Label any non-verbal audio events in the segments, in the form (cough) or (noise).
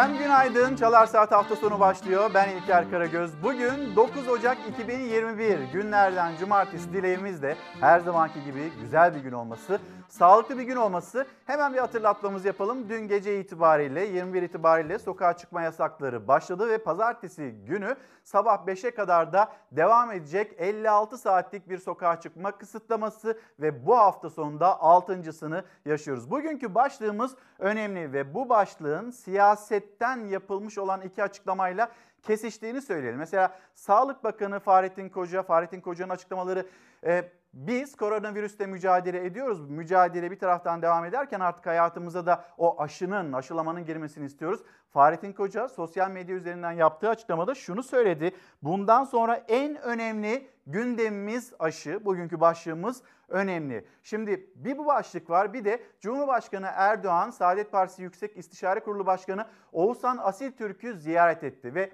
Efendim günaydın. Çalar Saat hafta sonu başlıyor. Ben İlker Karagöz. Bugün 9 Ocak 2021 günlerden cumartesi dileğimiz de her zamanki gibi güzel bir gün olması, sağlıklı bir gün olması. Hemen bir hatırlatmamızı yapalım. Dün gece itibariyle 21 itibariyle sokağa çıkma yasakları başladı ve pazartesi günü sabah 5'e kadar da devam edecek 56 saatlik bir sokağa çıkma kısıtlaması ve bu hafta sonunda 6.sını yaşıyoruz. Bugünkü başlığımız önemli ve bu başlığın siyasetten yapılmış olan iki açıklamayla kesiştiğini söyleyelim. Mesela Sağlık Bakanı Fahrettin Koca, Fahrettin Koca'nın açıklamaları e, biz koronavirüsle mücadele ediyoruz. Mücadele bir taraftan devam ederken artık hayatımıza da o aşının, aşılamanın girmesini istiyoruz. Fahrettin Koca sosyal medya üzerinden yaptığı açıklamada şunu söyledi. Bundan sonra en önemli gündemimiz aşı. Bugünkü başlığımız önemli. Şimdi bir bu başlık var bir de Cumhurbaşkanı Erdoğan Saadet Partisi Yüksek İstişare Kurulu Başkanı Oğuzhan Asil Türk'ü ziyaret etti ve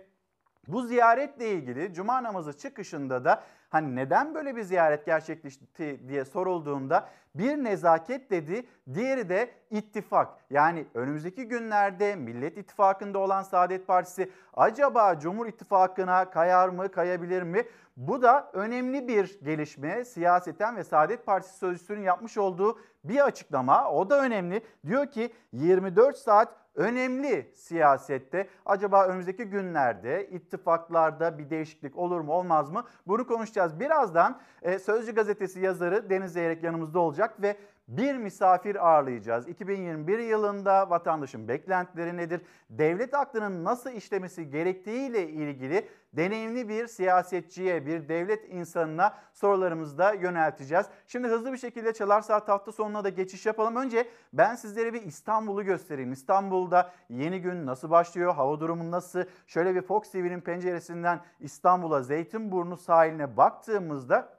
bu ziyaretle ilgili cuma namazı çıkışında da hani neden böyle bir ziyaret gerçekleşti diye sorulduğunda bir nezaket dedi, diğeri de ittifak. Yani önümüzdeki günlerde Millet İttifakı'nda olan Saadet Partisi acaba Cumhur İttifakı'na kayar mı, kayabilir mi? Bu da önemli bir gelişme. Siyaseten ve Saadet Partisi sözcüsünün yapmış olduğu bir açıklama. O da önemli. Diyor ki 24 saat önemli siyasette. Acaba önümüzdeki günlerde ittifaklarda bir değişiklik olur mu olmaz mı? Bunu konuşacağız. Birazdan e, Sözcü Gazetesi yazarı Deniz Zeyrek yanımızda olacak ve bir misafir ağırlayacağız. 2021 yılında vatandaşın beklentileri nedir? Devlet aklının nasıl işlemesi gerektiğiyle ilgili deneyimli bir siyasetçiye, bir devlet insanına sorularımızı da yönelteceğiz. Şimdi hızlı bir şekilde Çalar Saat hafta sonuna da geçiş yapalım. Önce ben sizlere bir İstanbul'u göstereyim. İstanbul'da yeni gün nasıl başlıyor? Hava durumu nasıl? Şöyle bir Fox TV'nin penceresinden İstanbul'a Zeytinburnu sahiline baktığımızda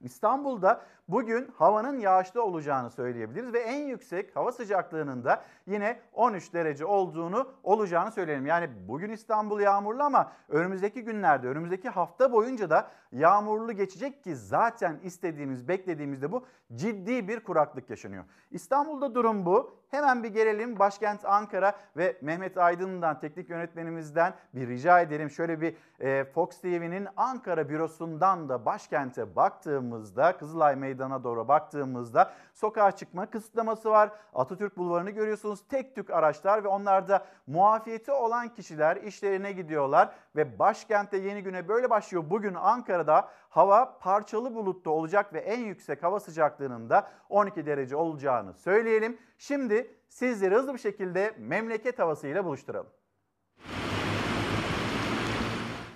İstanbul'da bugün havanın yağışlı olacağını söyleyebiliriz ve en yüksek hava sıcaklığının da yine 13 derece olduğunu olacağını söyleyelim. Yani bugün İstanbul yağmurlu ama önümüzdeki günlerde, önümüzdeki hafta boyunca da yağmurlu geçecek ki zaten istediğimiz, beklediğimizde bu ciddi bir kuraklık yaşanıyor. İstanbul'da durum bu. Hemen bir gelelim başkent Ankara ve Mehmet Aydın'dan teknik yönetmenimizden bir rica edelim. Şöyle bir e, Fox TV'nin Ankara bürosundan da başkente baktığımızda Kızılay Meydan'a doğru baktığımızda sokağa çıkma kısıtlaması var. Atatürk Bulvarı'nı görüyorsunuz tek tük araçlar ve onlarda muafiyeti olan kişiler işlerine gidiyorlar ve başkentte yeni güne böyle başlıyor. Bugün Ankara'da hava parçalı bulutlu olacak ve en yüksek hava sıcaklığının da 12 derece olacağını söyleyelim. Şimdi sizleri hızlı bir şekilde memleket havasıyla buluşturalım.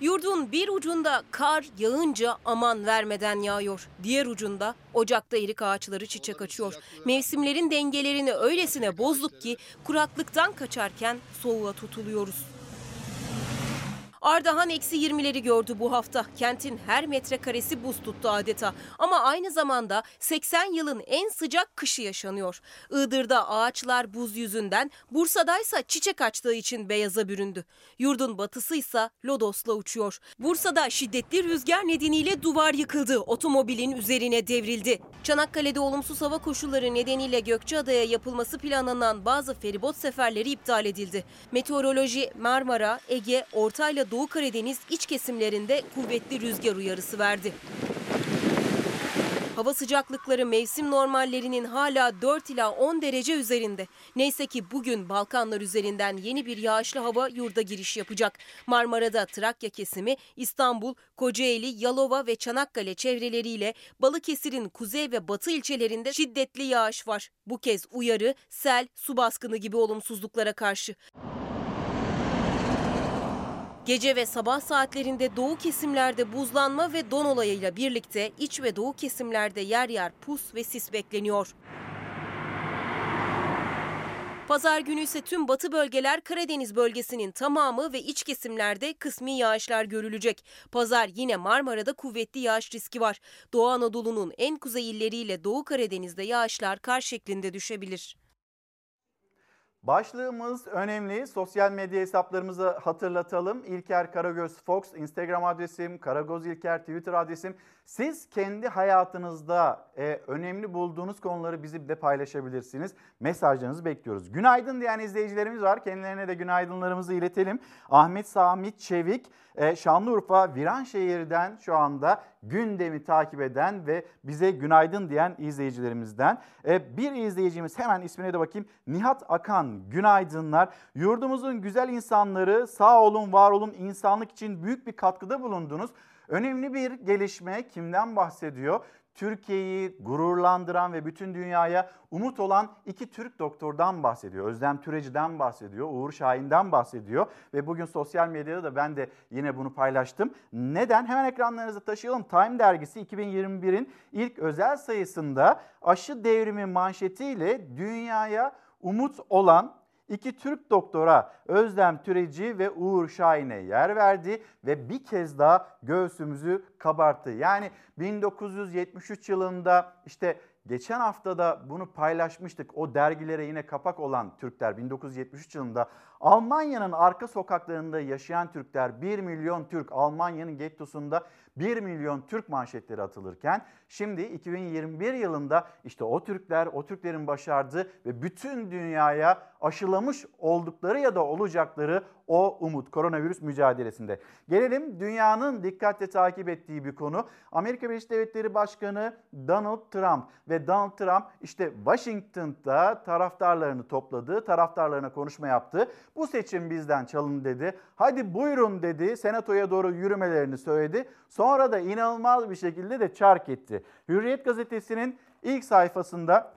Yurdun bir ucunda kar yağınca aman vermeden yağıyor. Diğer ucunda ocakta erik ağaçları çiçek açıyor. Mevsimlerin dengelerini öylesine bozduk ki kuraklıktan kaçarken soğuğa tutuluyoruz. Ardahan eksi 20'leri gördü bu hafta. Kentin her metrekaresi buz tuttu adeta. Ama aynı zamanda 80 yılın en sıcak kışı yaşanıyor. Iğdır'da ağaçlar buz yüzünden, Bursa'daysa çiçek açtığı için beyaza büründü. Yurdun batısıysa lodosla uçuyor. Bursa'da şiddetli rüzgar nedeniyle duvar yıkıldı. Otomobilin üzerine devrildi. Çanakkale'de olumsuz hava koşulları nedeniyle Gökçeada'ya yapılması planlanan bazı feribot seferleri iptal edildi. Meteoroloji Marmara, Ege, Orta Doğu Karadeniz iç kesimlerinde kuvvetli rüzgar uyarısı verdi. Hava sıcaklıkları mevsim normallerinin hala 4 ila 10 derece üzerinde. Neyse ki bugün Balkanlar üzerinden yeni bir yağışlı hava yurda giriş yapacak. Marmara'da Trakya kesimi, İstanbul, Kocaeli, Yalova ve Çanakkale çevreleriyle Balıkesir'in kuzey ve batı ilçelerinde şiddetli yağış var. Bu kez uyarı, sel, su baskını gibi olumsuzluklara karşı. Gece ve sabah saatlerinde doğu kesimlerde buzlanma ve don olayıyla birlikte iç ve doğu kesimlerde yer yer pus ve sis bekleniyor. Pazar günü ise tüm batı bölgeler Karadeniz bölgesinin tamamı ve iç kesimlerde kısmi yağışlar görülecek. Pazar yine Marmara'da kuvvetli yağış riski var. Doğu Anadolu'nun en kuzey illeriyle Doğu Karadeniz'de yağışlar kar şeklinde düşebilir. Başlığımız önemli. Sosyal medya hesaplarımızı hatırlatalım. İlker Karagöz Fox Instagram adresim, Karagöz İlker Twitter adresim. Siz kendi hayatınızda e, önemli bulduğunuz konuları bizimle paylaşabilirsiniz. Mesajlarınızı bekliyoruz. Günaydın diyen izleyicilerimiz var. Kendilerine de günaydınlarımızı iletelim. Ahmet Samit Çevik, e, Şanlıurfa Viranşehir'den şu anda gündemi takip eden ve bize günaydın diyen izleyicilerimizden. E, bir izleyicimiz hemen ismine de bakayım. Nihat Akan günaydınlar. Yurdumuzun güzel insanları sağ olun var olun insanlık için büyük bir katkıda bulundunuz. Önemli bir gelişme kimden bahsediyor? Türkiye'yi gururlandıran ve bütün dünyaya umut olan iki Türk doktordan bahsediyor. Özlem Türeci'den bahsediyor, Uğur Şahin'den bahsediyor ve bugün sosyal medyada da ben de yine bunu paylaştım. Neden? Hemen ekranlarınıza taşıyalım. Time dergisi 2021'in ilk özel sayısında aşı devrimi manşetiyle dünyaya umut olan İki Türk doktora Özlem Türeci ve Uğur Şahin'e yer verdi ve bir kez daha göğsümüzü kabarttı. Yani 1973 yılında işte geçen hafta da bunu paylaşmıştık. O dergilere yine kapak olan Türkler 1973 yılında Almanya'nın arka sokaklarında yaşayan Türkler 1 milyon Türk Almanya'nın gettosunda 1 milyon Türk manşetleri atılırken şimdi 2021 yılında işte o Türkler, o Türklerin başardığı ve bütün dünyaya aşılamış oldukları ya da olacakları o umut koronavirüs mücadelesinde. Gelelim dünyanın dikkatle takip ettiği bir konu. Amerika Birleşik Devletleri Başkanı Donald Trump ve Donald Trump işte Washington'da taraftarlarını topladı, taraftarlarına konuşma yaptı. Bu seçim bizden çalın dedi. Hadi buyurun dedi. Senatoya doğru yürümelerini söyledi. Sonra da inanılmaz bir şekilde de çark etti. Hürriyet gazetesinin ilk sayfasında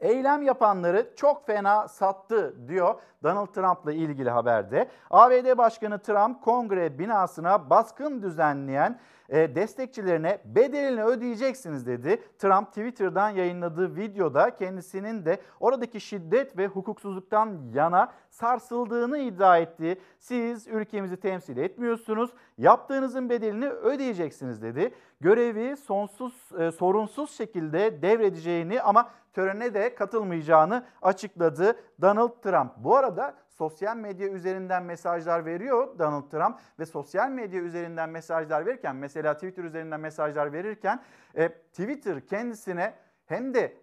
Eylem yapanları çok fena sattı diyor Donald Trump'la ilgili haberde. ABD Başkanı Trump kongre binasına baskın düzenleyen e, destekçilerine bedelini ödeyeceksiniz dedi. Trump Twitter'dan yayınladığı videoda kendisinin de oradaki şiddet ve hukuksuzluktan yana sarsıldığını iddia etti. Siz ülkemizi temsil etmiyorsunuz. Yaptığınızın bedelini ödeyeceksiniz dedi. Görevi sonsuz e, sorunsuz şekilde devredeceğini ama törene de katılmayacağını açıkladı Donald Trump. Bu arada sosyal medya üzerinden mesajlar veriyor Donald Trump ve sosyal medya üzerinden mesajlar verirken mesela Twitter üzerinden mesajlar verirken e, Twitter kendisine hem de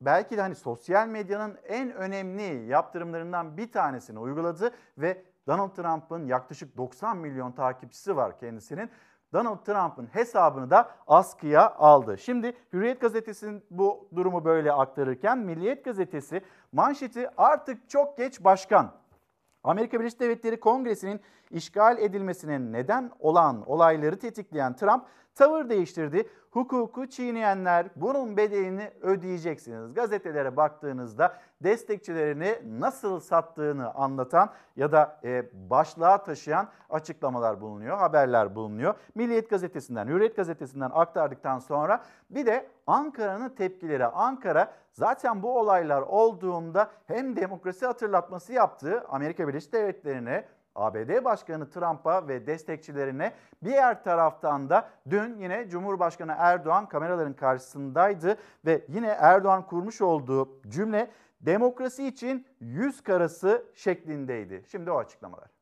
belki de hani sosyal medyanın en önemli yaptırımlarından bir tanesini uyguladı ve Donald Trump'ın yaklaşık 90 milyon takipçisi var kendisinin. Donald Trump'ın hesabını da askıya aldı. Şimdi Hürriyet gazetesinin bu durumu böyle aktarırken Milliyet gazetesi manşeti artık çok geç başkan. Amerika Birleşik Devletleri Kongresi'nin işgal edilmesine neden olan olayları tetikleyen Trump tavır değiştirdi. Hukuku çiğneyenler bunun bedelini ödeyeceksiniz. Gazetelere baktığınızda destekçilerini nasıl sattığını anlatan ya da e, başlığa taşıyan açıklamalar bulunuyor, haberler bulunuyor. Milliyet gazetesinden, Hürriyet gazetesinden aktardıktan sonra bir de Ankara'nın tepkileri. Ankara zaten bu olaylar olduğunda hem demokrasi hatırlatması yaptı Amerika Birleşik Devletleri'ne ABD Başkanı Trump'a ve destekçilerine bir diğer taraftan da dün yine Cumhurbaşkanı Erdoğan kameraların karşısındaydı ve yine Erdoğan kurmuş olduğu cümle demokrasi için yüz karası şeklindeydi. Şimdi o açıklamalar.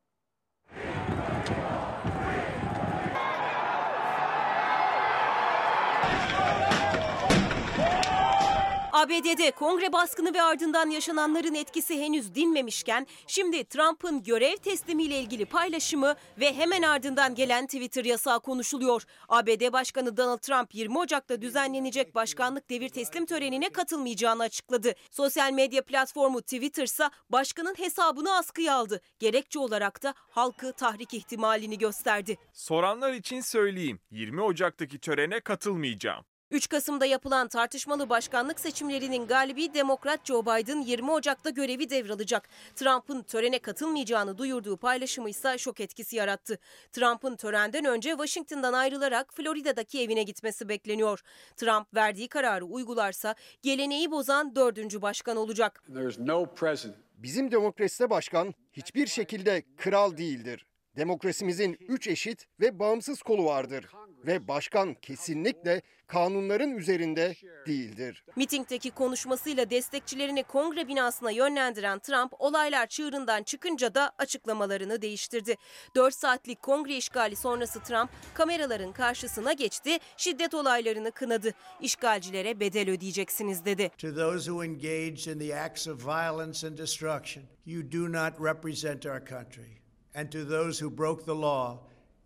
ABD'de kongre baskını ve ardından yaşananların etkisi henüz dinmemişken şimdi Trump'ın görev teslimiyle ilgili paylaşımı ve hemen ardından gelen Twitter yasağı konuşuluyor. ABD Başkanı Donald Trump 20 Ocak'ta düzenlenecek başkanlık devir teslim törenine katılmayacağını açıkladı. Sosyal medya platformu Twitter ise başkanın hesabını askıya aldı. Gerekçe olarak da halkı tahrik ihtimalini gösterdi. Soranlar için söyleyeyim 20 Ocak'taki törene katılmayacağım. 3 Kasım'da yapılan tartışmalı başkanlık seçimlerinin galibi Demokrat Joe Biden 20 Ocak'ta görevi devralacak. Trump'ın törene katılmayacağını duyurduğu paylaşımı ise şok etkisi yarattı. Trump'ın törenden önce Washington'dan ayrılarak Florida'daki evine gitmesi bekleniyor. Trump verdiği kararı uygularsa geleneği bozan dördüncü başkan olacak. Bizim demokraside başkan hiçbir şekilde kral değildir. Demokrasimizin üç eşit ve bağımsız kolu vardır ve başkan kesinlikle kanunların üzerinde değildir. Mitingdeki konuşmasıyla destekçilerini kongre binasına yönlendiren Trump olaylar çığırından çıkınca da açıklamalarını değiştirdi. 4 saatlik kongre işgali sonrası Trump kameraların karşısına geçti, şiddet olaylarını kınadı. İşgalcilere bedel ödeyeceksiniz dedi. To those who engaged in the acts of violence and destruction, you do not represent our country. And to those who broke the law,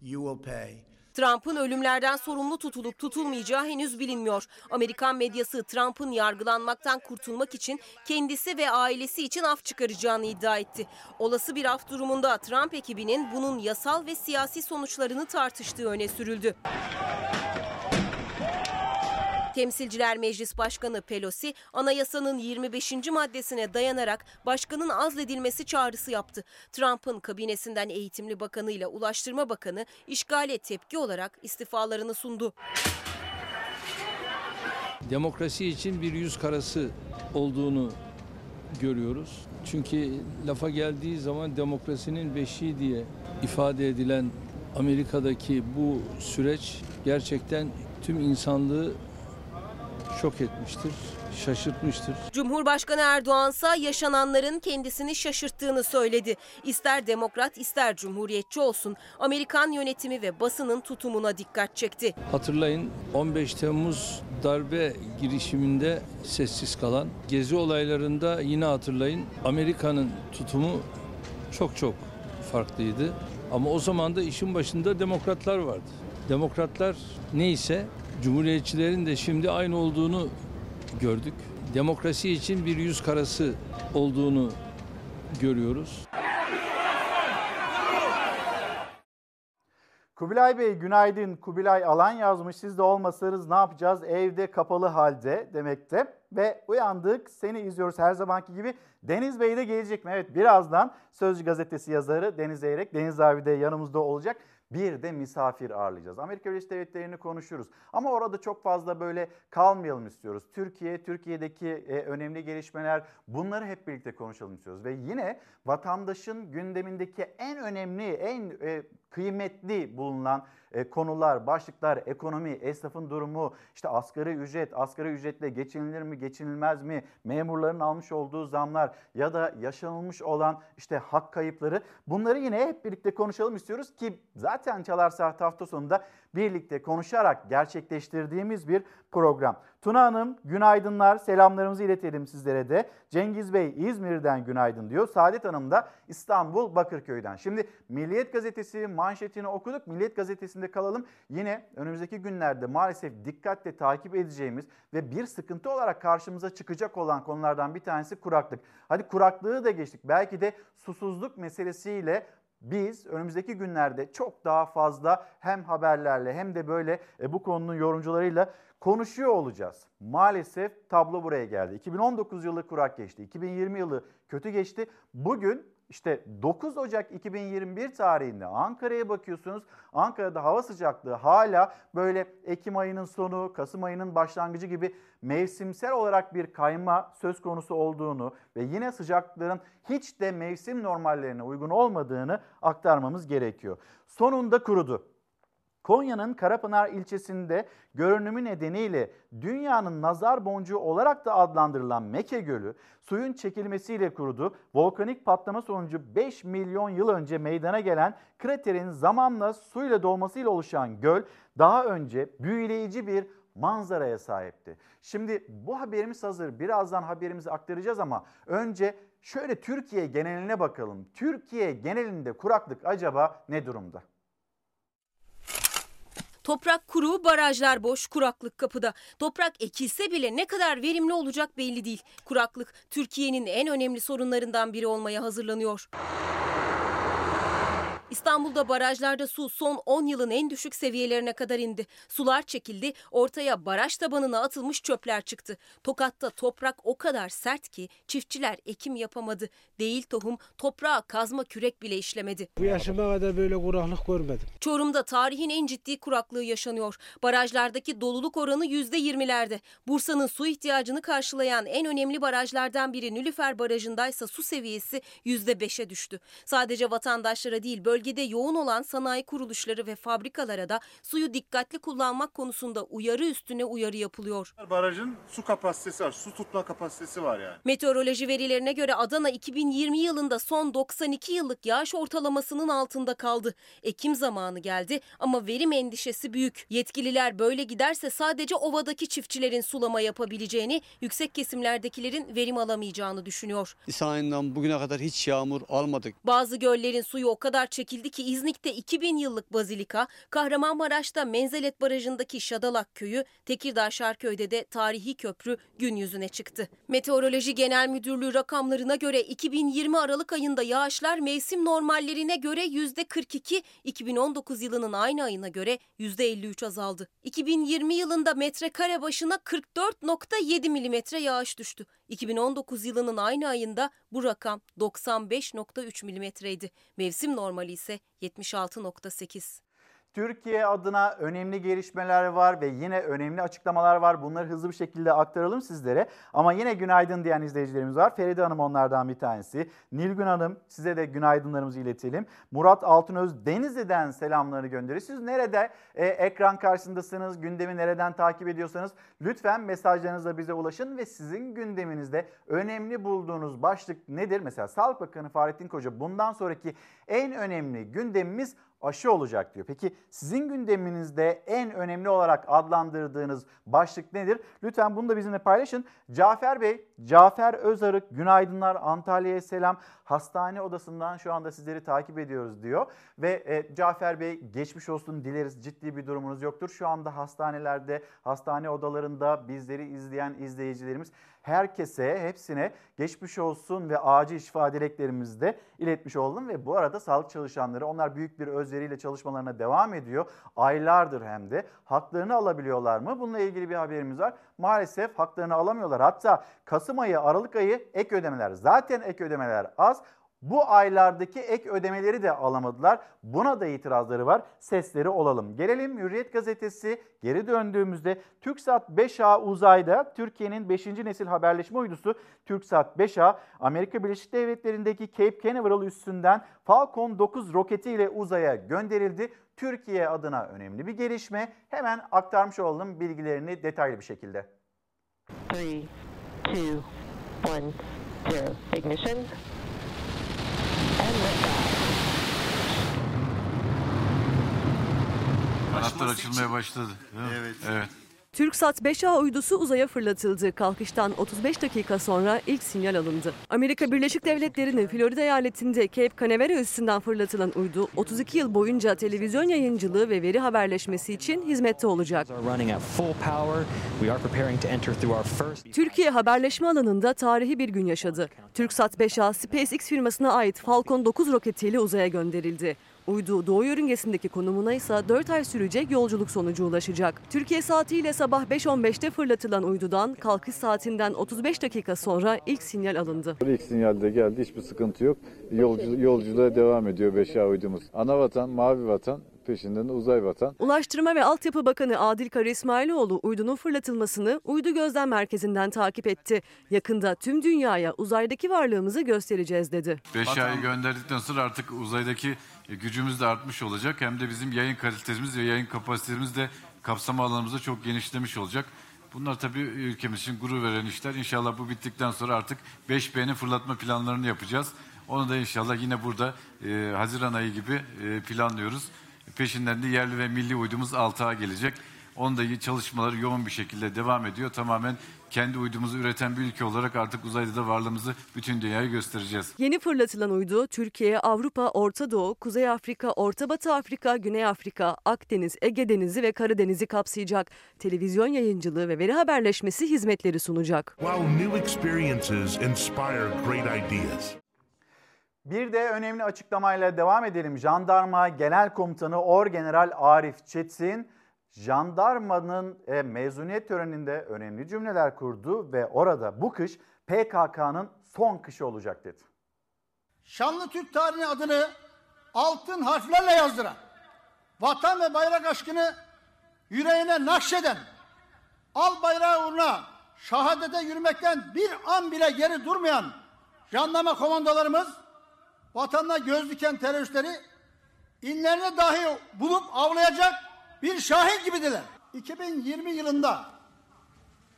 you will pay. Trump'ın ölümlerden sorumlu tutulup tutulmayacağı henüz bilinmiyor. Amerikan medyası Trump'ın yargılanmaktan kurtulmak için kendisi ve ailesi için af çıkaracağını iddia etti. Olası bir af durumunda Trump ekibinin bunun yasal ve siyasi sonuçlarını tartıştığı öne sürüldü. Temsilciler Meclis Başkanı Pelosi, anayasanın 25. maddesine dayanarak başkanın azledilmesi çağrısı yaptı. Trump'ın kabinesinden Eğitimli Bakanı ile Ulaştırma Bakanı işgale tepki olarak istifalarını sundu. demokrasi için bir yüz karası olduğunu görüyoruz. Çünkü lafa geldiği zaman demokrasinin beşiği diye ifade edilen Amerika'daki bu süreç gerçekten tüm insanlığı şok etmiştir, şaşırtmıştır. Cumhurbaşkanı Erdoğan ise yaşananların kendisini şaşırttığını söyledi. İster demokrat ister cumhuriyetçi olsun Amerikan yönetimi ve basının tutumuna dikkat çekti. Hatırlayın 15 Temmuz darbe girişiminde sessiz kalan, gezi olaylarında yine hatırlayın Amerika'nın tutumu çok çok farklıydı. Ama o zaman da işin başında demokratlar vardı. Demokratlar neyse Cumhuriyetçilerin de şimdi aynı olduğunu gördük. Demokrasi için bir yüz karası olduğunu görüyoruz. Kubilay Bey günaydın. Kubilay Alan yazmış. Siz de olmasanız ne yapacağız? Evde kapalı halde demekte. Ve uyandık. Seni izliyoruz her zamanki gibi. Deniz Bey de gelecek mi? Evet birazdan Sözcü Gazetesi yazarı Deniz Eyrek. Deniz abi de yanımızda olacak. Bir de misafir ağırlayacağız. Amerika Birleşik Devletleri'ni konuşuyoruz. Ama orada çok fazla böyle kalmayalım istiyoruz. Türkiye, Türkiye'deki e, önemli gelişmeler bunları hep birlikte konuşalım istiyoruz. Ve yine vatandaşın gündemindeki en önemli, en e, kıymetli bulunan e, konular, başlıklar, ekonomi, esnafın durumu, işte asgari ücret, asgari ücretle geçinilir mi, geçinilmez mi, memurların almış olduğu zamlar ya da yaşanılmış olan işte hak kayıpları. Bunları yine hep birlikte konuşalım istiyoruz ki zaten Çalar Saat hafta sonunda birlikte konuşarak gerçekleştirdiğimiz bir program. Tuna Hanım günaydınlar, selamlarımızı iletelim sizlere de. Cengiz Bey İzmir'den günaydın diyor. Saadet Hanım da İstanbul Bakırköy'den. Şimdi Milliyet Gazetesi manşetini okuduk. Milliyet Gazetesi'nde kalalım. Yine önümüzdeki günlerde maalesef dikkatle takip edeceğimiz ve bir sıkıntı olarak karşımıza çıkacak olan konulardan bir tanesi kuraklık. Hadi kuraklığı da geçtik. Belki de susuzluk meselesiyle biz önümüzdeki günlerde çok daha fazla hem haberlerle hem de böyle e, bu konunun yorumcularıyla konuşuyor olacağız. Maalesef tablo buraya geldi. 2019 yılı kurak geçti. 2020 yılı kötü geçti. Bugün işte 9 Ocak 2021 tarihinde Ankara'ya bakıyorsunuz. Ankara'da hava sıcaklığı hala böyle Ekim ayının sonu, Kasım ayının başlangıcı gibi mevsimsel olarak bir kayma söz konusu olduğunu ve yine sıcaklıkların hiç de mevsim normallerine uygun olmadığını aktarmamız gerekiyor. Sonunda kurudu. Konya'nın Karapınar ilçesinde görünümü nedeniyle dünyanın nazar boncuğu olarak da adlandırılan Meke Gölü suyun çekilmesiyle kurudu. Volkanik patlama sonucu 5 milyon yıl önce meydana gelen kraterin zamanla suyla dolmasıyla oluşan göl daha önce büyüleyici bir manzaraya sahipti. Şimdi bu haberimiz hazır. Birazdan haberimizi aktaracağız ama önce şöyle Türkiye geneline bakalım. Türkiye genelinde kuraklık acaba ne durumda? Toprak kuru, barajlar boş, kuraklık kapıda. Toprak ekilse bile ne kadar verimli olacak belli değil. Kuraklık Türkiye'nin en önemli sorunlarından biri olmaya hazırlanıyor. İstanbul'da barajlarda su son 10 yılın en düşük seviyelerine kadar indi. Sular çekildi, ortaya baraj tabanına atılmış çöpler çıktı. Tokat'ta toprak o kadar sert ki çiftçiler ekim yapamadı. Değil tohum, toprağa kazma kürek bile işlemedi. Bu yaşıma kadar böyle kuraklık görmedim. Çorum'da tarihin en ciddi kuraklığı yaşanıyor. Barajlardaki doluluk oranı %20'lerde. Bursa'nın su ihtiyacını karşılayan en önemli barajlardan biri Nülüfer Barajı'ndaysa su seviyesi %5'e düştü. Sadece vatandaşlara değil bölge bölgede yoğun olan sanayi kuruluşları ve fabrikalara da suyu dikkatli kullanmak konusunda uyarı üstüne uyarı yapılıyor. Barajın su kapasitesi var, su tutma kapasitesi var yani. Meteoroloji verilerine göre Adana 2020 yılında son 92 yıllık yağış ortalamasının altında kaldı. Ekim zamanı geldi ama verim endişesi büyük. Yetkililer böyle giderse sadece ovadaki çiftçilerin sulama yapabileceğini, yüksek kesimlerdekilerin verim alamayacağını düşünüyor. Nisan ayından bugüne kadar hiç yağmur almadık. Bazı göllerin suyu o kadar çekildi ki İznik'te 2000 yıllık Bazilika, Kahramanmaraş'ta Menzelet Barajı'ndaki Şadalak Köyü, Tekirdağ Şarköy'de de tarihi köprü gün yüzüne çıktı. Meteoroloji Genel Müdürlüğü rakamlarına göre 2020 Aralık ayında yağışlar mevsim normallerine göre %42, 2019 yılının aynı ayına göre %53 azaldı. 2020 yılında metrekare başına 44.7 milimetre yağış düştü. 2019 yılının aynı ayında bu rakam 95.3 milimetreydi. Mevsim normali ise 76.8. Türkiye adına önemli gelişmeler var ve yine önemli açıklamalar var. Bunları hızlı bir şekilde aktaralım sizlere. Ama yine günaydın diyen izleyicilerimiz var. Feride Hanım onlardan bir tanesi. Nilgün Hanım size de günaydınlarımızı iletelim. Murat Altınöz Denizli'den selamlarını gönderiyor. Siz nerede e, ekran karşısındasınız, gündemi nereden takip ediyorsanız lütfen mesajlarınızla bize ulaşın ve sizin gündeminizde önemli bulduğunuz başlık nedir? Mesela Sağlık Bakanı Fahrettin Koca bundan sonraki en önemli gündemimiz aşı olacak diyor. Peki sizin gündeminizde en önemli olarak adlandırdığınız başlık nedir? Lütfen bunu da bizimle paylaşın. Cafer Bey, Cafer Özarık günaydınlar Antalya'ya selam. Hastane odasından şu anda sizleri takip ediyoruz diyor. Ve e, Cafer Bey geçmiş olsun dileriz ciddi bir durumunuz yoktur. Şu anda hastanelerde, hastane odalarında bizleri izleyen izleyicilerimiz herkese, hepsine geçmiş olsun ve acil şifa dileklerimizi de iletmiş oldum. Ve bu arada sağlık çalışanları onlar büyük bir özveriyle çalışmalarına devam ediyor. Aylardır hem de. Haklarını alabiliyorlar mı? Bununla ilgili bir haberimiz var. Maalesef haklarını alamıyorlar. Hatta Kasım ayı, Aralık ayı ek ödemeler. Zaten ek ödemeler az. Bu aylardaki ek ödemeleri de alamadılar. Buna da itirazları var. Sesleri olalım. Gelelim Hürriyet Gazetesi geri döndüğümüzde TürkSat 5A uzayda Türkiye'nin 5. nesil haberleşme uydusu TürkSat 5A Amerika Birleşik Devletleri'ndeki Cape Canaveral üssünden Falcon 9 roketiyle uzaya gönderildi. Türkiye adına önemli bir gelişme. Hemen aktarmış olalım bilgilerini detaylı bir şekilde. 3, 2, 1, 0. Ignition. Kanatlar açılmaya başladı. değil mi? Evet. Evet. TürkSat 5A uydusu uzaya fırlatıldı. Kalkıştan 35 dakika sonra ilk sinyal alındı. Amerika Birleşik Devletleri'nin Florida eyaletinde Cape Canaveral üssünden fırlatılan uydu 32 yıl boyunca televizyon yayıncılığı ve veri haberleşmesi için hizmette olacak. Türkiye haberleşme alanında tarihi bir gün yaşadı. TürkSat 5A SpaceX firmasına ait Falcon 9 roketiyle uzaya gönderildi. Uydu doğu yörüngesindeki konumuna ise 4 ay sürecek yolculuk sonucu ulaşacak. Türkiye saatiyle sabah 5.15'te fırlatılan uydudan kalkış saatinden 35 dakika sonra ilk sinyal alındı. İlk sinyalde geldi hiçbir sıkıntı yok. Yolcu, yolculuğa devam ediyor 5A uydumuz. Ana vatan, mavi vatan, peşinden de uzay vatan. Ulaştırma ve Altyapı Bakanı Adil Kara İsmailoğlu uydunun fırlatılmasını uydu gözlem merkezinden takip etti. Yakında tüm dünyaya uzaydaki varlığımızı göstereceğiz dedi. 5A'yı gönderdikten sonra artık uzaydaki gücümüz de artmış olacak. Hem de bizim yayın kalitemiz ve yayın kapasitemiz de kapsama alanımızı çok genişlemiş olacak. Bunlar tabii ülkemiz için gurur veren işler. İnşallah bu bittikten sonra artık 5B'nin fırlatma planlarını yapacağız. Onu da inşallah yine burada e, Haziran ayı gibi e, planlıyoruz. Peşinden de yerli ve milli uydumuz 6A gelecek. Onun da çalışmaları yoğun bir şekilde devam ediyor. Tamamen kendi uydumuzu üreten bir ülke olarak artık uzayda da varlığımızı bütün dünyaya göstereceğiz. Yeni fırlatılan uydu Türkiye, Avrupa, Orta Doğu, Kuzey Afrika, Orta Batı Afrika, Güney Afrika, Akdeniz, Ege Denizi ve Karadeniz'i kapsayacak. Televizyon yayıncılığı ve veri haberleşmesi hizmetleri sunacak. While new experiences inspire great ideas. Bir de önemli açıklamayla devam edelim. Jandarma Genel Komutanı Orgeneral Arif Çetin, jandarmanın e, mezuniyet töreninde önemli cümleler kurdu ve orada bu kış PKK'nın son kışı olacak dedi. Şanlı Türk tarihine adını altın harflerle yazdıran, vatan ve bayrak aşkını yüreğine nakşeden, al bayrağı uğruna şahadete yürümekten bir an bile geri durmayan jandarma komandolarımız, vatanına göz diken teröristleri inlerini dahi bulup avlayacak bir şahin gibidiler. 2020 yılında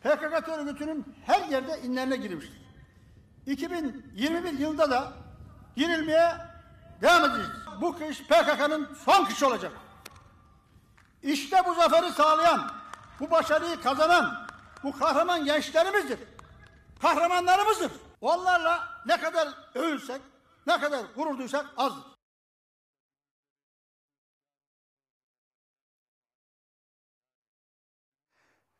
PKK örgütünün her yerde inlerine girmiştir. 2021 yılında da girilmeye devam edeceğiz. Bu kış PKK'nın son kışı olacak. İşte bu zaferi sağlayan, bu başarıyı kazanan bu kahraman gençlerimizdir. Kahramanlarımızdır. Onlarla ne kadar övünsek, ne kadar gurur duysak azdır.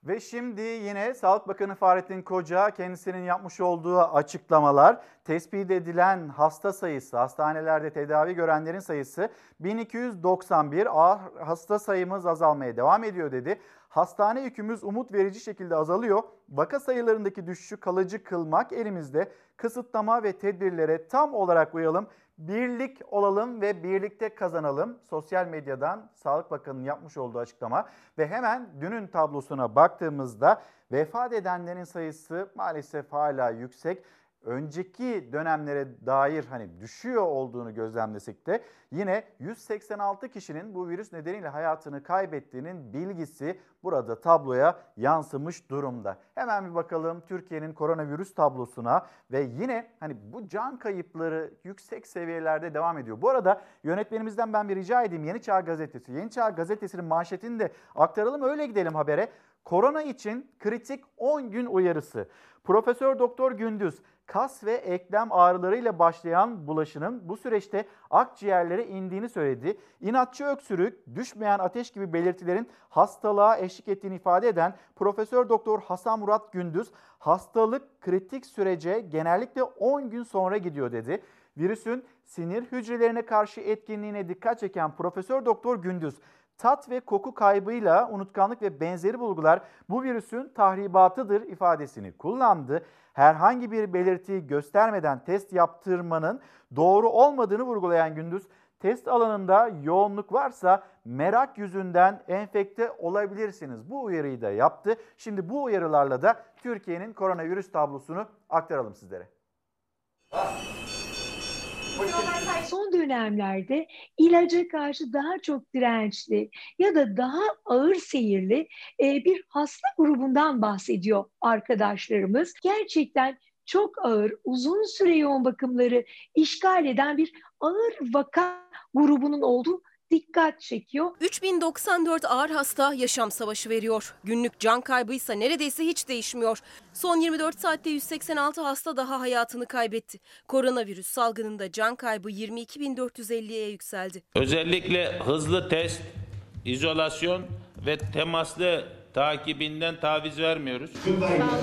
Ve şimdi yine Sağlık Bakanı Fahrettin Koca kendisinin yapmış olduğu açıklamalar tespit edilen hasta sayısı, hastanelerde tedavi görenlerin sayısı 1291 ağır hasta sayımız azalmaya devam ediyor dedi. Hastane yükümüz umut verici şekilde azalıyor. Vaka sayılarındaki düşüşü kalıcı kılmak elimizde. Kısıtlama ve tedbirlere tam olarak uyalım. Birlik olalım ve birlikte kazanalım. Sosyal medyadan Sağlık Bakanı'nın yapmış olduğu açıklama ve hemen dünün tablosuna baktığımızda vefat edenlerin sayısı maalesef hala yüksek. Önceki dönemlere dair hani düşüyor olduğunu gözlemlesek de yine 186 kişinin bu virüs nedeniyle hayatını kaybettiğinin bilgisi burada tabloya yansımış durumda. Hemen bir bakalım Türkiye'nin koronavirüs tablosuna ve yine hani bu can kayıpları yüksek seviyelerde devam ediyor. Bu arada yönetmenimizden ben bir rica edeyim Yeni Çağ Gazetesi. Yeni Çağ Gazetesi'nin manşetini de aktaralım öyle gidelim habere. Korona için kritik 10 gün uyarısı. Profesör Doktor Gündüz kas ve eklem ağrılarıyla başlayan bulaşının bu süreçte akciğerlere indiğini söyledi. İnatçı öksürük, düşmeyen ateş gibi belirtilerin hastalığa eşlik ettiğini ifade eden Profesör Doktor Hasan Murat Gündüz, hastalık kritik sürece genellikle 10 gün sonra gidiyor dedi. Virüsün sinir hücrelerine karşı etkinliğine dikkat çeken Profesör Doktor Gündüz, tat ve koku kaybıyla unutkanlık ve benzeri bulgular bu virüsün tahribatıdır ifadesini kullandı. Herhangi bir belirtiyi göstermeden test yaptırmanın doğru olmadığını vurgulayan Gündüz, test alanında yoğunluk varsa merak yüzünden enfekte olabilirsiniz. Bu uyarıyı da yaptı. Şimdi bu uyarılarla da Türkiye'nin koronavirüs tablosunu aktaralım sizlere. Son dönemlerde ilaca karşı daha çok dirençli ya da daha ağır seyirli e, bir hasta grubundan bahsediyor arkadaşlarımız. Gerçekten çok ağır, uzun süre yoğun bakımları işgal eden bir ağır vaka grubunun olduğu dikkat çekiyor. 3094 ağır hasta yaşam savaşı veriyor. Günlük can kaybıysa neredeyse hiç değişmiyor. Son 24 saatte 186 hasta daha hayatını kaybetti. Koronavirüs salgınında can kaybı 22.450'ye yükseldi. Özellikle hızlı test, izolasyon ve temaslı takibinden taviz vermiyoruz.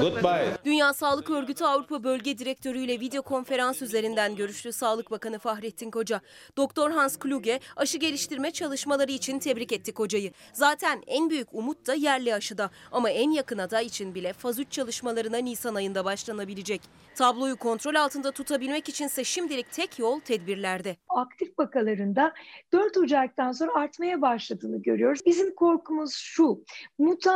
Goodbye. Dünya Sağlık Örgütü Avrupa Bölge Direktörü ile video konferans üzerinden görüştü Sağlık Bakanı Fahrettin Koca. Doktor Hans Kluge aşı geliştirme çalışmaları için tebrik etti Koca'yı. Zaten en büyük umut da yerli aşıda ama en yakın aday için bile faz 3 çalışmalarına Nisan ayında başlanabilecek. Tabloyu kontrol altında tutabilmek içinse şimdilik tek yol tedbirlerde. Aktif vakalarında 4 Ocak'tan sonra artmaya başladığını görüyoruz. Bizim korkumuz şu,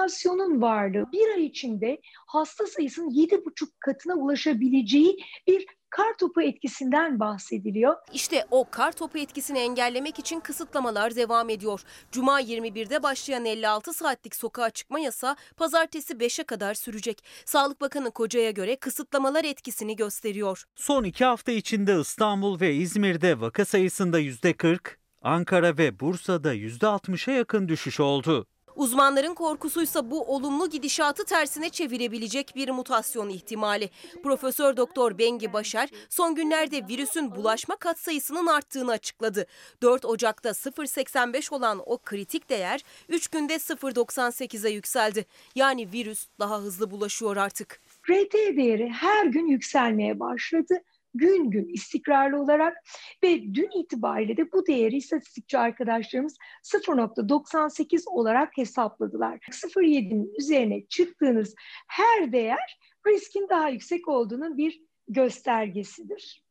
mutasyonun varlığı bir ay içinde hasta sayısının 7,5 katına ulaşabileceği bir kar topu etkisinden bahsediliyor. İşte o kar topu etkisini engellemek için kısıtlamalar devam ediyor. Cuma 21'de başlayan 56 saatlik sokağa çıkma yasağı pazartesi 5'e kadar sürecek. Sağlık Bakanı Koca'ya göre kısıtlamalar etkisini gösteriyor. Son iki hafta içinde İstanbul ve İzmir'de vaka sayısında %40, Ankara ve Bursa'da %60'a yakın düşüş oldu. Uzmanların korkusuysa bu olumlu gidişatı tersine çevirebilecek bir mutasyon ihtimali. Profesör Doktor Bengi Başar son günlerde virüsün bulaşma katsayısının arttığını açıkladı. 4 Ocak'ta 0.85 olan o kritik değer 3 günde 0.98'e yükseldi. Yani virüs daha hızlı bulaşıyor artık. RT değeri her gün yükselmeye başladı gün gün istikrarlı olarak ve dün itibariyle de bu değeri istatistikçi arkadaşlarımız 0.98 olarak hesapladılar. 0.7'nin üzerine çıktığınız her değer riskin daha yüksek olduğunun bir göstergesidir.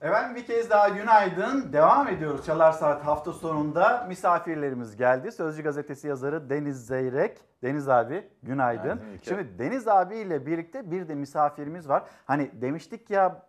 Efendim bir kez daha günaydın. Devam ediyoruz Çalar Saat hafta sonunda. Misafirlerimiz geldi. Sözcü gazetesi yazarı Deniz Zeyrek. Deniz abi günaydın. Günaydın. Şimdi Deniz abiyle birlikte bir de misafirimiz var. Hani demiştik ya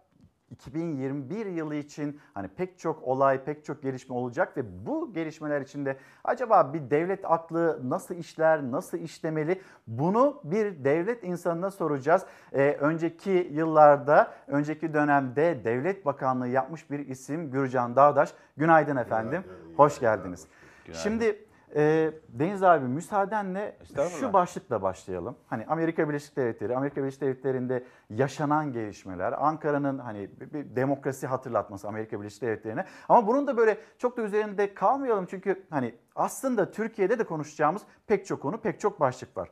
2021 yılı için hani pek çok olay, pek çok gelişme olacak ve bu gelişmeler içinde acaba bir devlet aklı nasıl işler, nasıl işlemeli? Bunu bir devlet insanına soracağız. Ee, önceki yıllarda, önceki dönemde devlet bakanlığı yapmış bir isim Gürcan Dağdaş. Günaydın efendim, hoş geldiniz. Şimdi e, Deniz abi müsaadenle şu başlıkla başlayalım. Hani Amerika Birleşik Devletleri, Amerika Birleşik Devletleri'nde yaşanan gelişmeler, Ankara'nın hani bir, bir demokrasi hatırlatması Amerika Birleşik Devletleri'ne. Ama bunun da böyle çok da üzerinde kalmayalım çünkü hani aslında Türkiye'de de konuşacağımız pek çok konu, pek çok başlık var.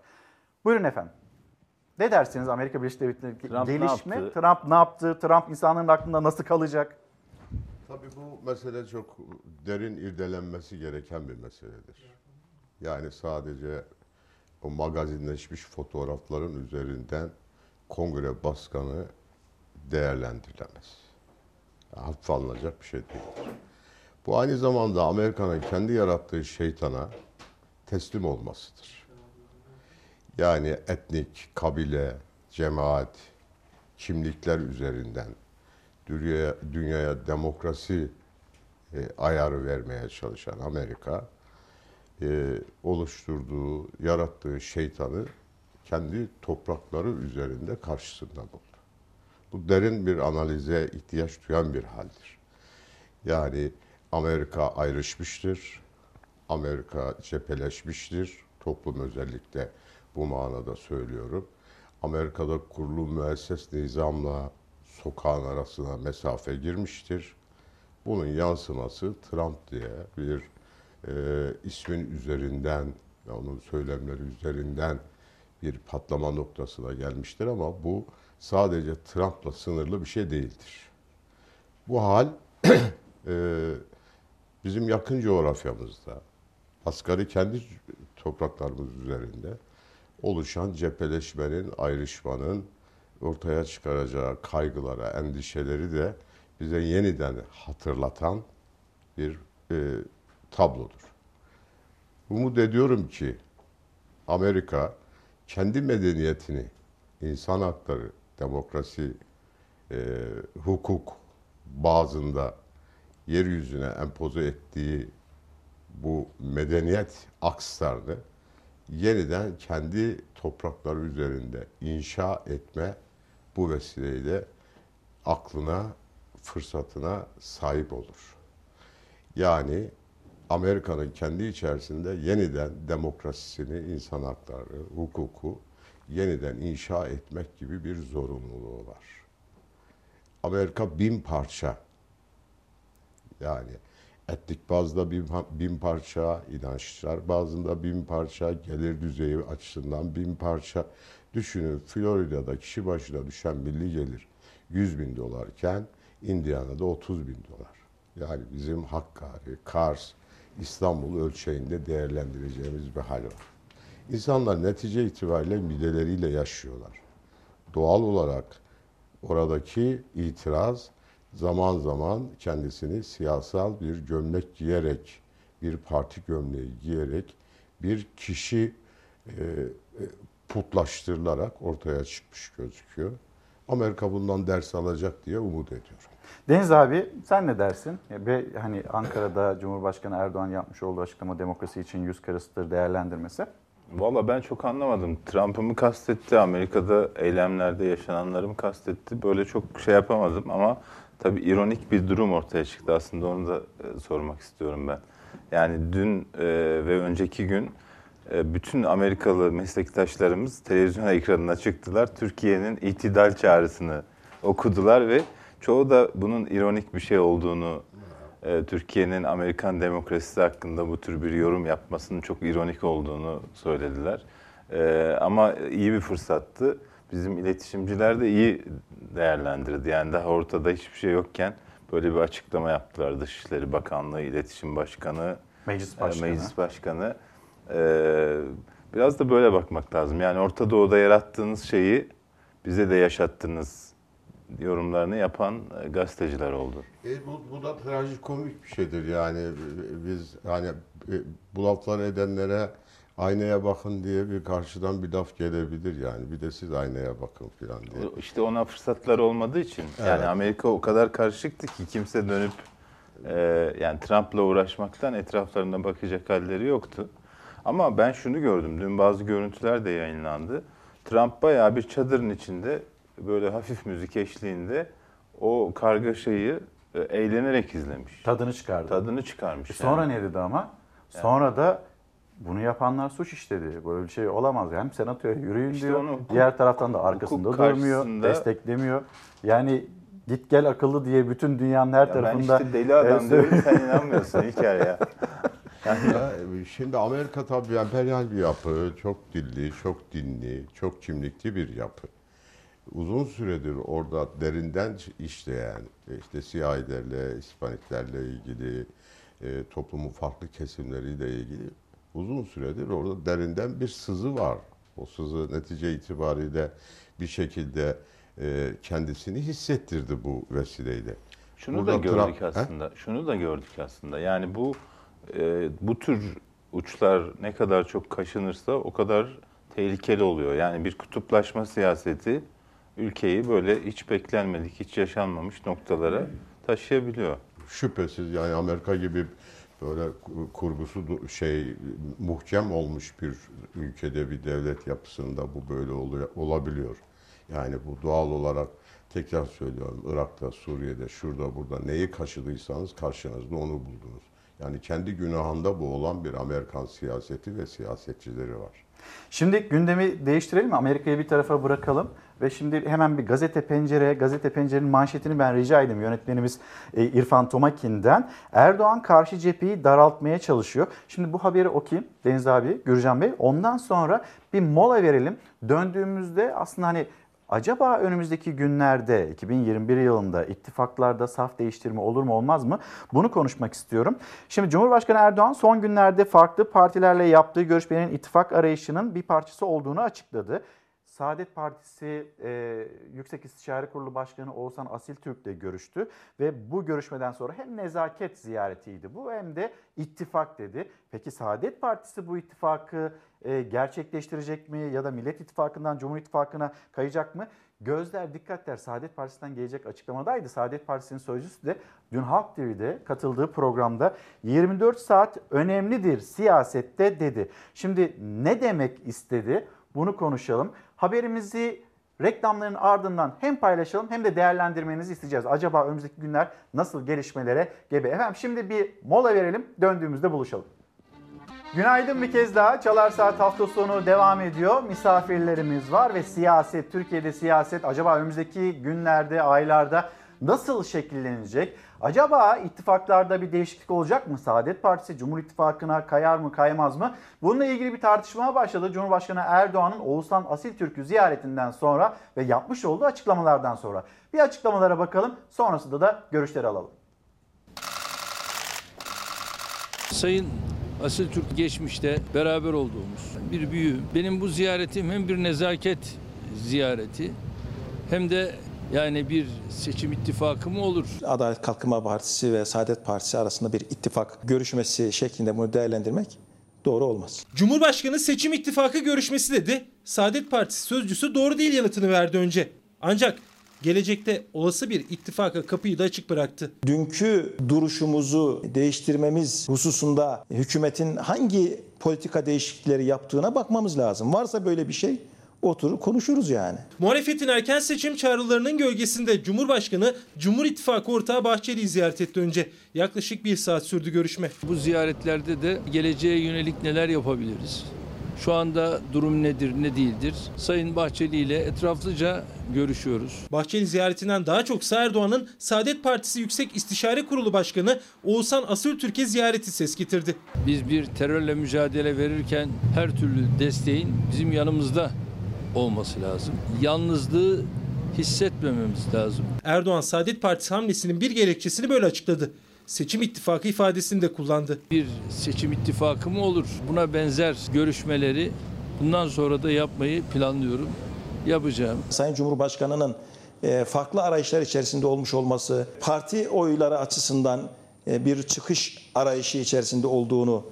Buyurun efendim. Ne dersiniz Amerika Birleşik Devletleri Trump ne gelişme? yaptı? Trump ne yaptı? Trump insanların aklında nasıl kalacak? Tabii bu mesele çok derin irdelenmesi gereken bir meseledir. Yani sadece o magazinleşmiş fotoğrafların üzerinden kongre başkanı değerlendirilemez. Hafife alınacak bir şey değildir. Bu aynı zamanda Amerika'nın kendi yarattığı şeytana teslim olmasıdır. Yani etnik, kabile, cemaat, kimlikler üzerinden dünyaya, dünyaya demokrasi e, ayarı vermeye çalışan Amerika e, oluşturduğu, yarattığı şeytanı kendi toprakları üzerinde karşısında buldu. Bu derin bir analize ihtiyaç duyan bir haldir. Yani Amerika ayrışmıştır, Amerika cepheleşmiştir, toplum özellikle bu manada söylüyorum. Amerika'da kurulu müesses nizamla sokağın arasına mesafe girmiştir. Bunun yansıması Trump diye bir e, ismin üzerinden onun söylemleri üzerinden bir patlama noktasına gelmiştir ama bu sadece Trump'la sınırlı bir şey değildir. Bu hal (clears throat) e, bizim yakın coğrafyamızda, asgari kendi topraklarımız üzerinde oluşan cepheleşmenin, ayrışmanın ortaya çıkaracağı kaygılara, endişeleri de bize yeniden hatırlatan bir e, tablodur. Umut ediyorum ki Amerika kendi medeniyetini, insan hakları, demokrasi, e, hukuk bazında yeryüzüne empoze ettiği bu medeniyet akslarını yeniden kendi toprakları üzerinde inşa etme bu vesileyle aklına, fırsatına sahip olur. Yani Amerika'nın kendi içerisinde yeniden demokrasisini, insan hakları, hukuku yeniden inşa etmek gibi bir zorunluluğu var. Amerika bin parça yani etnik bazda bin, bin parça, inançlar bazında bin parça, gelir düzeyi açısından bin parça. Düşünün Florida'da kişi başına düşen milli gelir 100 bin dolarken Indiana'da 30 bin dolar. Yani bizim Hakkari, Kars, İstanbul ölçeğinde değerlendireceğimiz bir hal var. İnsanlar netice itibariyle mideleriyle yaşıyorlar. Doğal olarak oradaki itiraz zaman zaman kendisini siyasal bir gömlek giyerek, bir parti gömleği giyerek bir kişi e, putlaştırılarak ortaya çıkmış gözüküyor. Amerika bundan ders alacak diye umut ediyorum. Deniz abi sen ne dersin? Ve hani Ankara'da Cumhurbaşkanı Erdoğan yapmış olduğu açıklama demokrasi için yüz karasıdır değerlendirmesi. Valla ben çok anlamadım. Trump'ı mı kastetti, Amerika'da eylemlerde yaşananları mı kastetti? Böyle çok şey yapamadım ama tabii ironik bir durum ortaya çıktı. Aslında onu da e, sormak istiyorum ben. Yani dün e, ve önceki gün bütün Amerikalı meslektaşlarımız televizyon ekranına çıktılar. Türkiye'nin itidal çağrısını okudular ve çoğu da bunun ironik bir şey olduğunu, e, Türkiye'nin Amerikan demokrasisi hakkında bu tür bir yorum yapmasının çok ironik olduğunu söylediler. E, ama iyi bir fırsattı. Bizim iletişimciler de iyi değerlendirdi. Yani daha ortada hiçbir şey yokken böyle bir açıklama yaptılar. Dışişleri Bakanlığı, İletişim Başkanı, Meclis e, Başkanı. Meclis Başkanı. E, biraz da böyle bakmak lazım. Yani Orta Doğu'da yarattığınız şeyi bize de yaşattınız yorumlarını yapan e, gazeteciler oldu. E, bu, bu da trajikomik bir şeydir yani biz hani bu lafları edenlere Aynaya bakın diye bir karşıdan bir laf gelebilir yani. Bir de siz aynaya bakın falan diye. İşte ona fırsatlar olmadığı için. Evet. Yani Amerika o kadar karışıktı ki kimse dönüp e, yani Trump'la uğraşmaktan etraflarına bakacak halleri yoktu. Ama ben şunu gördüm. Dün bazı görüntüler de yayınlandı. Trump bayağı bir çadırın içinde böyle hafif müzik eşliğinde o kargaşayı e, eğlenerek izlemiş. Tadını çıkardı. Tadını çıkarmış. E sonra yani. ne dedi ama? Sonra da bunu yapanlar suç işledi. Böyle bir şey olamaz. Hem senatoya yürüyün İşte diyor. onu hukuk- Diğer taraftan da arkasında durmuyor, karşısında- desteklemiyor. Yani git gel akıllı diye bütün dünyanın her Ya ben tarafında... işte deli adam e, diyorum (laughs) sen inanmıyorsun İlker ya. Ya, şimdi Amerika tabii emperyal bir yapı, çok dilli, çok dinli, çok kimlikli bir yapı. Uzun süredir orada derinden işleyen, işte siyahilerle, Hispaniklerle ilgili, e, toplumun farklı kesimleriyle ilgili uzun süredir orada derinden bir sızı var. O sızı netice itibariyle bir şekilde e, kendisini hissettirdi bu vesileyle. Şunu Burada da gördük Trump- He? aslında. Şunu da gördük aslında. Yani bu e, bu tür uçlar ne kadar çok kaşınırsa o kadar tehlikeli oluyor. Yani bir kutuplaşma siyaseti ülkeyi böyle hiç beklenmedik, hiç yaşanmamış noktalara taşıyabiliyor. şüphesiz yani Amerika gibi böyle kurgusu şey muhkem olmuş bir ülkede bir devlet yapısında bu böyle oluyor, olabiliyor. Yani bu doğal olarak tekrar söylüyorum Irak'ta, Suriye'de, şurada burada neyi kaşıdıysanız karşınızda onu buldunuz. Yani kendi günahında bu olan bir Amerikan siyaseti ve siyasetçileri var. Şimdi gündemi değiştirelim? Amerika'yı bir tarafa bırakalım ve şimdi hemen bir gazete pencere, gazete pencerenin manşetini ben rica edeyim yönetmenimiz e, İrfan Tomakin'den. Erdoğan karşı cepheyi daraltmaya çalışıyor. Şimdi bu haberi okuyayım Deniz abi, Gürcan Bey. Ondan sonra bir mola verelim. Döndüğümüzde aslında hani Acaba önümüzdeki günlerde 2021 yılında ittifaklarda saf değiştirme olur mu olmaz mı? Bunu konuşmak istiyorum. Şimdi Cumhurbaşkanı Erdoğan son günlerde farklı partilerle yaptığı görüşmelerin ittifak arayışının bir parçası olduğunu açıkladı. Saadet Partisi e, Yüksek İstişare Kurulu Başkanı Oğuzhan Asil Türk'le görüştü ve bu görüşmeden sonra hem nezaket ziyaretiydi bu hem de ittifak dedi. Peki Saadet Partisi bu ittifakı e, gerçekleştirecek mi ya da Millet İttifakı'ndan Cumhur İttifakı'na kayacak mı? Gözler dikkatler Saadet Partisi'nden gelecek açıklamadaydı. Saadet Partisi'nin sözcüsü de dün Halk TV'de katıldığı programda 24 saat önemlidir siyasette dedi. Şimdi ne demek istedi? Bunu konuşalım. Haberimizi reklamların ardından hem paylaşalım hem de değerlendirmenizi isteyeceğiz. Acaba önümüzdeki günler nasıl gelişmelere gebe? Efendim şimdi bir mola verelim döndüğümüzde buluşalım. Günaydın bir kez daha. Çalar Saat hafta sonu devam ediyor. Misafirlerimiz var ve siyaset, Türkiye'de siyaset acaba önümüzdeki günlerde, aylarda nasıl şekillenecek? Acaba ittifaklarda bir değişiklik olacak mı? Saadet Partisi Cumhur İttifakı'na kayar mı kaymaz mı? Bununla ilgili bir tartışma başladı. Cumhurbaşkanı Erdoğan'ın Oğuzhan Asil Türk'ü ziyaretinden sonra ve yapmış olduğu açıklamalardan sonra. Bir açıklamalara bakalım. Sonrasında da görüşleri alalım. Sayın Asil Türk geçmişte beraber olduğumuz bir büyüğüm. Benim bu ziyaretim hem bir nezaket ziyareti hem de yani bir seçim ittifakı mı olur? Adalet Kalkınma Partisi ve Saadet Partisi arasında bir ittifak görüşmesi şeklinde bunu değerlendirmek doğru olmaz. Cumhurbaşkanı seçim ittifakı görüşmesi dedi. Saadet Partisi sözcüsü doğru değil yanıtını verdi önce. Ancak gelecekte olası bir ittifaka kapıyı da açık bıraktı. Dünkü duruşumuzu değiştirmemiz hususunda hükümetin hangi politika değişiklikleri yaptığına bakmamız lazım. Varsa böyle bir şey oturur konuşuruz yani. Muhalefetin erken seçim çağrılarının gölgesinde Cumhurbaşkanı Cumhur İttifakı ortağı Bahçeli'yi ziyaret etti önce. Yaklaşık bir saat sürdü görüşme. Bu ziyaretlerde de geleceğe yönelik neler yapabiliriz? Şu anda durum nedir, ne değildir? Sayın Bahçeli ile etraflıca görüşüyoruz. Bahçeli ziyaretinden daha çok Erdoğan'ın Saadet Partisi Yüksek İstişare Kurulu Başkanı Oğuzhan Asıltürk'e ziyareti ses getirdi. Biz bir terörle mücadele verirken her türlü desteğin bizim yanımızda olması lazım. Yalnızlığı hissetmememiz lazım. Erdoğan Saadet Partisi hamlesinin bir gerekçesini böyle açıkladı. Seçim ittifakı ifadesini de kullandı. Bir seçim ittifakı mı olur? Buna benzer görüşmeleri bundan sonra da yapmayı planlıyorum. Yapacağım. Sayın Cumhurbaşkanı'nın e, farklı arayışlar içerisinde olmuş olması, parti oyları açısından e, bir çıkış arayışı içerisinde olduğunu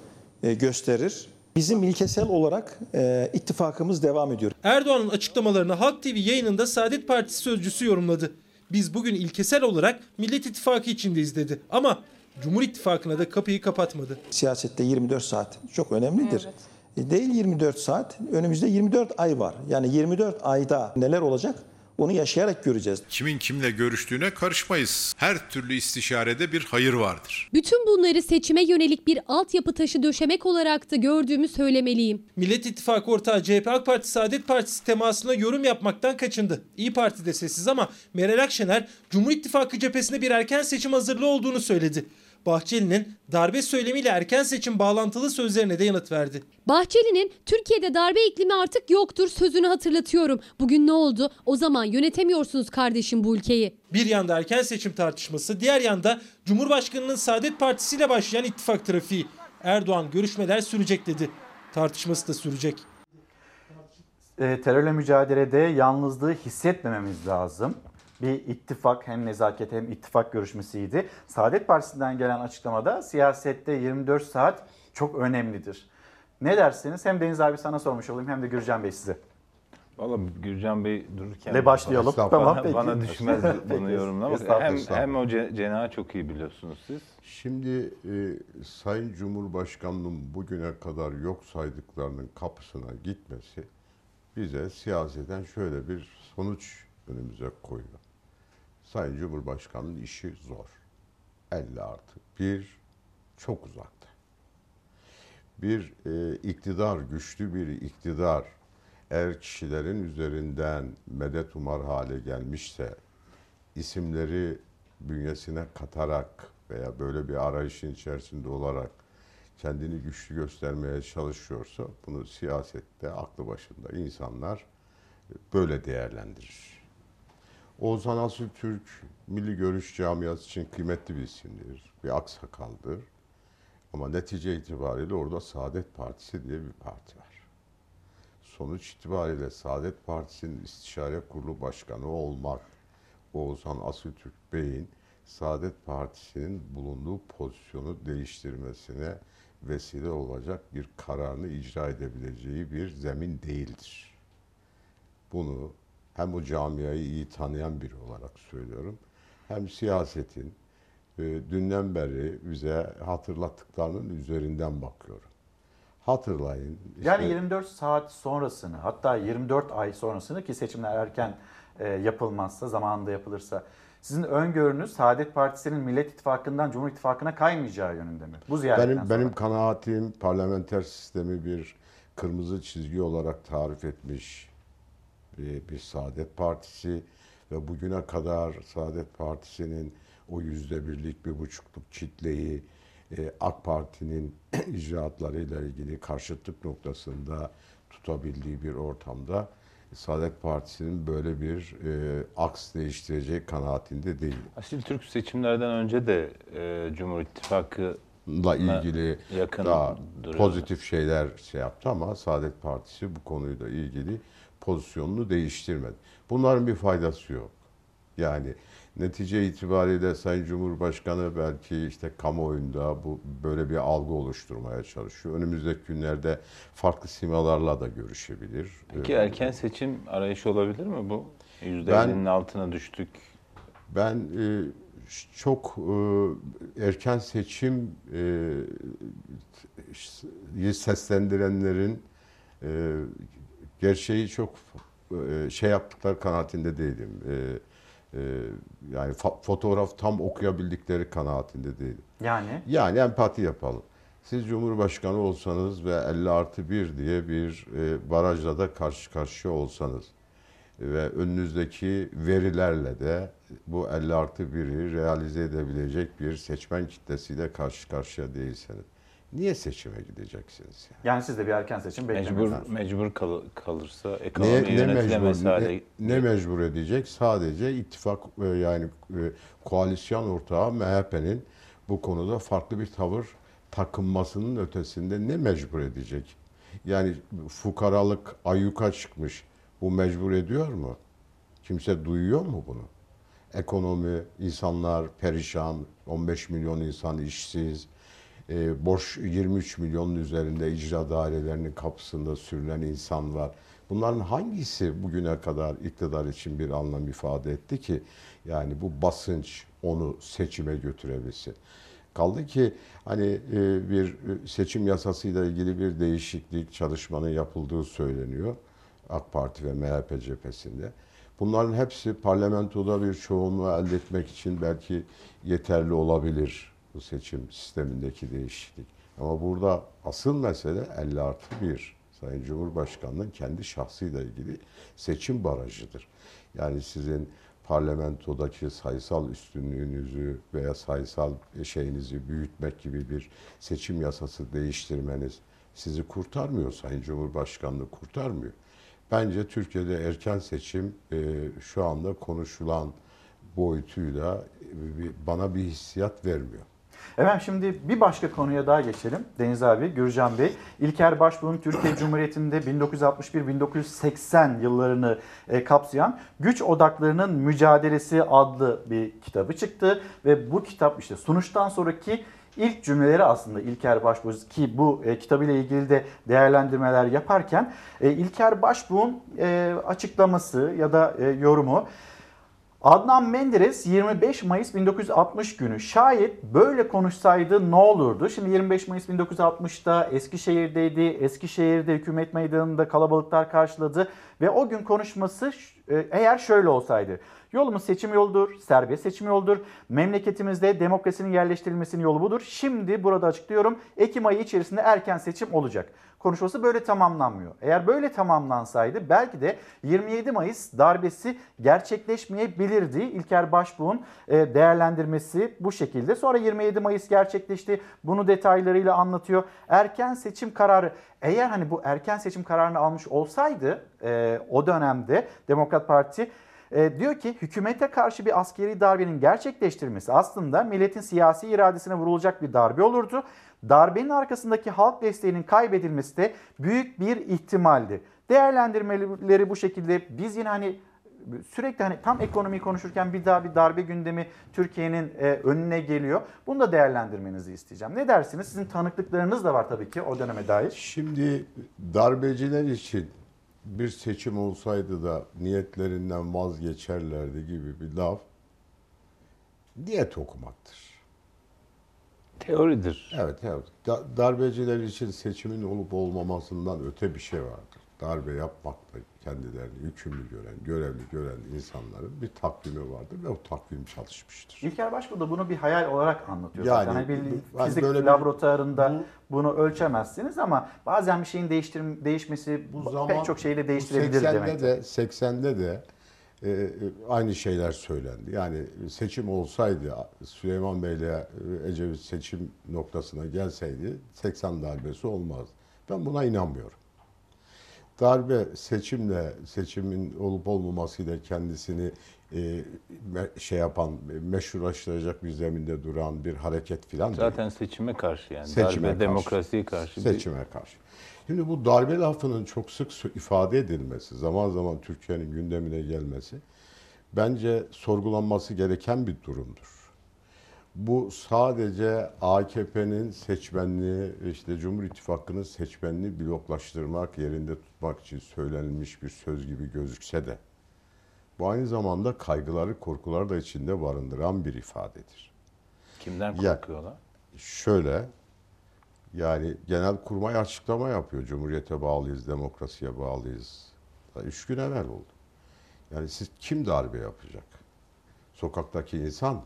e, gösterir. Bizim ilkesel olarak e, ittifakımız devam ediyor. Erdoğan'ın açıklamalarını Halk TV yayınında Saadet Partisi sözcüsü yorumladı. Biz bugün ilkesel olarak Millet İttifakı içindeyiz dedi. Ama Cumhur İttifakı'na da kapıyı kapatmadı. Siyasette 24 saat çok önemlidir. E, Değil 24 saat, önümüzde 24 ay var. Yani 24 ayda neler olacak onu yaşayarak göreceğiz. Kimin kimle görüştüğüne karışmayız. Her türlü istişarede bir hayır vardır. Bütün bunları seçime yönelik bir altyapı taşı döşemek olarak da gördüğümü söylemeliyim. Millet İttifakı ortağı CHP AK Parti Saadet Partisi temasına yorum yapmaktan kaçındı. İyi Parti de sessiz ama Meral Akşener Cumhur İttifakı cephesinde bir erken seçim hazırlığı olduğunu söyledi. Bahçeli'nin darbe söylemiyle erken seçim bağlantılı sözlerine de yanıt verdi. Bahçeli'nin Türkiye'de darbe iklimi artık yoktur sözünü hatırlatıyorum. Bugün ne oldu? O zaman yönetemiyorsunuz kardeşim bu ülkeyi. Bir yanda erken seçim tartışması, diğer yanda Cumhurbaşkanı'nın Saadet Partisi ile başlayan ittifak trafiği. Erdoğan görüşmeler sürecek dedi. Tartışması da sürecek. E, terörle mücadelede yalnızlığı hissetmememiz lazım. Bir ittifak hem nezaket hem ittifak görüşmesiydi. Saadet Partisi'nden gelen açıklamada siyasette 24 saat çok önemlidir. Ne dersiniz? Hem Deniz abi sana sormuş olayım hem de Gürcan Bey size. Valla Gürcan Bey dururken... Le başlayalım. Estağfurullah. Tamam, bana, peki. bana düşmez bunu yorumlamak. Hem, hem o ce- cenahı çok iyi biliyorsunuz siz. Şimdi e, Sayın Cumhurbaşkanı'nın bugüne kadar yok saydıklarının kapısına gitmesi bize siyaseten şöyle bir sonuç önümüze koyuyor. Sayın Cumhurbaşkanı'nın işi zor. 50 artı. Bir, çok uzakta. Bir e, iktidar, güçlü bir iktidar eğer kişilerin üzerinden medet umar hale gelmişse, isimleri bünyesine katarak veya böyle bir arayışın içerisinde olarak kendini güçlü göstermeye çalışıyorsa bunu siyasette aklı başında insanlar böyle değerlendirir. Oğuzhan Asıl Türk Milli Görüş Camiası için kıymetli bir isimdir, bir aksakaldır. Ama netice itibariyle orada Saadet Partisi diye bir parti var. Sonuç itibariyle Saadet Partisi'nin istişare kurulu başkanı olmak, Oğuzhan Asıltürk Bey'in Saadet Partisi'nin bulunduğu pozisyonu değiştirmesine vesile olacak bir kararını icra edebileceği bir zemin değildir. Bunu hem o camiayı iyi tanıyan biri olarak söylüyorum, hem siyasetin e, dünden beri bize hatırlattıklarının üzerinden bakıyorum. Hatırlayın. işte- Yani 24 saat sonrasını hatta 24 ay sonrasını ki seçimler erken e, yapılmazsa zamanında yapılırsa sizin öngörünüz Saadet Partisi'nin Millet İttifakı'ndan Cumhur İttifakı'na kaymayacağı yönünde mi? Bu ziyaretten Benim sonra. benim kanaatim parlamenter sistemi bir kırmızı çizgi olarak tarif etmiş bir, bir Saadet Partisi ve bugüne kadar Saadet Partisi'nin o yüzde birlik bir buçukluk kitleyi e, AK Parti'nin (clears throat) icraatlarıyla ilgili karşıtlık noktasında tutabildiği bir ortamda Saadet Partisi'nin böyle bir e, aks değiştirecek kanaatinde değil. Asil Türk seçimlerden önce de e, Cumhur İttifakı la ilgili yakın daha duruyordu. pozitif şeyler şey yaptı ama Saadet Partisi bu konuyla ilgili pozisyonunu değiştirmedi. Bunların bir faydası yok. Yani netice itibariyle Sayın Cumhurbaşkanı belki işte kamuoyunda bu böyle bir algı oluşturmaya çalışıyor. Önümüzdeki günlerde farklı simalarla da görüşebilir. Peki Ee, erken seçim arayışı olabilir mi bu? %50'nin altına düştük. Ben e, çok e, erken seçim e, seslendirenlerin e, gerçeği çok e, şey yaptıkları kanaatinde değilim. E, e, yani fotoğraf tam okuyabildikleri kanaatinde değilim. Yani? Yani empati yapalım. Siz Cumhurbaşkanı olsanız ve 50 artı 1 diye bir e, barajla da karşı karşıya olsanız ve önünüzdeki verilerle de bu 50 artı 1'i realize edebilecek bir seçmen kitlesiyle karşı karşıya değilseniz niye seçime gideceksiniz? Yani? Yani siz de bir erken seçim Mecbur beklemiyorsunuz. mecbur kal- kalırsa ekonomi Ne, ne, yönetilemez mecbur, hale ne, ne mecbur edecek? Sadece ittifak e, yani e, koalisyon ortağı MHP'nin bu konuda farklı bir tavır takınmasının ötesinde ne mecbur edecek? Yani fukaralık ayyuka çıkmış. Bu mecbur ediyor mu? Kimse duyuyor mu bunu? Ekonomi, insanlar perişan, 15 milyon insan işsiz, E, borç 23 milyonun üzerinde icra dairelerinin kapısında sürülen insan var. Bunların hangisi bugüne kadar iktidar için bir anlam ifade etti ki yani bu basınç onu seçime götürebilsin? Kaldı ki hani e, bir seçim yasasıyla ilgili bir değişiklik çalışmanın yapıldığı söyleniyor AK Parti ve MHP cephesinde. Bunların hepsi parlamentoda bir çoğunluğu elde etmek için belki yeterli olabilir bu seçim sistemindeki değişiklik. Ama burada asıl mesele 50 artı 1. Sayın Cumhurbaşkanı'nın kendi şahsıyla ilgili seçim barajıdır. Yani sizin parlamentodaki sayısal üstünlüğünüzü veya sayısal şeyinizi büyütmek gibi bir seçim yasası değiştirmeniz sizi kurtarmıyor. Sayın Cumhurbaşkanlığı kurtarmıyor. Bence Türkiye'de erken seçim e, şu anda konuşulan boyutuyla e, bana bir hissiyat vermiyor. Efendim şimdi bir başka konuya daha geçelim. Deniz abi, Gürcan Bey. İlker Başbuğ'un Türkiye Cumhuriyeti'nde 1961-1980 yıllarını e, kapsayan Güç Odaklarının Mücadelesi adlı bir kitabı çıktı. Ve bu kitap işte sunuştan sonraki ilk cümleleri aslında İlker Başbuğ ki bu e, kitabıyla ilgili de değerlendirmeler yaparken e, İlker Başbuğ'un e, açıklaması ya da yorumu Adnan Menderes 25 Mayıs 1960 günü şayet böyle konuşsaydı ne olurdu? Şimdi 25 Mayıs 1960'da Eskişehir'deydi. Eskişehir'de hükümet meydanında kalabalıklar karşıladı ve o gün konuşması e, eğer şöyle olsaydı. Yolumuz seçim yoludur, serbest seçim yoludur. Memleketimizde demokrasinin yerleştirilmesinin yolu budur. Şimdi burada açıklıyorum. Ekim ayı içerisinde erken seçim olacak. Konuşması böyle tamamlanmıyor. Eğer böyle tamamlansaydı belki de 27 Mayıs darbesi gerçekleşmeyebilirdi. İlker Başbuğ'un e, değerlendirmesi bu şekilde. Sonra 27 Mayıs gerçekleşti. Bunu detaylarıyla anlatıyor. Erken seçim kararı eğer hani bu erken seçim kararını almış olsaydı e, o dönemde Demokrat Parti e, diyor ki hükümete karşı bir askeri darbenin gerçekleştirilmesi aslında milletin siyasi iradesine vurulacak bir darbe olurdu. Darbenin arkasındaki halk desteğinin kaybedilmesi de büyük bir ihtimaldi. Değerlendirmeleri bu şekilde biz yine hani sürekli hani tam ekonomiyi konuşurken bir daha bir darbe gündemi Türkiye'nin e, önüne geliyor. Bunu da değerlendirmenizi isteyeceğim. Ne dersiniz? Sizin tanıklıklarınız da var tabii ki o döneme dair. Şimdi darbeciler için bir seçim olsaydı da niyetlerinden vazgeçerlerdi gibi bir laf niyet okumaktır. Teoridir. Evet, evet. Da- darbeciler için seçimin olup olmamasından öte bir şey vardır. Darbe yapmakla kendilerini yükümlü gören, görevli gören insanların bir takvimi vardır ve o takvim çalışmıştır. İlker Başbuğ da bunu bir hayal olarak anlatıyor. Yani. Hani bir bu- hani fizik böyle laboratuvarında bunu ölçemezsiniz ama bazen bir şeyin değiştir değişmesi Bu zaman pek çok bu değiştirebilir 80'de demek. de 80'de de e, e, aynı şeyler söylendi. Yani seçim olsaydı Süleyman Bey'le e, Ecevit seçim noktasına gelseydi 80 darbesi olmaz. Ben buna inanmıyorum. Darbe seçimle seçimin olup olmamasıyla kendisini e, şey yapan meşrulaştıracak bir zeminde duran bir hareket filan değil. Zaten seçime karşı yani. Seçime Darbe karşı. demokrasiye karşı. bir- Seçime karşı. Şimdi bu darbe lafının çok sık ifade edilmesi, zaman zaman Türkiye'nin gündemine gelmesi bence sorgulanması gereken bir durumdur. Bu sadece AKP'nin seçmenliği, işte Cumhur İttifakı'nın seçmenliği bloklaştırmak, yerinde tutmak için söylenilmiş bir söz gibi gözükse de bu aynı zamanda kaygıları, korkuları da içinde barındıran bir ifadedir. Kimden Ya- korkuyorlar? Şöyle, yani genel kurmay açıklama yapıyor. Cumhuriyete bağlıyız, demokrasiye bağlıyız. Daha Üç gün evvel oldu. Yani siz kim darbe yapacak? Sokaktaki insan mı?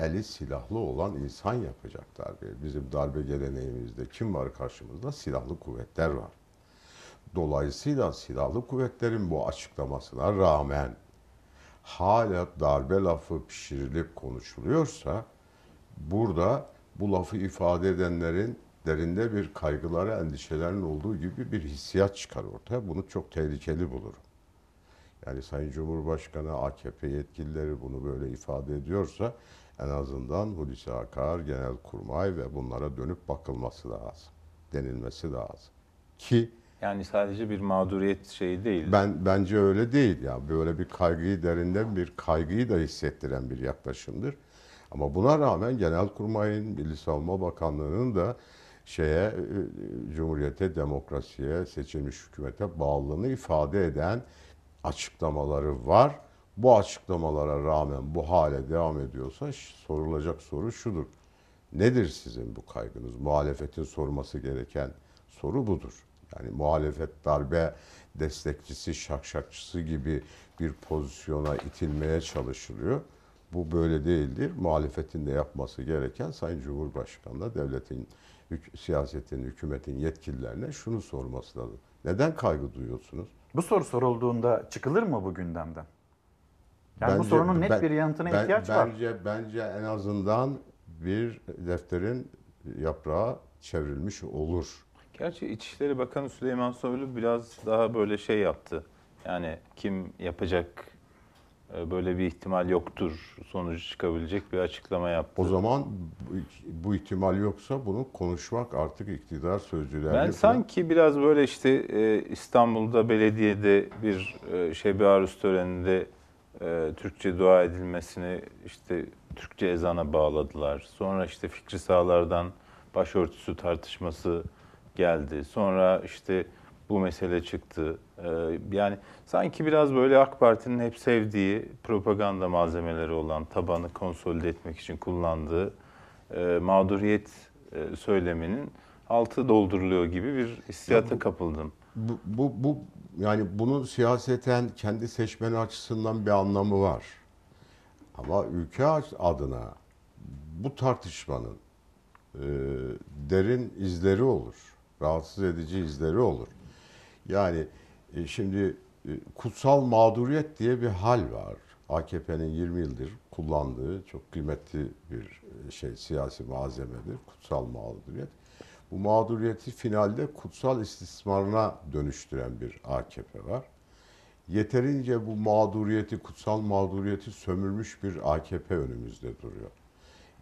Eli silahlı olan insan yapacak darbe. Bizim darbe geleneğimizde kim var karşımızda? Silahlı kuvvetler var. Dolayısıyla silahlı kuvvetlerin bu açıklamasına rağmen hala darbe lafı pişirilip konuşuluyorsa burada bu lafı ifade edenlerin derinde bir kaygıları, endişelerin olduğu gibi bir hissiyat çıkar ortaya. Bunu çok tehlikeli bulurum. Yani Sayın Cumhurbaşkanı, AKP yetkilileri bunu böyle ifade ediyorsa en azından Hulusi Akar, Genelkurmay ve bunlara dönüp bakılması lazım. Denilmesi lazım. Ki Yani sadece bir mağduriyet şeyi değil. ben bence öyle değil ya. Böyle bir kaygıyı derinden bir kaygıyı da hissettiren bir yaklaşımdır. Ama buna rağmen Genelkurmay'ın, Milli Savunma Bakanlığı'nın da şeye e, Cumhuriyete, demokrasiye, seçilmiş hükümete bağlılığını ifade eden açıklamaları var. Bu açıklamalara rağmen bu hale devam ediyorsa sorulacak soru şudur. Nedir sizin bu kaygınız? Muhalefetin sorması gereken soru budur. Yani muhalefet darbe destekçisi, şakşakçısı gibi bir pozisyona itilmeye çalışılıyor. Bu böyle değildir. Muhalefetin de yapması gereken Sayın Cumhurbaşkanı'na, devletin, hük- siyasetin, hükümetin yetkililerine şunu sorması lazım. Neden kaygı duyuyorsunuz? Bu soru sorulduğunda çıkılır mı bu gündemden? Yani bu Bence- sorunun net ben- bir yanıtına ben- ihtiyaç var. bence, Bence en azından bir defterin yaprağı çevrilmiş olur. Gerçi İçişleri Bakanı Süleyman Soylu biraz daha böyle şey yaptı. Yani kim yapacak e, böyle bir ihtimal yoktur sonucu çıkabilecek bir açıklama yaptı. O zaman bu- bu ihtimal yoksa bunu konuşmak artık iktidar sözcülerine Ben falan- sanki biraz böyle işte e, İstanbul'da belediyede bir e, şebi aruz töreninde e, Türkçe dua edilmesini işte Türkçe ezana bağladılar. Sonra işte Fikri Sağlar'dan başörtüsü tartışması geldi. Sonra işte bu mesele çıktı. E, yani sanki biraz böyle AK Parti'nin hep sevdiği propaganda malzemeleri olan tabanı konsolide etmek için kullandığı e, mağduriyet e, söyleminin altı dolduruluyor gibi bir hissiyata kapıldım. Bu, bu, yani bunun siyaseten kendi seçmeni açısından bir anlamı var. Ama ülke adına bu tartışmanın e, derin izleri olur. Rahatsız edici izleri olur. Yani e, şimdi e, kutsal mağduriyet diye bir hal var. AKP'nin 20 yıldır kullandığı çok kıymetli bir e, şey siyasi malzemedir. Kutsal mağduriyet. Bu mağduriyeti finalde kutsal istismarına dönüştüren bir AKP var. Yeterince bu mağduriyeti, kutsal mağduriyeti sömürmüş bir AKP önümüzde duruyor.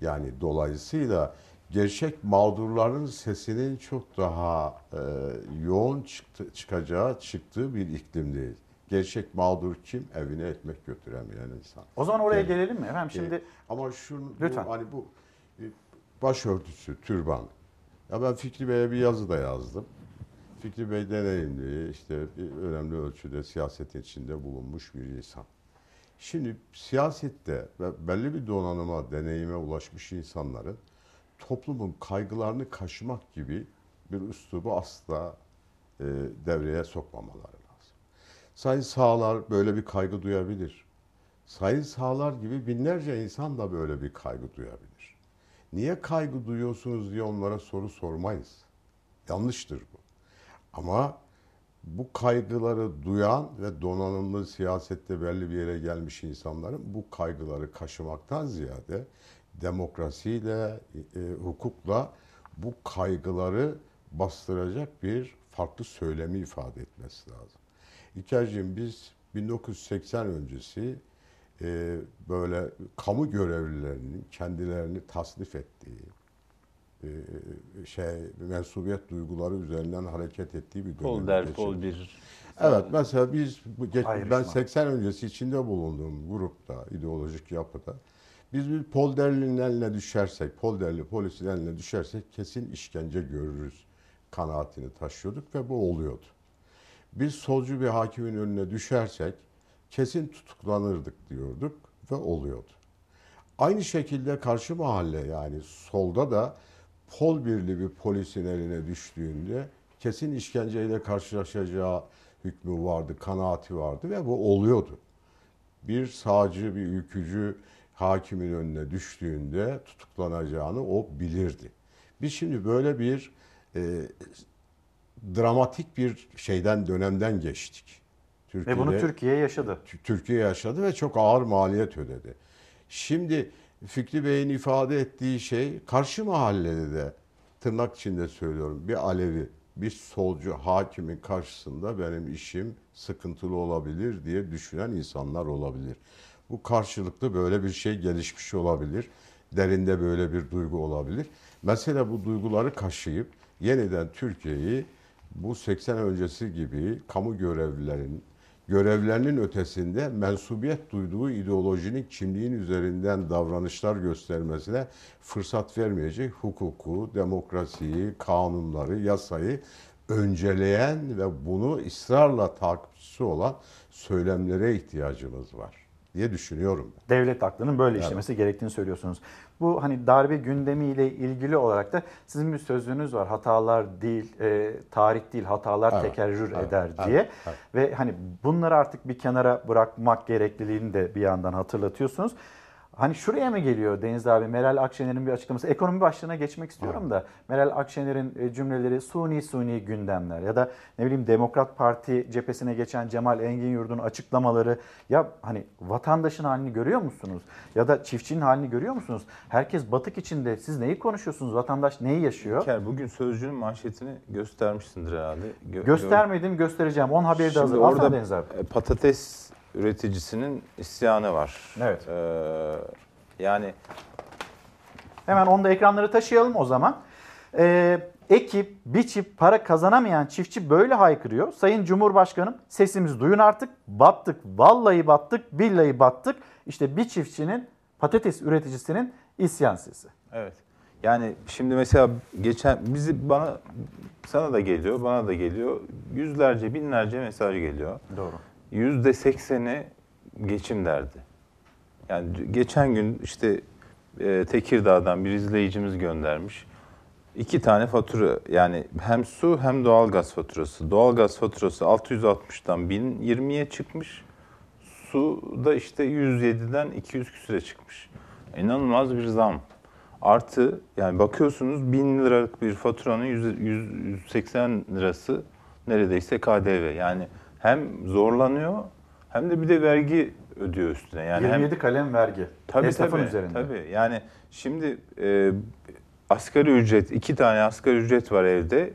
Yani dolayısıyla gerçek mağdurların sesinin çok daha e, yoğun çıktı, çıkacağı, çıktığı bir iklimdeyiz. Gerçek mağdur kim? Evine ekmek götüremeyen insan. O zaman oraya Evet. gelelim mi? Efendim şimdi Evet. ama şunu Lütfen. bu, hani bu e, başörtüsü, türban. Ya ben Fikri Bey'e bir yazı da yazdım. Fikri Bey deneyimli, işte bir önemli ölçüde siyasetin içinde bulunmuş bir insan. Şimdi siyasette ve belli bir donanıma, deneyime ulaşmış insanların toplumun kaygılarını kaşımak gibi bir üslubu asla e, devreye sokmamaları lazım. Sayın Sağlar böyle bir kaygı duyabilir. Sayın Sağlar gibi binlerce insan da böyle bir kaygı duyabilir. Niye kaygı duyuyorsunuz diye onlara soru sormayız. Yanlıştır bu. Ama bu kaygıları duyan ve donanımlı siyasette belli bir yere gelmiş insanların bu kaygıları kaşımaktan ziyade demokrasiyle, e, hukukla bu kaygıları bastıracak bir farklı söylemi ifade etmesi lazım. İlkerciğim biz 1980 öncesi e, böyle kamu görevlilerinin kendilerini tasnif ettiği, e, şey mensubiyet duyguları üzerinden hareket ettiği bir dönem. Pol der, pol bir. Evet mesela biz geç- ben Ayrışma. 80 öncesi içinde bulunduğum grupta, ideolojik yapıda biz bir Polderli'nin eline düşersek, Polderli polisin eline düşersek kesin işkence görürüz kanaatini taşıyorduk ve bu oluyordu. Biz solcu bir hakimin önüne düşersek kesin tutuklanırdık diyorduk ve oluyordu. Aynı şekilde karşı mahalle yani solda da pol birli bir polisin eline düştüğünde kesin işkenceyle karşılaşacağı hükmü vardı, kanaati vardı ve bu oluyordu. Bir sağcı, bir ülkücü hakimin önüne düştüğünde tutuklanacağını o bilirdi. Biz şimdi böyle bir e, dramatik bir şeyden dönemden geçtik. Ve bunu Türkiye yaşadı. Türkiye yaşadı ve çok ağır maliyet ödedi. Şimdi Fikri Bey'in ifade ettiği şey karşı mahallede de tırnak içinde söylüyorum bir Alevi, bir solcu hakimin karşısında benim işim sıkıntılı olabilir diye düşünen insanlar olabilir. Bu karşılıklı böyle bir şey gelişmiş olabilir. Derinde böyle bir duygu olabilir. Mesela bu duyguları kaşıyıp yeniden Türkiye'yi bu 80 öncesi gibi kamu görevlilerinin görevlerinin ötesinde mensubiyet duyduğu ideolojinin kimliğin üzerinden davranışlar göstermesine fırsat vermeyecek hukuku, demokrasiyi, kanunları, yasayı önceleyen ve bunu ısrarla takipçisi olan söylemlere ihtiyacımız var diye düşünüyorum. Devlet aklının böyle işlemesi gerektiğini söylüyorsunuz. Bu hani darbe gündemiyle ilgili olarak da sizin bir sözünüz var. Hatalar değil, e, tarih değil, hatalar Evet, tekerrür evet, eder evet, diye. evet. Ve hani bunları artık bir kenara bırakmak gerekliliğini de bir yandan hatırlatıyorsunuz. Hani şuraya mı geliyor Deniz abi? Meral Akşener'in bir açıklaması. Ekonomi başlığına geçmek istiyorum da. Meral Akşener'in e, cümleleri suni suni gündemler ya da ne bileyim Demokrat Parti cephesine geçen Cemal Engin Yurt'un açıklamaları. Ya hani vatandaşın halini görüyor musunuz? Ya da çiftçinin halini görüyor musunuz? Herkes batık içinde. Siz neyi konuşuyorsunuz? Vatandaş neyi yaşıyor? İlker bugün Sözcü'nün manşetini göstermişsindir herhalde. Gö- Göstermedim göstereceğim. 10 haberi de hazır. Orada Deniz abi. e, patates üreticisinin isyanı var. Evet. Ee, yani Hemen onu da ekranları taşıyalım o zaman. Ee, ekip, biçip para kazanamayan çiftçi böyle haykırıyor. Sayın Cumhurbaşkanım sesimizi duyun artık. Battık, vallahi battık, billahi battık. İşte bir çiftçinin, patates üreticisinin isyan sesi. Evet. Yani şimdi mesela geçen bizi bana sana da geliyor, bana da geliyor. Yüzlerce, binlerce mesaj geliyor. Doğru. Yüzde sekseni geçim derdi. Yani geçen gün işte e, Tekirdağ'dan bir izleyicimiz göndermiş. İki tane fatura yani hem su hem doğalgaz faturası. Doğalgaz faturası 660'dan 1020'ye çıkmış. Su da işte 107'den 200 küsüre çıkmış. İnanılmaz bir zam. Artı yani bakıyorsunuz 1000 liralık bir faturanın 100, 100, 180 lirası neredeyse KDV. Yani hem zorlanıyor hem de bir de vergi ödüyor üstüne. Yani hem 27 kalem vergi. Tabii Esnafın tabii, üzerinde. Tabii yani şimdi e, asgari ücret, iki tane asgari ücret var evde.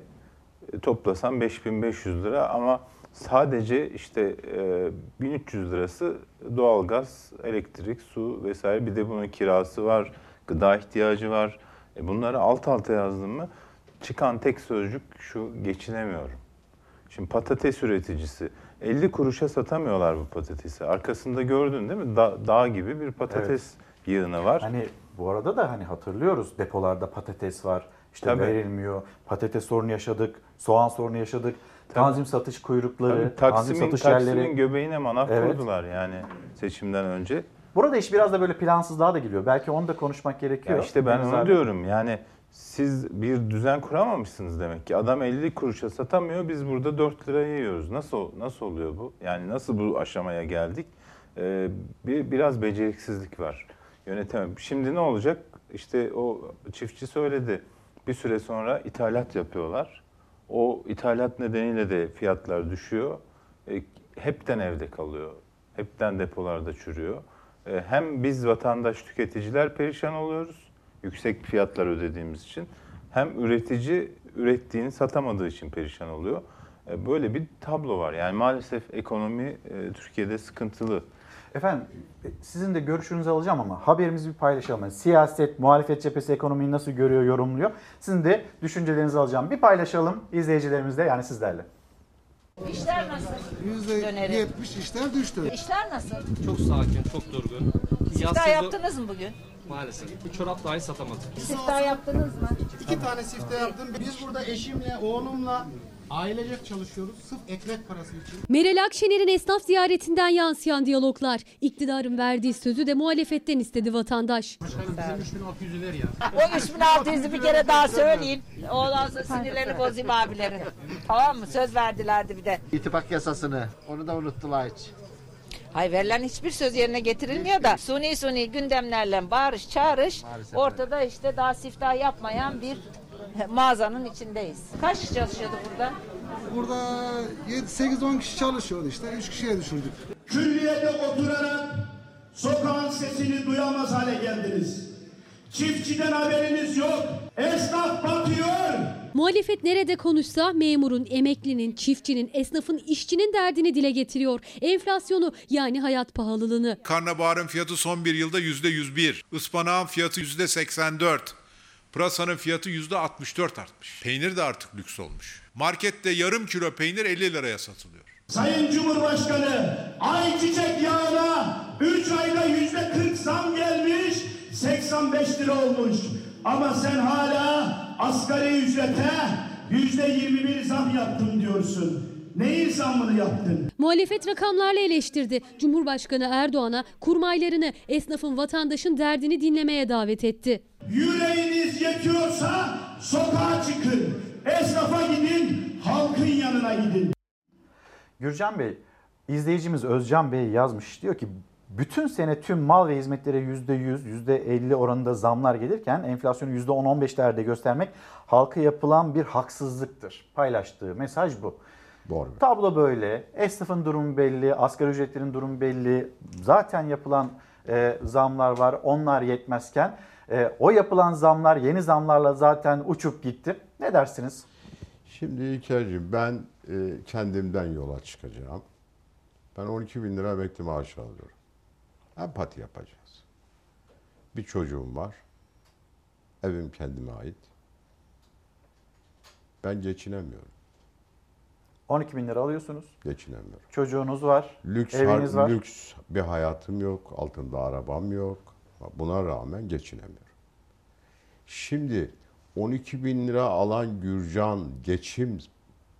E, toplasam 5500 lira ama sadece işte e, 1300 lirası doğalgaz, elektrik, su vesaire. Bir de bunun kirası var, gıda ihtiyacı var. E, bunları alt alta yazdım mı çıkan tek sözcük şu geçinemiyorum. Şimdi patates üreticisi 50 kuruşa satamıyorlar bu patatesi. Arkasında gördün değil mi? Da- dağ gibi bir patates yığını var. Hani bu arada da hani hatırlıyoruz depolarda patates var. İşte Tabii. verilmiyor. Patates sorunu yaşadık. Soğan sorunu yaşadık. Tanzim satış kuyrukları, Tabii, tanzim Taksim'in, satış Taksim'in yerleri. göbeğine manav Evet. kurdular yani seçimden önce. Burada iş biraz da böyle plansızlığa da geliyor. Belki onu da konuşmak gerekiyor. Ya işte ben Deniz onu abi. diyorum yani siz bir düzen kuramamışsınız demek ki. Adam 50 kuruşa satamıyor biz burada 4 liraya yiyoruz. Nasıl nasıl oluyor bu? Yani nasıl bu aşamaya geldik? Ee, bir biraz beceriksizlik var. Yönetemem. Şimdi ne olacak? İşte o çiftçi söyledi. Bir süre sonra ithalat yapıyorlar. O ithalat nedeniyle de fiyatlar düşüyor. E, hepten evde kalıyor. Hepten depolarda çürüyor. E, hem biz vatandaş tüketiciler perişan oluyoruz. Yüksek fiyatlar ödediğimiz için. Hem üretici ürettiğini satamadığı için perişan oluyor. E, böyle bir tablo var. Yani maalesef ekonomi e, Türkiye'de sıkıntılı. Efendim e, sizin de görüşünüzü alacağım ama haberimizi bir paylaşalım. Yani siyaset, muhalefet cephesi ekonomiyi nasıl görüyor, yorumluyor? Sizin de düşüncelerinizi alacağım. Bir paylaşalım izleyicilerimizle yani sizlerle. İşler nasıl? Döneri. %70 işler düştü. İşler nasıl? Çok sakin, çok durgun. Siftah yaptınız mı bugün? Maalesef. Bir çorap dahi satamadık. Siftah yaptınız mı? İki tane sifte yaptım. Biz burada eşimle, oğlumla ailecek çalışıyoruz. Sırf ekmek parası için. Meral Akşener'in esnaf ziyaretinden yansıyan diyaloglar. İktidarın verdiği sözü de muhalefetten istedi vatandaş. Başkanım bizim 3600'ü ver ya. O 3600'ü bir kere daha söyleyeyim. Ondan sonra sinirlerini bozayım abilerin. Tamam mı? Söz verdilerdi bir de. İttifak yasasını. Onu da unuttular hiç. Hay verilen hiçbir söz yerine getirilmiyor da suni suni gündemlerle bağırış çağırış ortada işte daha siftah yapmayan bir (laughs) mağazanın içindeyiz. Kaç kişi çalışıyordu burada? Burada 8-10 kişi çalışıyordu işte. 3 kişiye düşürdük. Külliyede oturarak sokağın sesini duyamaz hale geldiniz. Çiftçiden haberiniz yok. Esnaf batıyor. Muhalefet nerede konuşsa memurun, emeklinin, çiftçinin, esnafın, işçinin derdini dile getiriyor. Enflasyonu yani hayat pahalılığını. Karnabaharın fiyatı son bir yılda %101. Ispanağın fiyatı %84. Pırasanın fiyatı %64 artmış. Peynir de artık lüks olmuş. Markette yarım kilo peynir 50 liraya satılıyor. Sayın Cumhurbaşkanı ayçiçek yağına 3 ayda yüzde 40 zam gelmiş 85 lira olmuş. Ama sen hala asgari ücrete yüzde 21 zam yaptım diyorsun. Neyin zammını yaptın? Muhalefet rakamlarla eleştirdi. Cumhurbaşkanı Erdoğan'a kurmaylarını, esnafın, vatandaşın derdini dinlemeye davet etti. Yüreğiniz yetiyorsa sokağa çıkın. Esnafa gidin, halkın yanına gidin. Gürcan Bey, izleyicimiz Özcan Bey yazmış. Diyor ki bütün sene tüm mal ve hizmetlere %100, %50 oranında zamlar gelirken enflasyonu %10-15'lerde göstermek halka yapılan bir haksızlıktır. Paylaştığı mesaj bu. Doğru. Tablo böyle. Esnafın durumu belli, asgari ücretlerin durumu belli. Zaten yapılan e, zamlar var. Onlar yetmezken e, o yapılan zamlar yeni zamlarla zaten uçup gitti. Ne dersiniz? Şimdi İlker'cim ben e, kendimden yola çıkacağım. Ben 12 bin lira emekli maaşı alıyorum. Empati yapacağız. Bir çocuğum var. Evim kendime ait. Ben geçinemiyorum. 12 bin lira alıyorsunuz. Geçinemiyorum. Çocuğunuz var, Lüks, eviniz var. lüks bir hayatım yok. Altında arabam yok. Buna rağmen geçinemiyorum. Şimdi 12 bin lira alan Gürcan geçim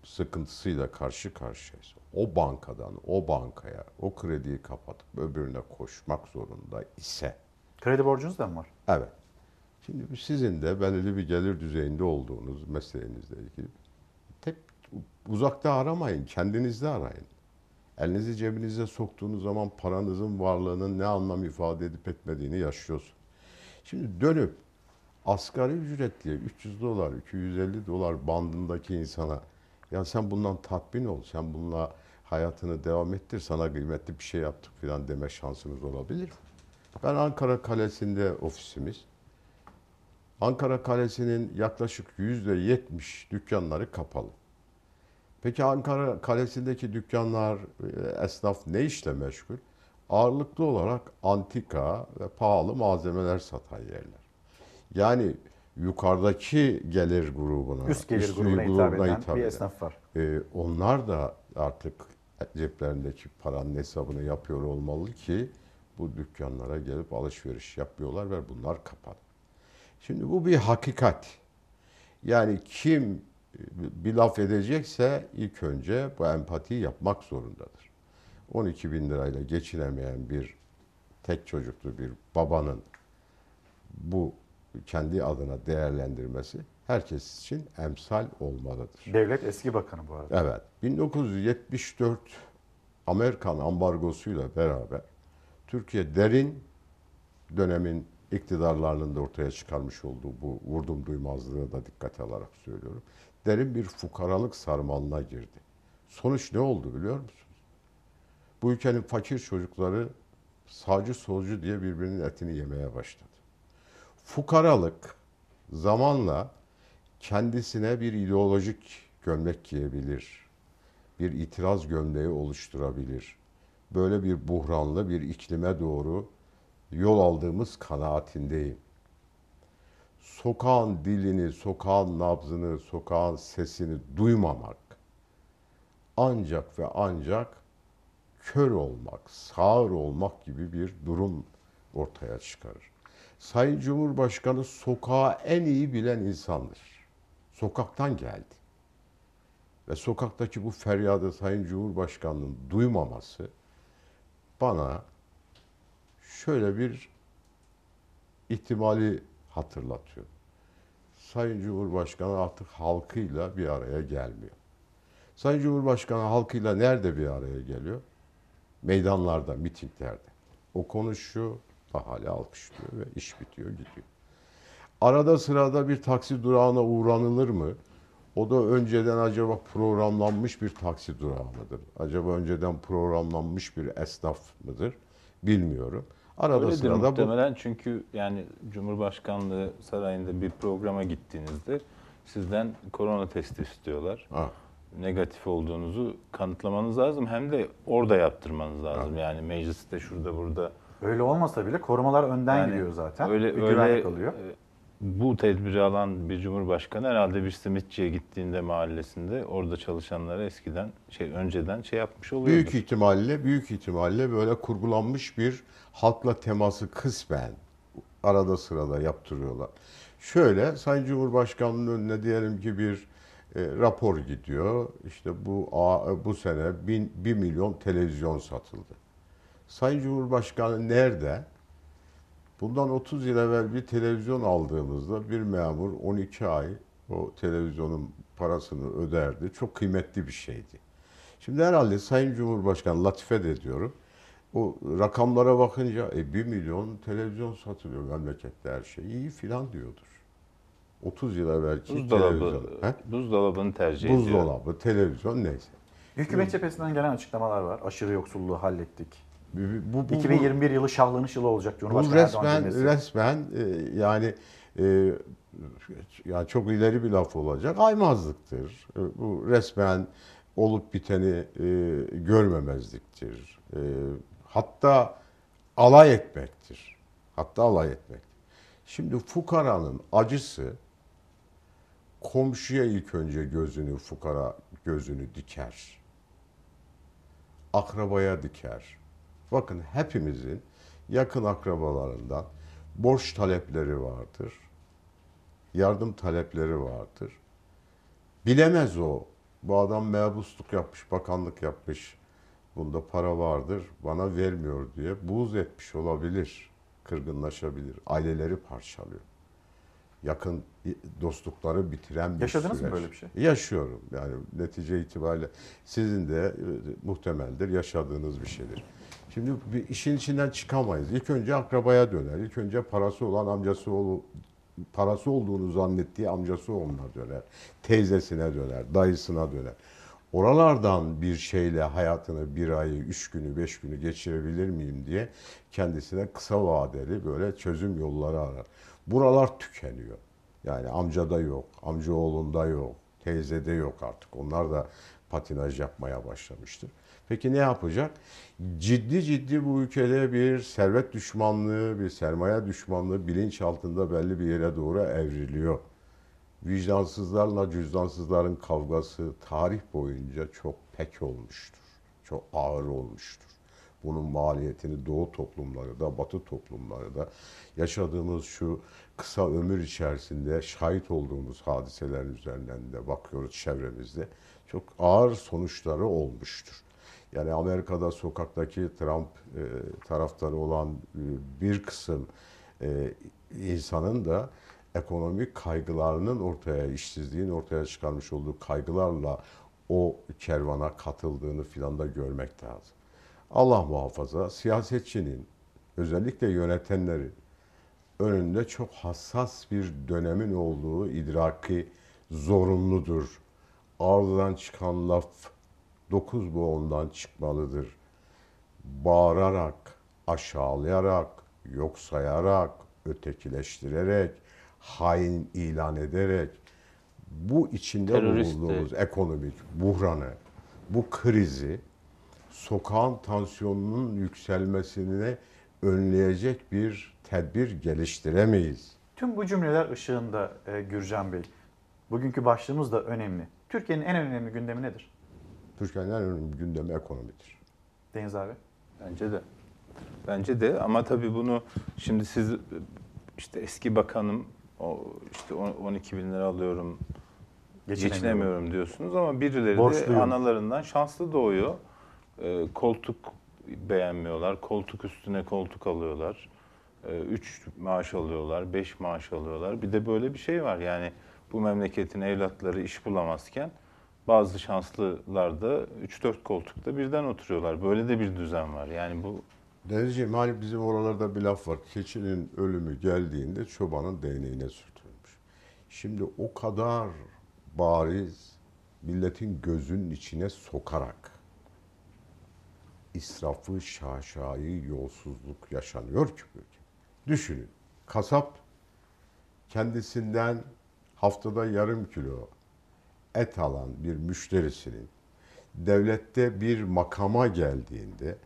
sıkıntısıyla karşı karşıyayız. O bankadan o bankaya o krediyi kapatıp öbürüne koşmak zorunda ise Kredi borcunuz da mı var? Evet. Şimdi sizin de belirli bir gelir düzeyinde olduğunuz mesleğinizle ilgili tek uzakta aramayın, kendinizde arayın. Elinizi cebinize soktuğunuz zaman paranızın varlığının ne anlam ifade edip etmediğini yaşıyorsun. Şimdi dönüp asgari ücretli 300 dolar, 250 dolar bandındaki insana ya sen bundan tatmin ol, sen bununla hayatını devam ettir, sana kıymetli bir şey yaptık falan deme şansınız olabilir? Ben Ankara Kalesi'nde ofisimiz. Ankara Kalesi'nin yaklaşık yüzde yetmiş dükkanları kapalı. Peki Ankara Kalesi'ndeki dükkanlar, e, esnaf ne işle meşgul? Ağırlıklı olarak antika ve pahalı malzemeler satan yerler. Yani yukarıdaki gelir grubuna, Üst gelir grubuna hitap eden bir esnaf var. e, onlar da artık ceplerindeki paranın hesabını yapıyor olmalı ki bu dükkanlara gelip alışveriş yapıyorlar ve bunlar kapalı. Şimdi bu bir hakikat. Yani kim e, bir laf edecekse ilk önce bu empatiyi yapmak zorundadır. 12 bin lirayla geçinemeyen bir tek çocuklu bir babanın bu kendi adına değerlendirmesi herkes için emsal olmalıdır. Devlet eski bakanı bu arada. Evet. 1974 Amerikan ambargosuyla beraber Türkiye derin dönemin iktidarlarının da ortaya çıkarmış olduğu bu vurdum duymazlığı da dikkate alarak söylüyorum. Derin bir fukaralık sarmalına girdi. Sonuç ne oldu biliyor musunuz? Bu ülkenin fakir çocukları sağcı solcu diye birbirinin etini yemeye başladı. Fukaralık zamanla kendisine bir ideolojik gömlek giyebilir. Bir itiraz gömleği oluşturabilir. Böyle bir buhranlı bir iklime doğru yol aldığımız kanaatindeyim. Sokağın dilini, sokağın nabzını, sokağın sesini duymamak ancak ve ancak kör olmak, sağır olmak gibi bir durum ortaya çıkarır. Sayın Cumhurbaşkanı sokağı en iyi bilen insandır. Sokaktan geldi. Ve sokaktaki bu feryadı Sayın Cumhurbaşkanı'nın duymaması bana şöyle bir ihtimali hatırlatıyor. Sayın Cumhurbaşkanı artık halkıyla bir araya gelmiyor. Sayın Cumhurbaşkanı halkıyla nerede bir araya geliyor? Meydanlarda, mitinglerde. O konuşuyor, ahali alkışlıyor ve iş bitiyor, gidiyor. Arada sırada bir taksi durağına uğranılır mı? O da önceden acaba programlanmış bir taksi durağı mıdır? Acaba önceden programlanmış bir esnaf mıdır? Bilmiyorum. Arada Öyledir sırada bu muhtemelen çünkü yani Cumhurbaşkanlığı sarayında bir programa gittiğinizde sizden korona testi istiyorlar. Ha. Negatif olduğunuzu kanıtlamanız lazım. Hem de orada yaptırmanız lazım. Yani mecliste şurada burada. Öyle olmasa bile korumalar önden Yani gidiyor zaten. Öyle, bir öyle güvenlik alıyor. e, bu tedbiri alan bir cumhurbaşkanı herhalde bir simitçiye gittiğinde mahallesinde orada çalışanlara eskiden şey önceden şey yapmış oluyordur. Büyük ihtimalle, büyük ihtimalle böyle kurgulanmış bir halkla teması kısmen arada sırada yaptırıyorlar. Şöyle Sayın Cumhurbaşkanı'nın önüne diyelim ki bir e, rapor gidiyor. İşte bu a- bu sene 1 milyon televizyon satıldı. Sayın Cumhurbaşkanı nerede? Bundan 30 yıl evvel bir televizyon aldığımızda bir memur 12 ay o televizyonun parasını öderdi. Çok kıymetli bir şeydi. Şimdi herhalde Sayın Cumhurbaşkanı latife de diyorum. O rakamlara bakınca e, 1 milyon televizyon satılıyor memlekette her şey. iyi filan diyordur. 30 yıl evvelki Buzdolabı, televizyon. He? buzdolabını tercih ediyor. Buzdolabı, televizyon neyse. Hükümet cephesinden gelen açıklamalar var. Aşırı yoksulluğu hallettik. Bu, bu, bu- 2021 yılı şahlanış yılı olacak Bu Cumhurbaşkanı Erdoğan resmen cümlesi. resmen e, yani e, yani çok ileri bir laf olacak. Aymazlıktır. E, bu resmen olup biteni e, görmemezliktir. E, hatta alay etmektir. Hatta alay etmek. Şimdi fukaranın acısı komşuya ilk önce gözünü fukara gözünü diker. Akrabaya diker. Bakın hepimizin yakın akrabalarından borç talepleri vardır. Yardım talepleri vardır. Bilemez o. Bu adam mebusluk yapmış, bakanlık yapmış. Bunda para vardır, bana vermiyor diye buğz etmiş olabilir. Kırgınlaşabilir. Aileleri parçalıyor. Yakın dostlukları bitiren bir Yaşadınız mı süreç. böyle bir şey? Yaşıyorum. Yani netice itibariyle sizin de e, muhtemeldir yaşadığınız bir şeydir. Şimdi bir işin içinden çıkamayız. İlk önce akrabaya döner. İlk önce parası olan amcası oğlu parası olduğunu zannettiği amcası oğluna döner. Teyzesine döner, dayısına döner. Oralardan bir şeyle hayatını bir ayı, üç günü, beş günü geçirebilir miyim diye kendisine kısa vadeli böyle çözüm yolları arar. Buralar tükeniyor. Yani amcada yok, amca oğlunda yok, teyzede yok artık. Onlar da patinaj yapmaya başlamıştır. Peki ne yapacak? Ciddi ciddi bu ülkede bir servet düşmanlığı, bir sermaye düşmanlığı bilinç altında belli bir yere doğru evriliyor. Vicdansızlarla cüzdansızların kavgası tarih boyunca çok pek olmuştur. Çok ağır olmuştur. Bunun maliyetini doğu toplumları da batı toplumları da yaşadığımız şu kısa ömür içerisinde şahit olduğumuz hadiselerin üzerinden de bakıyoruz çevremizde. Çok ağır sonuçları olmuştur. Yani Amerika'da sokaktaki Trump e, taraftarı olan e, bir kısım e, insanın da ekonomik kaygılarının ortaya, işsizliğin ortaya çıkarmış olduğu kaygılarla o kervana katıldığını filan da görmek lazım. Allah muhafaza siyasetçinin, özellikle yönetenlerin önünde çok hassas bir dönemin olduğu idraki zorunludur. Ağızdan çıkan laf dokuz boğumdan çıkmalıdır. Bağırarak, aşağılayarak, yok sayarak, ötekileştirerek, hain ilan ederek bu içinde Terörist bulunduğumuz ekonomik buhranı, bu krizi sokağın tansiyonunun yükselmesine önleyecek bir tedbir geliştiremeyiz. Tüm bu cümleler ışığında e, Gürcan Bey, bugünkü başlığımız da önemli. Türkiye'nin en önemli gündemi nedir? Türkiye'nin en önemli gündemi ekonomidir. Deniz abi. Bence de. Bence de ama tabii bunu şimdi siz işte eski bakanım o işte on- 12 bin lira alıyorum Geçinemiyorum. geçinemiyorum diyorsunuz ama birileri de Borçluyum. analarından şanslı doğuyor. Ee, koltuk beğenmiyorlar. Koltuk üstüne koltuk alıyorlar. 3 maaş alıyorlar, 5 maaş alıyorlar. Bir de böyle bir şey var yani bu memleketin evlatları iş bulamazken bazı şanslılar da 3-4 koltukta birden oturuyorlar. Böyle de bir düzen var. Yani bu Denizciğim hani bizim oralarda bir laf var. Keçinin ölümü geldiğinde çobanın değneğine sürtülmüş. Şimdi o kadar bariz milletin gözünün içine sokarak israfı, şaşayı, yolsuzluk yaşanıyor ki ülkede. Düşünün. Kasap kendisinden haftada yarım kilo et alan bir müşterisinin devlette bir makama geldiğinde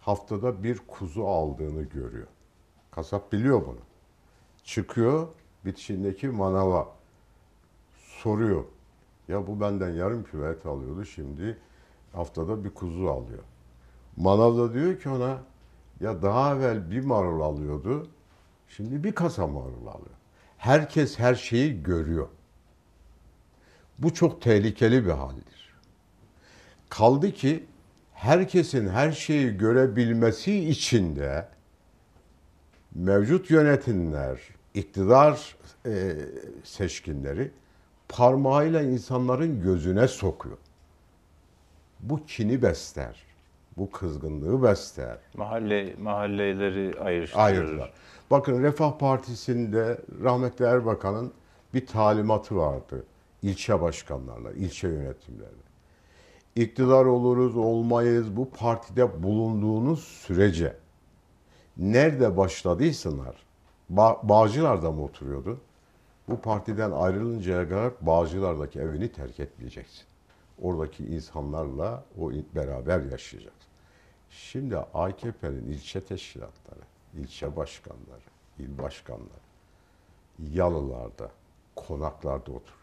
haftada bir kuzu aldığını görüyor. Kasap biliyor bunu. Çıkıyor bitişindeki manava soruyor. Ya bu benden yarım kilo et alıyordu şimdi haftada bir kuzu alıyor. Manav da diyor ki ona ya daha evvel bir marul alıyordu şimdi bir kasa marul alıyor. Herkes her şeyi görüyor. Bu çok tehlikeli bir haldir. Kaldı ki herkesin her şeyi görebilmesi için de mevcut yönetimler, iktidar e, seçkinleri parmağıyla insanların gözüne sokuyor. Bu kini besler. Bu kızgınlığı besler. Mahalle mahalleleri ayrıştırır. Ayırdılar. Bakın Refah Partisi'nde rahmetli Erbakan'ın bir talimatı vardı. İlçe başkanlarına, ilçe yönetimlerine. İktidar oluruz, olmayız bu partide bulunduğunuz sürece nerede başladıysalar, ba Bağcılar'da mı oturuyordu? Bu partiden ayrılıncaya kadar Bağcılar'daki evini terk etmeyeceksin. Oradaki insanlarla o beraber yaşayacaksın. Şimdi AKP'nin ilçe teşkilatları, ilçe başkanları, il başkanları yalılarda, konaklarda oturuyor.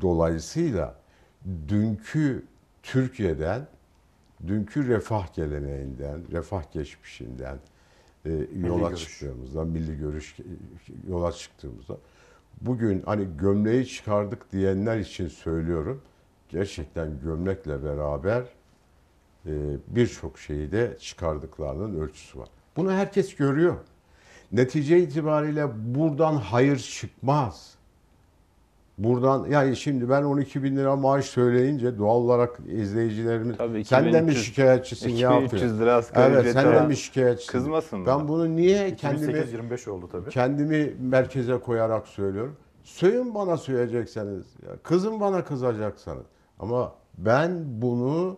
Dolayısıyla dünkü Türkiye'den, dünkü refah geleneğinden, refah geçmişinden e, yola görüş. çıktığımızda, milli görüş yola çıktığımızda bugün hani gömleği çıkardık diyenler için söylüyorum. Gerçekten gömlekle beraber e, birçok şeyi de çıkardıklarının ölçüsü var. Bunu herkes görüyor. Netice itibariyle buradan hayır çıkmaz. Buradan yani şimdi ben 12 bin lira maaş söyleyince doğal olarak izleyicilerimiz Tabii sen de mi 2300 şikayetçisin ya? 2300 lira asgari Evet ücret sen de mi şikayetçisin? kızmasın Ben bana. bunu niye kendimi 2008-25 oldu tabii. kendimi merkeze koyarak söylüyorum. Söyün bana söyleyecekseniz, ya kızın bana kızacaksanız. Ama ben bunu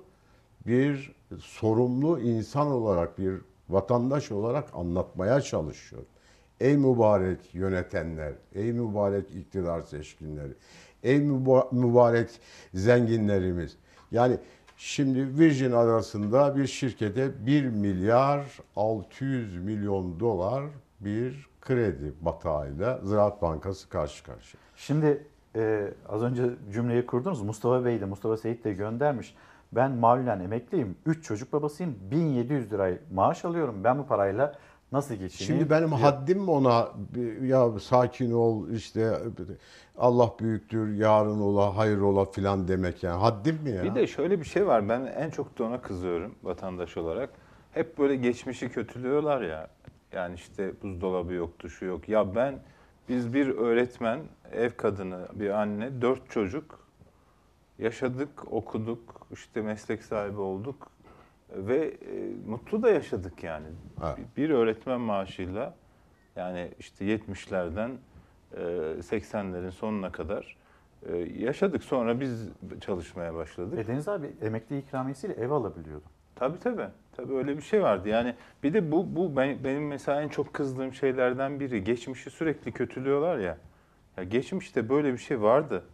bir sorumlu insan olarak, bir vatandaş olarak anlatmaya çalışıyorum. Ey mübarek yönetenler, ey mübarek iktidar seçkinleri, ey müba- mübarek zenginlerimiz. Yani şimdi Virgin arasında bir şirkete 1 milyar 600 milyon dolar bir kredi batağıyla Ziraat Bankası karşı karşıya. Şimdi e, az önce cümleyi kurdunuz. Mustafa Bey de Mustafa Seyit de göndermiş. Ben malulen emekliyim. 3 çocuk babasıyım. 1700 lira maaş alıyorum. Ben bu parayla nasıl geçineyim? Şimdi benim diyor. haddim mi ona ya sakin ol işte Allah büyüktür yarın ola hayır ola filan demek yani haddim mi ya? Bir de şöyle bir şey var. Ben en çok da ona kızıyorum vatandaş olarak. Hep böyle geçmişi kötülüyorlar ya. Yani işte buzdolabı yoktu, şu yok. Ya ben biz bir öğretmen, ev kadını, bir anne, dört çocuk yaşadık, okuduk, işte meslek sahibi olduk ve e, mutlu da yaşadık yani. Evet. Bir öğretmen maaşıyla yani işte 70'lerden e, 80'lerin sonuna kadar e, yaşadık. Sonra biz çalışmaya başladık. E Deniz abi emekli ikramiyesiyle ev alabiliyordu. Tabii tabii. Tabii öyle bir şey vardı. Yani bir de bu bu ben, benim mesela en çok kızdığım şeylerden biri. Geçmişi sürekli kötülüyorlar ya. Ya geçmişte böyle bir şey vardı.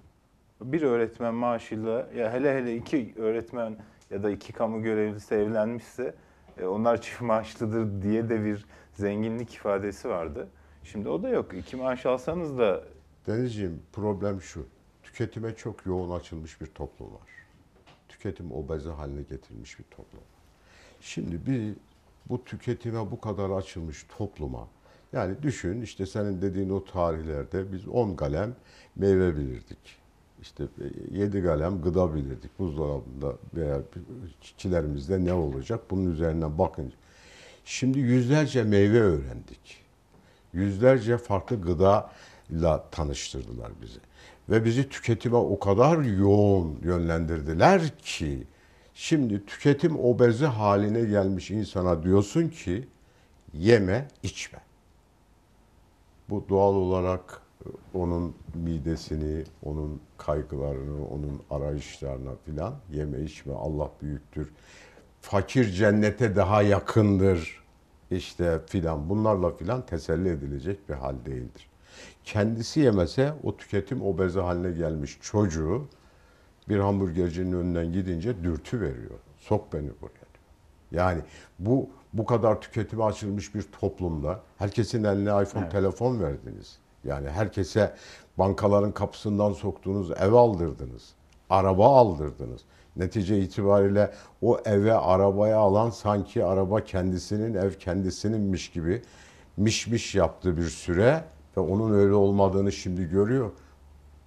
Bir öğretmen maaşıyla ya hele hele iki öğretmen ya da iki kamu görevlisi evlenmişse e, onlar çift maaşlıdır diye de bir zenginlik ifadesi vardı. Şimdi o da yok. İki maaş alsanız da Denizciğim problem şu. Tüketime çok yoğun açılmış bir toplum var. Tüketim obezi haline getirilmiş bir toplum. Şimdi bir bu tüketime bu kadar açılmış topluma yani düşün işte senin dediğin o tarihlerde biz 10 kalem meyve bilirdik. İşte 7 kalem gıda bilirdik. Buzdolabında veya çilerimizde ne olacak bunun üzerinden bakın. Şimdi yüzlerce meyve öğrendik. Yüzlerce farklı gıdayla tanıştırdılar bizi. Ve bizi tüketime o kadar yoğun yönlendirdiler ki şimdi tüketim obezi haline gelmiş insana diyorsun ki yeme, içme. Bu doğal olarak onun midesini, onun kaygılarını, onun arayışlarına filan yeme içme Allah büyüktür. Fakir cennete daha yakındır işte filan bunlarla filan teselli edilecek bir hal değildir. Kendisi yemese o tüketim obezi haline gelmiş çocuğu bir hamburgercinin önünden gidince dürtü veriyor. Sok beni buraya diyor. Yani bu Bu kadar tüketime açılmış bir toplumda herkesin eline iPhone Evet. telefon verdiniz. Yani herkese bankaların kapısından soktuğunuz ev aldırdınız. Araba aldırdınız. Netice itibariyle o eve arabaya alan sanki araba kendisinin ev kendisininmiş gibi mişmiş yaptığı bir süre ve onun öyle olmadığını şimdi görüyor.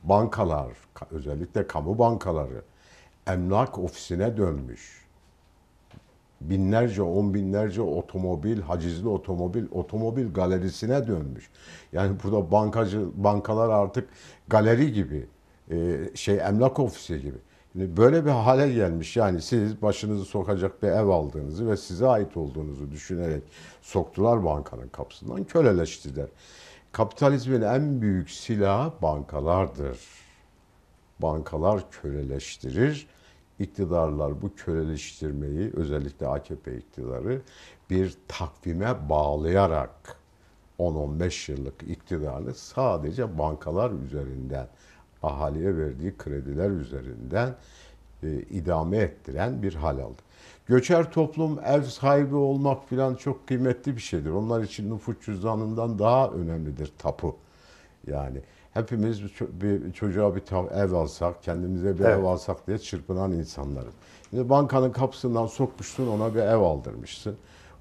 Bankalar, ka- özellikle kamu bankaları emlak ofisine dönmüş binlerce, on binlerce otomobil, hacizli otomobil, otomobil galerisine dönmüş. Yani burada bankacı bankalar artık galeri gibi, e, şey emlak ofisi gibi. Böyle bir hale gelmiş. Yani siz başınızı sokacak bir ev aldığınızı ve size ait olduğunuzu düşünerek soktular bankanın kapısından, köleleştiler. Kapitalizmin en büyük silahı bankalardır bankalar köleleştirir. İktidarlar bu köleleştirmeyi özellikle AKP iktidarı bir takvime bağlayarak 10-15 yıllık iktidarını sadece bankalar üzerinden ahaliye verdiği krediler üzerinden e, idame ettiren bir hal aldı. Göçer toplum ev sahibi olmak filan çok kıymetli bir şeydir. Onlar için nüfus cüzdanından daha önemlidir tapu. Yani hepimiz bir ço- bir çocuğa bir ev alsak, kendimize bir Evet. ev alsak diye çırpınan insanlarız. Şimdi bankanın kapısından sokmuşsun, ona bir ev aldırmışsın.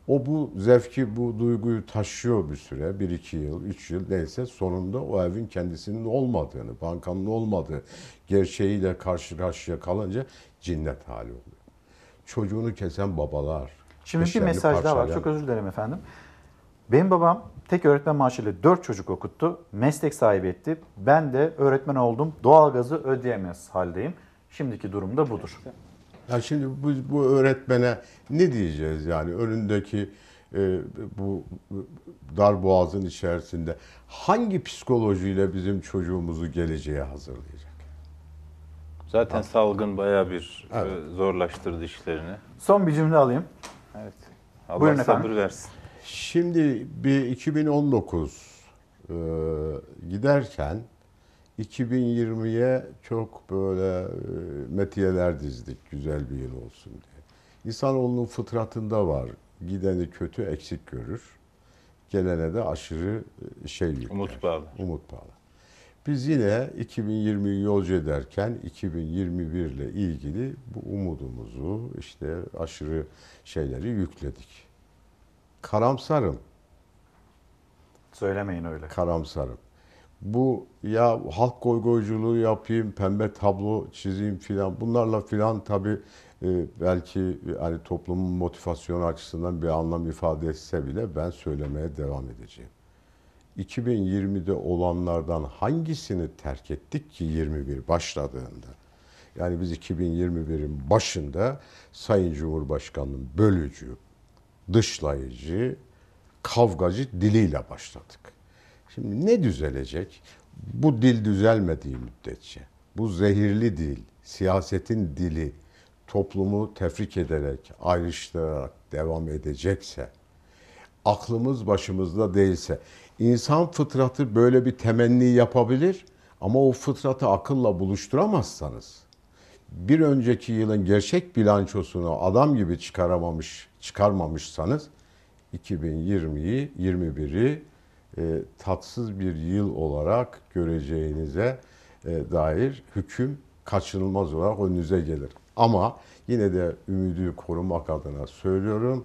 O bu zevki, bu duyguyu taşıyor bir süre, bir iki yıl, üç yıl neyse sonunda o evin kendisinin olmadığını, bankanın olmadığı gerçeğiyle karşı karşıya kalınca cinnet hali oluyor. Çocuğunu kesen babalar. Şimdi bir mesaj daha var. Çok özür dilerim efendim. Benim babam tek öğretmen maaşıyla 4 çocuk okuttu. Meslek sahibi etti. Ben de öğretmen oldum. Doğalgazı ödeyemez haldeyim. Şimdiki durum da budur. Ya şimdi bu, bu öğretmene ne diyeceğiz yani önündeki e, bu dar boğazın içerisinde hangi psikolojiyle bizim çocuğumuzu geleceğe hazırlayacak? Zaten salgın bayağı bir Evet. e, zorlaştırdı işlerini. Son bir cümle alayım. Evet. Allah Buyurun sabır efendim. versin. Şimdi bir 2019 e, giderken 2020'ye çok böyle e, metiyeler dizdik güzel bir yıl olsun diye. İnsanoğlunun fıtratında var. Gideni kötü eksik görür. Gelene de aşırı e, şey yükler. Umut bağlar. Umut bağlar. Biz yine 2020'yi yolcu ederken 2021 ile ilgili bu umudumuzu işte aşırı şeyleri yükledik. Karamsarım. Söylemeyin öyle. Karamsarım. Bu ya halk goygoyculuğu yapayım, pembe tablo çizeyim filan bunlarla filan tabii e, belki hani toplumun motivasyonu açısından bir anlam ifade etse bile ben söylemeye devam edeceğim. 2020'de olanlardan hangisini terk ettik ki 21 başladığında? Yani biz 2021'in başında Sayın Cumhurbaşkanı'nın bölücü, dışlayıcı, kavgacı diliyle başladık. Şimdi ne düzelecek? Bu dil düzelmediği müddetçe, bu zehirli dil, siyasetin dili toplumu tefrik ederek, ayrıştırarak devam edecekse, aklımız başımızda değilse, insan fıtratı böyle bir temenni yapabilir ama o fıtratı akılla buluşturamazsanız, bir önceki yılın gerçek bilançosunu adam gibi çıkaramamış, çıkarmamışsanız 2020'yi, 21'i e, tatsız bir yıl olarak göreceğinize e, dair hüküm kaçınılmaz olarak önünüze gelir. Ama yine de ümidi korumak adına söylüyorum.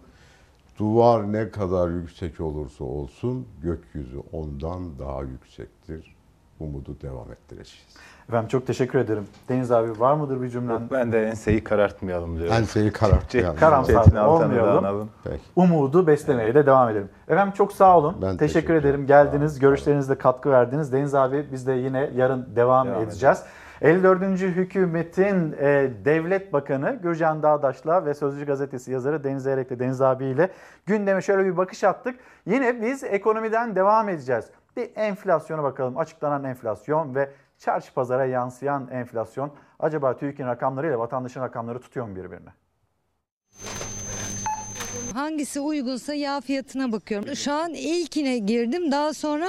Duvar ne kadar yüksek olursa olsun gökyüzü ondan daha yüksektir. Umudu devam ettireceğiz. Efendim çok teşekkür ederim. Deniz abi var mıdır bir cümlen? Ben de enseyi karartmayalım diyorum. Enseyi karartmayalım. Karamsar olmayalım. Peki. Umudu beslemeye de devam edelim. Efendim çok sağ olun. Ben teşekkür, teşekkür ederim. Geldiniz, görüşlerinizle katkı verdiniz. Deniz abi biz de yine yarın devam, Devam edeceğiz. 54. Hükümet'in e, Devlet Bakanı Gürcan Dağdaş'la ve Sözcü Gazetesi yazarı Deniz Erek'le Deniz abiyle gündeme şöyle bir bakış attık. Yine biz ekonomiden devam edeceğiz. Bir enflasyona bakalım. Açıklanan enflasyon ve çarşı pazara yansıyan enflasyon. Acaba TÜİK'in rakamlarıyla vatandaşın rakamları tutuyor mu birbirini? Hangisi uygunsa yağ fiyatına bakıyorum. Şu an ilkine girdim daha sonra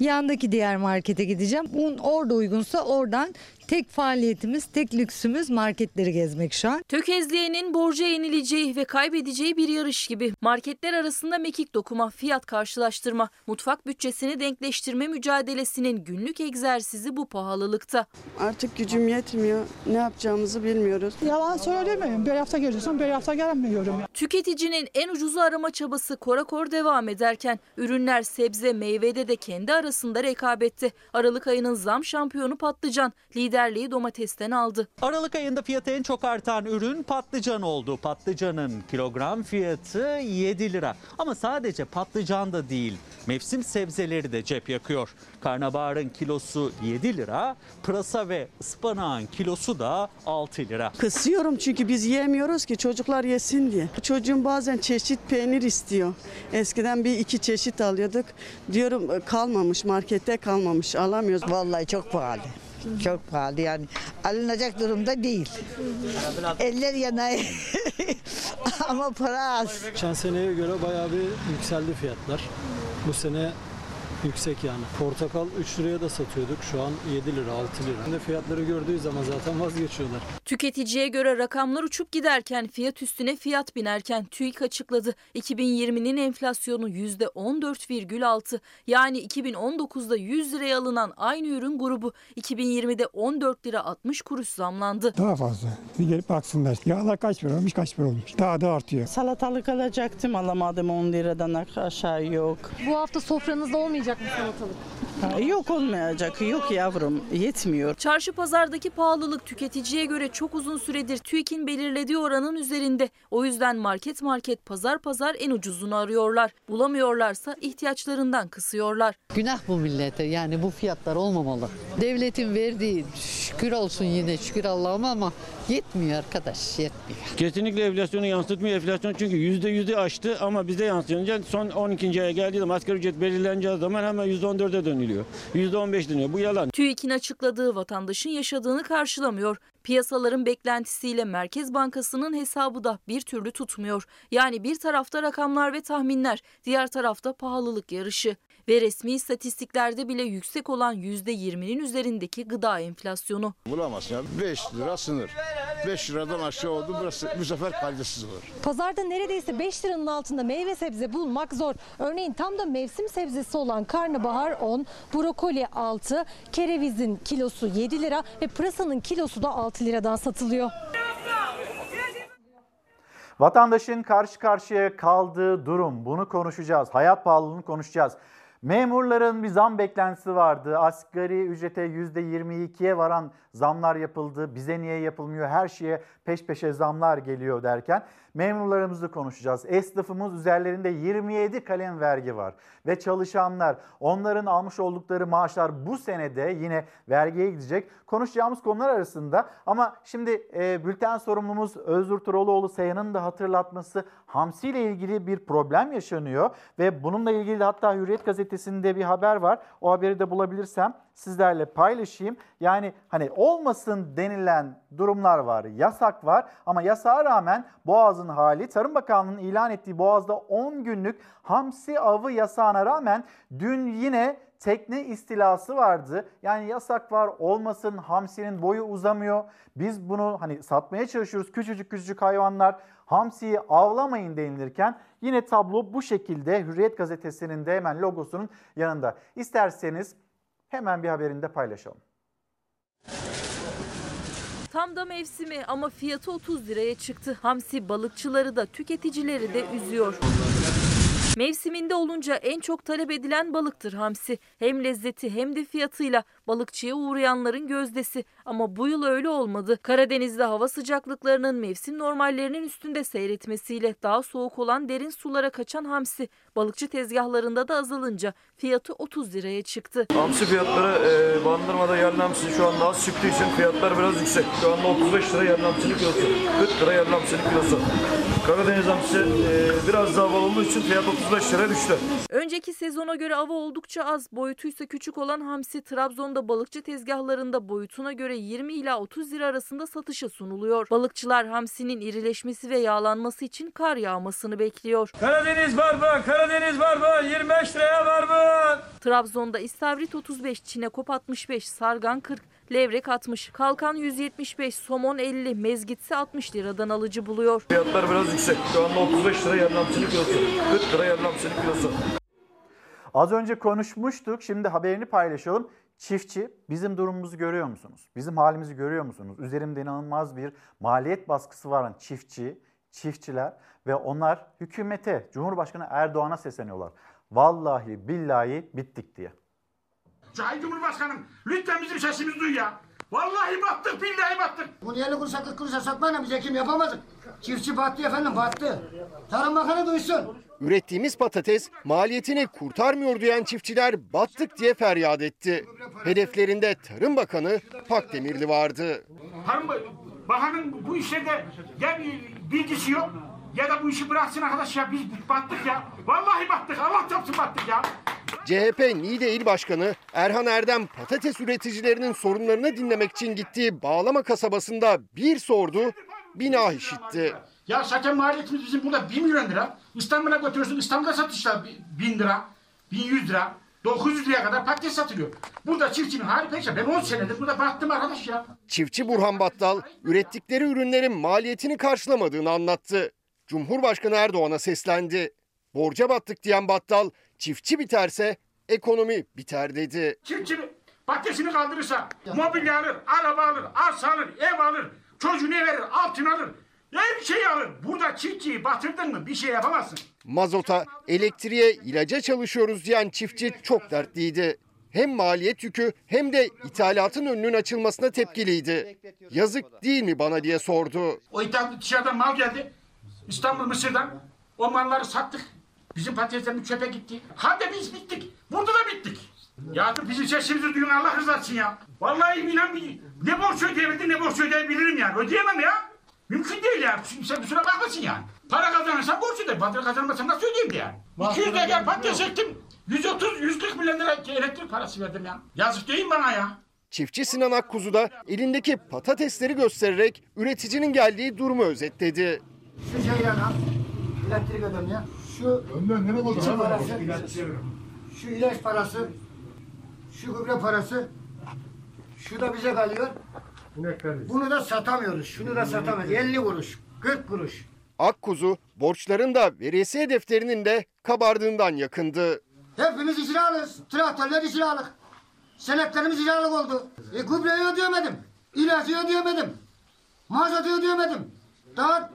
yandaki diğer markete gideceğim. Un orada uygunsa oradan Tek faaliyetimiz, tek lüksümüz marketleri gezmek şu an. Tökezleyenin borca yenileceği ve kaybedeceği bir yarış gibi. Marketler arasında mekik dokuma, fiyat karşılaştırma, mutfak bütçesini denkleştirme mücadelesinin günlük egzersizi bu pahalılıkta. Artık gücüm yetmiyor. Ne yapacağımızı bilmiyoruz. Yalan söylemiyorum. Bir hafta gelirsen bir hafta gelmiyorum. Tüketicinin en ucuzu arama çabası korakor devam ederken ürünler sebze meyvede de kendi arasında rekabette. Aralık ayının zam şampiyonu patlıcan liderliği domatesten aldı. Aralık ayında fiyatı en çok artan ürün patlıcan oldu. Patlıcanın kilogram fiyatı 7 lira. Ama sadece patlıcan da değil, mevsim sebzeleri de cep yakıyor. Karnabaharın kilosu 7 lira, pırasa ve ıspanağın kilosu da 6 lira. Kısıyorum çünkü biz yiyemiyoruz ki çocuklar yesin diye. Çocuğum bazen çeşit peynir istiyor. Eskiden bir iki çeşit alıyorduk. Diyorum kalmamış markette kalmamış alamıyoruz. Vallahi çok pahalı. Çok pahalı yani alınacak durumda değil. Eller yanay (laughs) ama para az. Geçen seneye göre bayağı bir yükseldi fiyatlar. Bu sene yüksek yani. Portakal 3 liraya da satıyorduk. Şu an 7 lira, 6 lira. De fiyatları gördüğü zaman zaten vazgeçiyorlar. Tüketiciye göre rakamlar uçup giderken fiyat üstüne fiyat binerken TÜİK açıkladı. 2020'nin enflasyonu %14,6 yani 2019'da 100 liraya alınan aynı ürün grubu 2020'de 14 lira 60 kuruş zamlandı. Daha fazla. Bir gelip baksınlar. Yağlar kaç para olmuş, kaç para olmuş. Daha da artıyor. Salatalık alacaktım alamadım 10 liradan aşağı yok. Bu hafta sofranızda olmayacak mı salatalık? Yok olmayacak yok yavrum yetmiyor. Çarşı pazardaki pahalılık tüketiciye göre çok uzun süredir TÜİK'in belirlediği oranın üzerinde. O yüzden market market pazar pazar en ucuzunu arıyorlar. Bulamıyorlarsa ihtiyaçlarından kısıyorlar. Günah bu millete yani bu fiyatlar olmamalı. Devletin verdiği şükür olsun yine şükür Allah'ıma ama yetmiyor arkadaş yetmiyor. Kesinlikle enflasyonu yansıtmıyor. Enflasyon çünkü yüzde yüzü aştı ama bize yansıyınca son 12. aya geldiği zaman asgari ücret belirleneceği zaman hemen yüzde 14'e dönülüyor. Yüzde 15 dönüyor. Bu yalan. TÜİK'in açıkladığı vatandaşın yaşadığını karşılamıyor. Piyasaların beklentisiyle Merkez Bankası'nın hesabı da bir türlü tutmuyor. Yani bir tarafta rakamlar ve tahminler, diğer tarafta pahalılık yarışı. Ve resmi istatistiklerde bile yüksek olan %20'nin üzerindeki gıda enflasyonu. Bulamazsın ya 5 lira sınır. 5 liradan aşağı oldu burası bu sefer kalitesiz olur. Pazarda neredeyse 5 liranın altında meyve sebze bulmak zor. Örneğin tam da mevsim sebzesi olan karnabahar 10, brokoli 6, kerevizin kilosu 7 lira ve pırasanın kilosu da 6 liradan satılıyor. Vatandaşın karşı karşıya kaldığı durum bunu konuşacağız. Hayat pahalılığını konuşacağız. Memurların bir zam beklentisi vardı. Asgari ücrete %22'ye varan zamlar yapıldı. Bize niye yapılmıyor? Her şeye peş peşe zamlar geliyor derken memurlarımızı konuşacağız. Esnafımız üzerlerinde 27 kalem vergi var ve çalışanlar onların almış oldukları maaşlar bu senede yine vergiye gidecek. Konuşacağımız konular arasında ama şimdi e, bülten sorumlumuz Özgür Turoğluoğlu Seyhan'ın da hatırlatması Hamsi ile ilgili bir problem yaşanıyor ve bununla ilgili hatta Hürriyet gazetesinde bir haber var. O haberi de bulabilirsem sizlerle paylaşayım. Yani hani olmasın denilen durumlar var, yasak var ama yasağa rağmen Boğaz'ın hali Tarım Bakanlığı'nın ilan ettiği Boğaz'da 10 günlük hamsi avı yasağına rağmen dün yine tekne istilası vardı. Yani yasak var olmasın hamsinin boyu uzamıyor. Biz bunu hani satmaya çalışıyoruz küçücük küçücük hayvanlar hamsiyi avlamayın denilirken yine tablo bu şekilde Hürriyet gazetesinin de hemen logosunun yanında. İsterseniz hemen bir haberinde paylaşalım. Tam da mevsimi ama fiyatı 30 liraya çıktı. Hamsi balıkçıları da tüketicileri de üzüyor. Mevsiminde olunca en çok talep edilen balıktır hamsi. Hem lezzeti hem de fiyatıyla balıkçıya uğrayanların gözdesi. Ama bu yıl öyle olmadı. Karadeniz'de hava sıcaklıklarının mevsim normallerinin üstünde seyretmesiyle daha soğuk olan derin sulara kaçan hamsi balıkçı tezgahlarında da azalınca fiyatı 30 liraya çıktı. Hamsi fiyatları e, bandırmada yerli hamsi şu anda az çıktığı için fiyatlar biraz yüksek. Şu anda 35 lira yerli hamsinin kilosu, 40 lira yerli hamsinin kilosu. Karadeniz hamsi e, biraz daha bol olduğu için fiyat 35 liraya düştü. Önceki sezona göre ava oldukça az, boyutuysa küçük olan hamsi Trabzon'da balıkçı tezgahlarında boyutuna göre 20 ila 30 lira arasında satışa sunuluyor. Balıkçılar hamsinin irileşmesi ve yağlanması için kar yağmasını bekliyor. Karadeniz barbun, Karadeniz barbun 25 liraya barbun. Trabzon'da istavrit 35, çinekop 65, sargan 40, Levrek 60, kalkan 175, somon 50, mezgitse 60 liradan alıcı buluyor. Fiyatlar biraz yüksek. Şu anda 35 lira hamsinin kilosu. 40 lira hamsinin kilosu. Az önce konuşmuştuk. Şimdi haberini paylaşalım. Çiftçi bizim durumumuzu görüyor musunuz? Bizim halimizi görüyor musunuz? Üzerimde inanılmaz bir maliyet baskısı var çiftçi, çiftçiler ve onlar hükümete, Cumhurbaşkanı Erdoğan'a sesleniyorlar. Vallahi billahi bittik diye. Sayın Cumhurbaşkanım lütfen bizim sesimizi duy ya. Vallahi battık billahi battık. Bunu 50 kuruşa 40 kuruşa satmayla biz ekim yapamadık. Çiftçi battı efendim battı. Tarım Bakanı duysun. Ürettiğimiz patates maliyetini kurtarmıyor diyen çiftçiler battık diye feryat etti. Hedeflerinde Tarım Bakanı Pakdemirli vardı. Tarım Bakanın bu işlerde ya bilgisi yok ya da bu işi bıraksın arkadaş ya biz battık ya. Vallahi battık Allah çarpsın battık ya. CHP Niğde İl Başkanı Erhan Erdem patates üreticilerinin sorunlarını dinlemek için gittiği Bağlama kasabasında bir sordu, bina işitti. Ya zaten maliyetimiz bizim burada 1 milyon lira. İstanbul'a götürüyorsun İstanbul'da satışlar 1000 lira, 1100 lira. 900 liraya kadar patates satılıyor. Burada çiftçinin hali perişan. Ben 10 senedir burada baktım arkadaş ya. Çiftçi Burhan Battal ürettikleri ürünlerin maliyetini karşılamadığını anlattı. Cumhurbaşkanı Erdoğan'a seslendi. Borca battık diyen Battal çiftçi biterse ekonomi biter dedi. Çiftçi patatesini kaldırırsa mobilya alır, araba alır, arsa alır, ev alır, çocuğunu verir, altın alır. Her şeyi alır. Burada çiftçiyi batırdın mı bir şey yapamazsın. Mazota, elektriğe, ilaca çalışıyoruz diyen çiftçi çok dertliydi. Hem maliyet yükü hem de ithalatın önünün açılmasına tepkiliydi. Yazık değil mi bana diye sordu. O ithal dışarıdan mal geldi. İstanbul, Mısır'dan. O malları sattık. Bizim patateslerimiz çöpe gitti. Hadi biz bittik. Burada da bittik. Ya bizim sesimizi duyun Allah rızası için ya. Vallahi inan ne borç ödeyebildim ne borç ödeyebilirim yani. Ödeyemem ya. Mümkün değil ya. Sen kusura bakmasın yani. Para kazanırsam borç öderim. Para kazanmasam nasıl ödeyeyim diye yani. 200 lira patates ektim. 130, 140 milyon lira elektrik parası verdim ya. Yazık değil bana ya. Çiftçi Sinan Akkuzu da elindeki patatesleri göstererek üreticinin geldiği durumu özetledi. Şu şeyler al. Elektrik ödem ya. Şu Önden nereye İçi parası. Şu ilaç parası. Şu gübre parası. Şu da bize kalıyor. Bunu da satamıyoruz. Şunu da satamıyoruz. 50 kuruş, 40 kuruş. Akkuzu borçların da veresiye defterinin de kabardığından yakındı. Hepimiz icralıyız. Traktörler icralık. Senetlerimiz icralık oldu. E gübreyi ödeyemedim. İlacı ödeyemedim. Mazotı ödeyemedim. Daha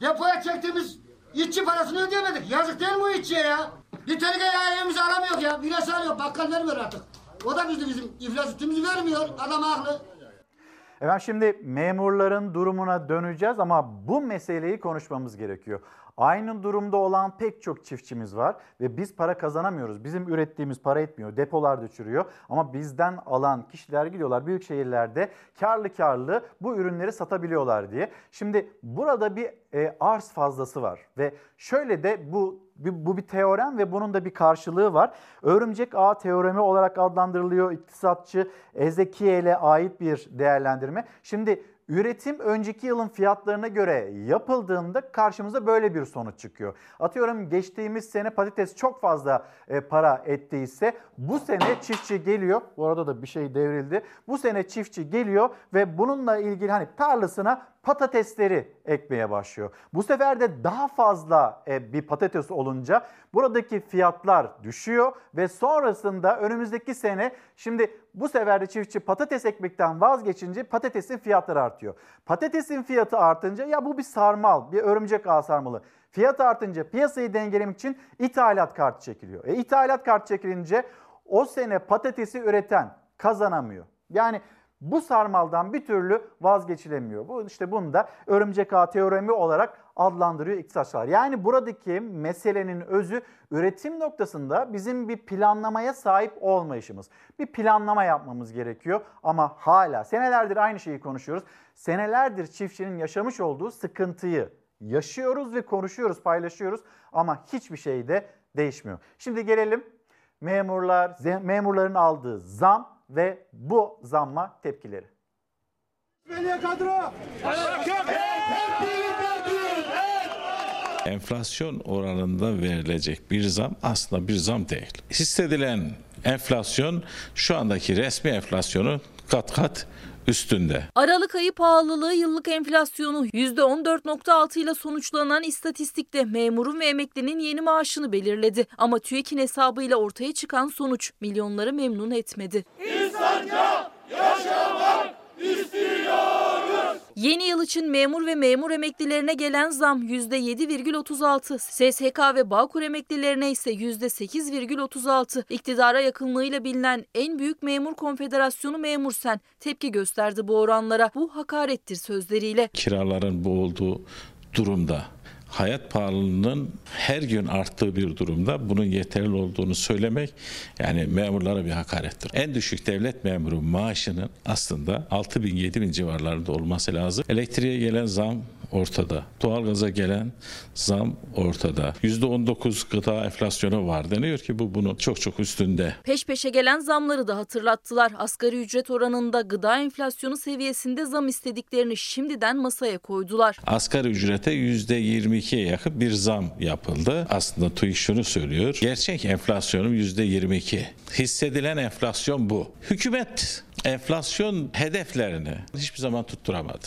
depoya çektiğimiz işçi parasını ödeyemedik. Yazık değil mi bu işçiye ya? Litrelik ya evimizi alamıyor ya. Birası alıyor. Bakkal vermiyor artık. O da bizim, bizim iflas üstümüzü vermiyor. Adam haklı. Efendim şimdi memurların durumuna döneceğiz ama bu meseleyi konuşmamız gerekiyor. Aynı durumda olan pek çok çiftçimiz var ve biz para kazanamıyoruz. Bizim ürettiğimiz para etmiyor, depolarda çürüyor ama bizden alan kişiler gidiyorlar büyük şehirlerde karlı karlı bu ürünleri satabiliyorlar diye. Şimdi burada bir e, arz fazlası var ve şöyle de bu bu bir teorem ve bunun da bir karşılığı var. Örümcek ağ teoremi olarak adlandırılıyor. İktisatçı Ezekiel'e ait bir değerlendirme. Şimdi üretim önceki yılın fiyatlarına göre yapıldığında karşımıza böyle bir sonuç çıkıyor. Atıyorum geçtiğimiz sene patates çok fazla e, para ettiyse bu sene çiftçi geliyor. Bu arada da bir şey devrildi. Bu sene çiftçi geliyor ve bununla ilgili hani tarlasına patatesleri ekmeye başlıyor. Bu sefer de daha fazla e, bir patates olunca buradaki fiyatlar düşüyor ve sonrasında önümüzdeki sene şimdi bu sefer de çiftçi patates ekmekten vazgeçince patatesin fiyatları artıyor. Patatesin fiyatı artınca ya bu bir sarmal, bir örümcek ağ sarmalı. Fiyat artınca piyasayı dengelemek için ithalat kartı çekiliyor. E, ithalat kartı çekilince o sene patatesi üreten kazanamıyor. Yani bu sarmaldan bir türlü vazgeçilemiyor. Bu işte bunu da örümcek ağ teoremi olarak adlandırıyor iktisatçılar. Yani buradaki meselenin özü üretim noktasında bizim bir planlamaya sahip olmayışımız. Bir planlama yapmamız gerekiyor ama hala senelerdir aynı şeyi konuşuyoruz. Senelerdir çiftçinin yaşamış olduğu sıkıntıyı yaşıyoruz ve konuşuyoruz, paylaşıyoruz ama hiçbir şey de değişmiyor. Şimdi gelelim memurlar, memurların aldığı zam ve bu zamma tepkileri. Enflasyon oranında verilecek bir zam aslında bir zam değil. Hissedilen enflasyon şu andaki resmi enflasyonun kat kat üstünde. Aralık ayı pahalılığı yıllık enflasyonu %14.6 ile sonuçlanan istatistikte memurun ve emeklinin yeni maaşını belirledi. Ama TÜİK'in hesabıyla ortaya çıkan sonuç milyonları memnun etmedi. İnsanca yaşamak istiyoruz. Yeni yıl için memur ve memur emeklilerine gelen zam %7,36, SSK ve Bağkur emeklilerine ise %8,36. İktidara yakınlığıyla bilinen en büyük memur konfederasyonu Memursen tepki gösterdi bu oranlara. Bu hakarettir sözleriyle. Kiraların bu olduğu durumda hayat pahalılığının her gün arttığı bir durumda bunun yeterli olduğunu söylemek yani memurlara bir hakarettir. En düşük devlet memuru maaşının aslında 6 bin 7 bin civarlarında olması lazım. Elektriğe gelen zam ortada. Doğalgaza gelen zam ortada. %19 gıda enflasyonu var deniyor ki bu bunun çok çok üstünde. Peş peşe gelen zamları da hatırlattılar. Asgari ücret oranında gıda enflasyonu seviyesinde zam istediklerini şimdiden masaya koydular. Asgari ücrete %22'ye yakın bir zam yapıldı. Aslında TÜİK şunu söylüyor. Gerçek enflasyonun %22. Hissedilen enflasyon bu. Hükümet enflasyon hedeflerini hiçbir zaman tutturamadı.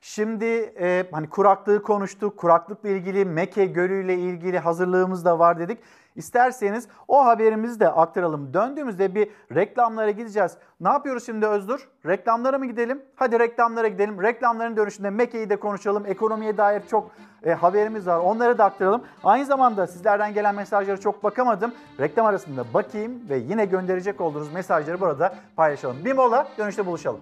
Şimdi e, hani kuraklığı konuştuk. Kuraklıkla ilgili Meke Gölü ile ilgili hazırlığımız da var dedik. İsterseniz o haberimizi de aktaralım. Döndüğümüzde bir reklamlara gideceğiz. Ne yapıyoruz şimdi Özdur? Reklamlara mı gidelim? Hadi reklamlara gidelim. Reklamların dönüşünde Meke'yi de konuşalım. Ekonomiye dair çok e, haberimiz var. Onları da aktaralım. Aynı zamanda sizlerden gelen mesajlara çok bakamadım. Reklam arasında bakayım ve yine gönderecek olduğunuz mesajları burada paylaşalım. Bir mola dönüşte buluşalım.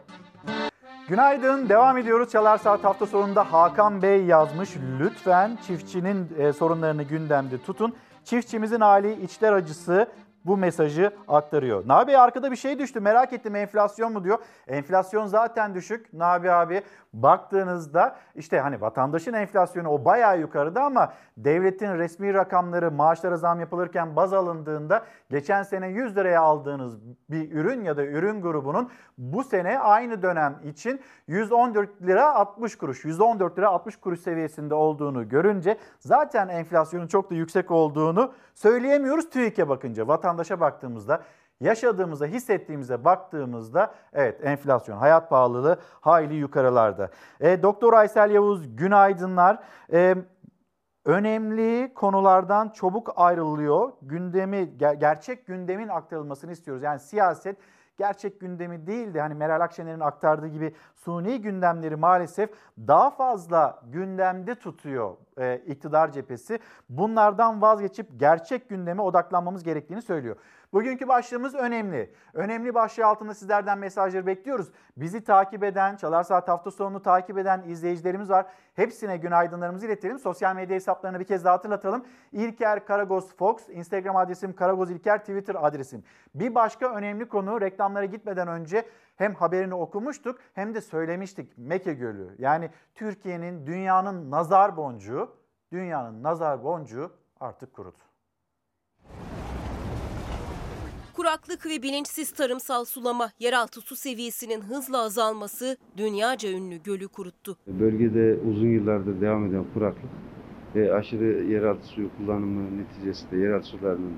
Günaydın. Devam ediyoruz. Çalar Saat hafta sonunda Hakan Bey yazmış. Lütfen çiftçinin e, sorunlarını gündemde tutun. Çiftçimizin hali içler acısı bu mesajı aktarıyor. Nabi arkada bir şey düştü merak ettim enflasyon mu diyor. Enflasyon zaten düşük Nabi abi. Baktığınızda işte hani vatandaşın enflasyonu o bayağı yukarıda ama devletin resmi rakamları maaşlara zam yapılırken baz alındığında geçen sene 100 liraya aldığınız bir ürün ya da ürün grubunun bu sene aynı dönem için 114 lira 60 kuruş, 114 lira 60 kuruş seviyesinde olduğunu görünce zaten enflasyonun çok da yüksek olduğunu söyleyemiyoruz TÜİK'e bakınca. Vatandaşa baktığımızda yaşadığımızda, hissettiğimizde baktığımızda evet enflasyon, hayat pahalılığı hayli yukarılarda. E, Doktor Aysel Yavuz günaydınlar. E, önemli konulardan çabuk ayrılıyor. Gündemi, ger- gerçek gündemin aktarılmasını istiyoruz. Yani siyaset gerçek gündemi değil de hani Meral Akşener'in aktardığı gibi suni gündemleri maalesef daha fazla gündemde tutuyor e, iktidar cephesi. Bunlardan vazgeçip gerçek gündeme odaklanmamız gerektiğini söylüyor. Bugünkü başlığımız önemli. Önemli başlığı altında sizlerden mesajları bekliyoruz. Bizi takip eden, Çalar Saat hafta sonunu takip eden izleyicilerimiz var. Hepsine günaydınlarımızı iletelim. Sosyal medya hesaplarını bir kez daha hatırlatalım. İlker Karagöz Fox, Instagram adresim Karagöz İlker, Twitter adresim. Bir başka önemli konu reklamlara gitmeden önce hem haberini okumuştuk hem de söylemiştik. Meke Gölü yani Türkiye'nin dünyanın nazar boncuğu, dünyanın nazar boncuğu artık kurudu. Kuraklık ve bilinçsiz tarımsal sulama, yeraltı su seviyesinin hızla azalması dünyaca ünlü gölü kuruttu. Bölgede uzun yıllardır devam eden kuraklık ve aşırı yeraltı suyu kullanımı neticesinde yeraltı sularının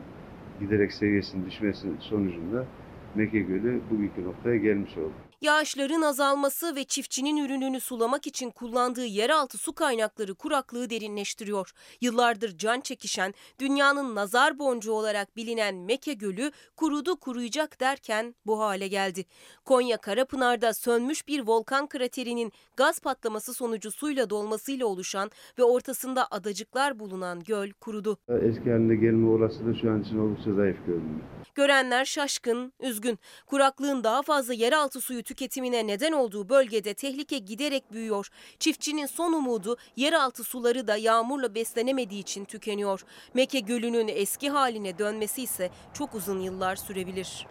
giderek seviyesinin düşmesi sonucunda Mekke Gölü bugünkü noktaya gelmiş oldu. Yağışların azalması ve çiftçinin ürününü sulamak için kullandığı yeraltı su kaynakları kuraklığı derinleştiriyor. Yıllardır can çekişen, dünyanın nazar boncuğu olarak bilinen Mekke Gölü kurudu kuruyacak derken bu hale geldi. Konya Karapınar'da sönmüş bir volkan kraterinin gaz patlaması sonucu suyla dolmasıyla oluşan ve ortasında adacıklar bulunan göl kurudu. Eski haline gelme olasılığı şu an için oldukça zayıf görünüyor. Görenler şaşkın, üzgün. Kuraklığın daha fazla yeraltı suyu tüketimine neden olduğu bölgede tehlike giderek büyüyor. Çiftçinin son umudu yeraltı suları da yağmurla beslenemediği için tükeniyor. Mekke Gölü'nün eski haline dönmesi ise çok uzun yıllar sürebilir.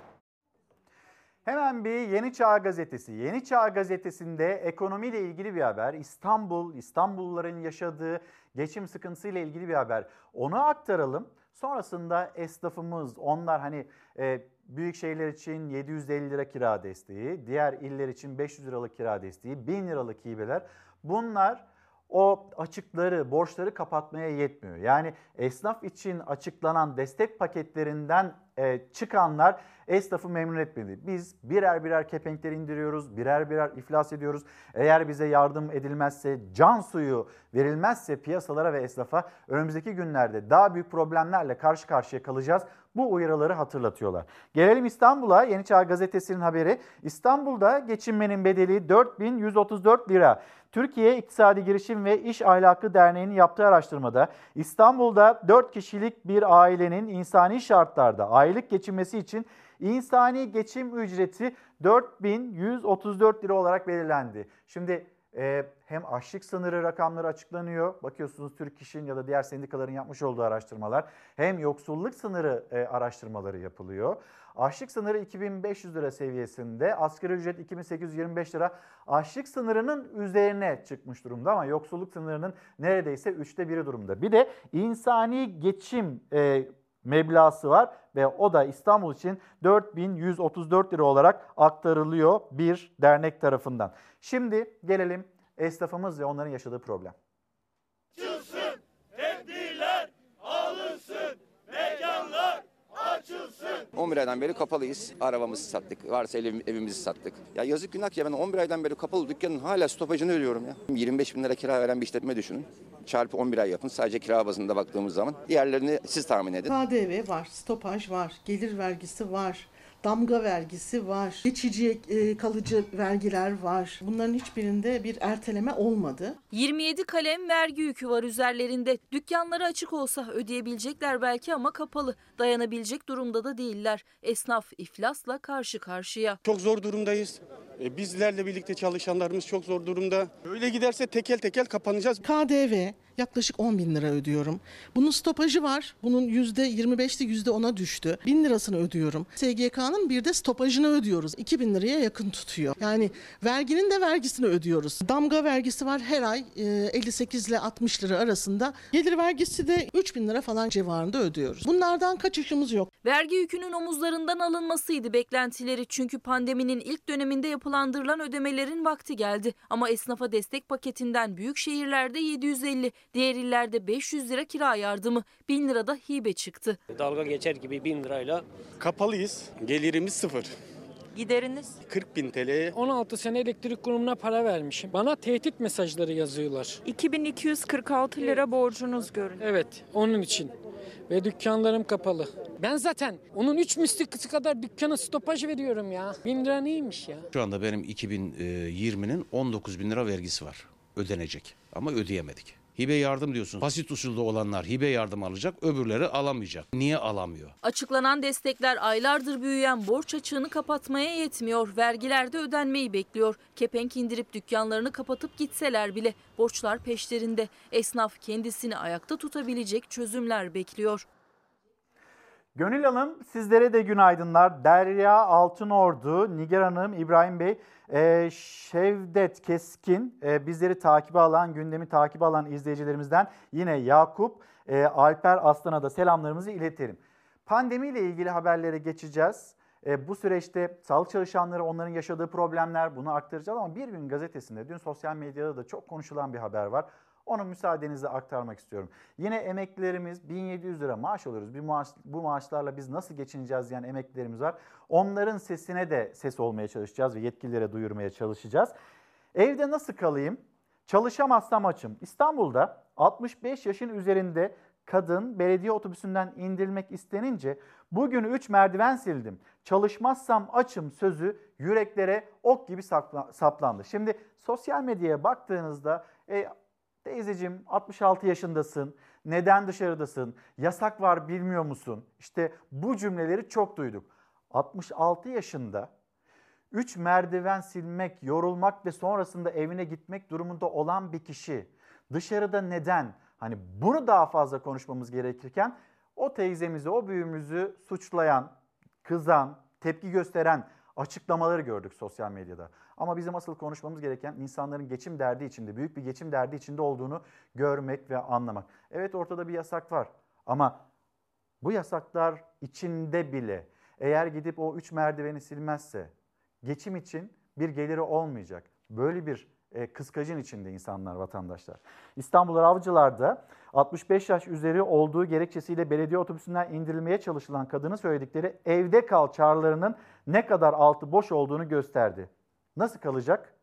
Hemen bir Yeni Çağ Gazetesi. Yeni Çağ Gazetesi'nde ekonomiyle ilgili bir haber. İstanbul, İstanbulluların yaşadığı geçim sıkıntısıyla ilgili bir haber. Onu aktaralım. Sonrasında esnafımız, onlar hani e, büyük şehirler için 750 lira kira desteği, diğer iller için 500 liralık kira desteği, 1000 liralık hibeler. Bunlar o açıkları, borçları kapatmaya yetmiyor. Yani esnaf için açıklanan destek paketlerinden e, çıkanlar esnafı memnun etmedi. Biz birer birer kepenkleri indiriyoruz, birer birer iflas ediyoruz. Eğer bize yardım edilmezse, can suyu verilmezse piyasalara ve esnafa önümüzdeki günlerde daha büyük problemlerle karşı karşıya kalacağız. Bu uyarıları hatırlatıyorlar. Gelelim İstanbul'a. Yeni Çağ Gazetesi'nin haberi. İstanbul'da geçinmenin bedeli 4134 lira. Türkiye İktisadi Girişim ve İş Ahlakı Derneği'nin yaptığı araştırmada İstanbul'da 4 kişilik bir ailenin insani şartlarda aylık geçinmesi için insani geçim ücreti 4134 lira olarak belirlendi. Şimdi e, hem açlık sınırı rakamları açıklanıyor. Bakıyorsunuz Türk İş'in ya da diğer sendikaların yapmış olduğu araştırmalar. Hem yoksulluk sınırı e, araştırmaları yapılıyor. Açlık sınırı 2500 lira seviyesinde, asgari ücret 2825 lira. Açlık sınırının üzerine çıkmış durumda ama yoksulluk sınırının neredeyse üçte biri durumda. Bir de insani geçim e, meblası var ve o da İstanbul için 4134 lira olarak aktarılıyor bir dernek tarafından. Şimdi gelelim esnafımız ve onların yaşadığı problem. 11 aydan beri kapalıyız. Arabamızı sattık. Varsa ev, evimizi sattık. Ya yazık günah ya ben 11 aydan beri kapalı dükkanın hala stopajını ödüyorum ya. 25 bin lira kira veren bir işletme düşünün. Çarpı 11 ay yapın sadece kira bazında baktığımız zaman. Diğerlerini siz tahmin edin. KDV var, stopaj var, gelir vergisi var, damga vergisi var, geçici e, kalıcı vergiler var. Bunların hiçbirinde bir erteleme olmadı. 27 kalem vergi yükü var üzerlerinde. Dükkanları açık olsa ödeyebilecekler belki ama kapalı. Dayanabilecek durumda da değiller. Esnaf iflasla karşı karşıya. Çok zor durumdayız. E, Bizlerle birlikte çalışanlarımız çok zor durumda. Öyle giderse tekel tekel kapanacağız. KDV yaklaşık 10 bin lira ödüyorum. Bunun stopajı var. Bunun %25'ti %10'a düştü. 1000 lirasını ödüyorum. SGK'nın bir de stopajını ödüyoruz. 2000 liraya yakın tutuyor. Yani verginin de vergisini ödüyoruz. Damga vergisi var her ay e, 58 ile 60 lira arasında. Gelir vergisi de 3000 lira falan civarında ödüyoruz. Bunlardan kaçışımız yok. Vergi yükünün omuzlarından alınmasıydı beklentileri. Çünkü pandeminin ilk döneminde yapılandırılan ödemelerin vakti geldi. Ama esnafa destek paketinden büyük şehirlerde 750, diğer illerde 500 lira kira yardımı, 1000 lira da hibe çıktı. Dalga geçer gibi bin lirayla. Kapalıyız. Gelirimiz sıfır. Gideriniz? 40 bin TL. 16 sene elektrik kurumuna para vermişim. Bana tehdit mesajları yazıyorlar. 2246 lira borcunuz görünüyor. Evet, onun için. Ve dükkanlarım kapalı. Ben zaten onun 3 mislisi kadar dükkana stopaj veriyorum ya. 1000 lira neymiş ya? Şu anda benim 2020'nin 19 bin lira vergisi var ödenecek ama ödeyemedik. Hibe yardım diyorsun. Basit usulde olanlar hibe yardım alacak, öbürleri alamayacak. Niye alamıyor? Açıklanan destekler aylardır büyüyen borç açığını kapatmaya yetmiyor. Vergiler de ödenmeyi bekliyor. Kepenk indirip dükkanlarını kapatıp gitseler bile borçlar peşlerinde. Esnaf kendisini ayakta tutabilecek çözümler bekliyor. Gönül Hanım sizlere de günaydınlar. Derya Altınordu, Nigar Hanım, İbrahim Bey, e, Şevdet Keskin e, bizleri takibe alan, gündemi takibe alan izleyicilerimizden yine Yakup, e, Alper Aslan'a da selamlarımızı iletelim. Pandemiyle ilgili haberlere geçeceğiz. E, bu süreçte sağlık çalışanları onların yaşadığı problemler bunu aktaracağız ama bir gün gazetesinde dün sosyal medyada da çok konuşulan bir haber var. Onu müsaadenizle aktarmak istiyorum. Yine emeklilerimiz 1700 lira maaş alıyoruz. Bir maaş, bu maaşlarla biz nasıl geçineceğiz diyen emeklilerimiz var. Onların sesine de ses olmaya çalışacağız ve yetkililere duyurmaya çalışacağız. Evde nasıl kalayım? Çalışamazsam açım. İstanbul'da 65 yaşın üzerinde kadın belediye otobüsünden indirilmek istenince bugün 3 merdiven sildim. Çalışmazsam açım sözü yüreklere ok gibi saplandı. Şimdi sosyal medyaya baktığınızda e, Teyzeciğim 66 yaşındasın. Neden dışarıdasın? Yasak var bilmiyor musun? İşte bu cümleleri çok duyduk. 66 yaşında 3 merdiven silmek, yorulmak ve sonrasında evine gitmek durumunda olan bir kişi dışarıda neden? Hani bunu daha fazla konuşmamız gerekirken o teyzemizi, o büyüğümüzü suçlayan, kızan, tepki gösteren açıklamaları gördük sosyal medyada. Ama bizim asıl konuşmamız gereken insanların geçim derdi içinde, büyük bir geçim derdi içinde olduğunu görmek ve anlamak. Evet ortada bir yasak var ama bu yasaklar içinde bile eğer gidip o üç merdiveni silmezse geçim için bir geliri olmayacak. Böyle bir e, kıskacın içinde insanlar, vatandaşlar. İstanbul Avcılar'da 65 yaş üzeri olduğu gerekçesiyle belediye otobüsünden indirilmeye çalışılan kadının söyledikleri evde kal çağrılarının ne kadar altı boş olduğunu gösterdi. Nasıl kalacak?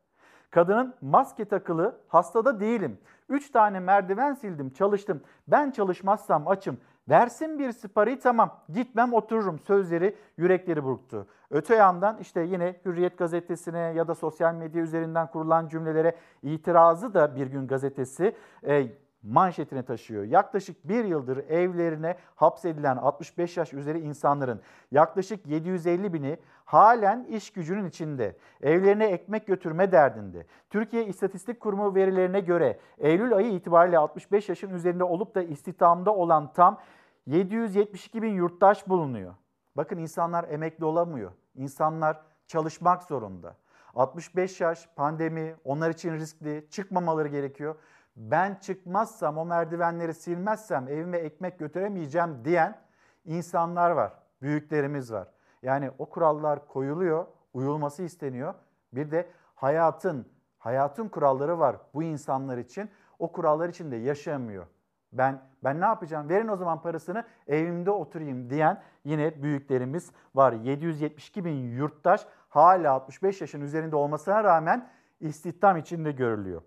Kadının maske takılı, hastada değilim. 3 tane merdiven sildim, çalıştım. Ben çalışmazsam açım. Versin bir sipari tamam gitmem otururum sözleri yürekleri burktu. Öte yandan işte yine Hürriyet gazetesine ya da sosyal medya üzerinden kurulan cümlelere itirazı da Bir Gün gazetesi e, manşetine taşıyor. Yaklaşık bir yıldır evlerine hapsedilen 65 yaş üzeri insanların yaklaşık 750 bini halen iş gücünün içinde. Evlerine ekmek götürme derdinde. Türkiye İstatistik Kurumu verilerine göre Eylül ayı itibariyle 65 yaşın üzerinde olup da istihdamda olan tam 772 bin yurttaş bulunuyor. Bakın insanlar emekli olamıyor. İnsanlar çalışmak zorunda. 65 yaş pandemi onlar için riskli çıkmamaları gerekiyor ben çıkmazsam o merdivenleri silmezsem evime ekmek götüremeyeceğim diyen insanlar var. Büyüklerimiz var. Yani o kurallar koyuluyor, uyulması isteniyor. Bir de hayatın, hayatın kuralları var bu insanlar için. O kurallar içinde yaşamıyor. Ben ben ne yapacağım? Verin o zaman parasını evimde oturayım diyen yine büyüklerimiz var. 772 bin yurttaş hala 65 yaşın üzerinde olmasına rağmen istihdam içinde görülüyor.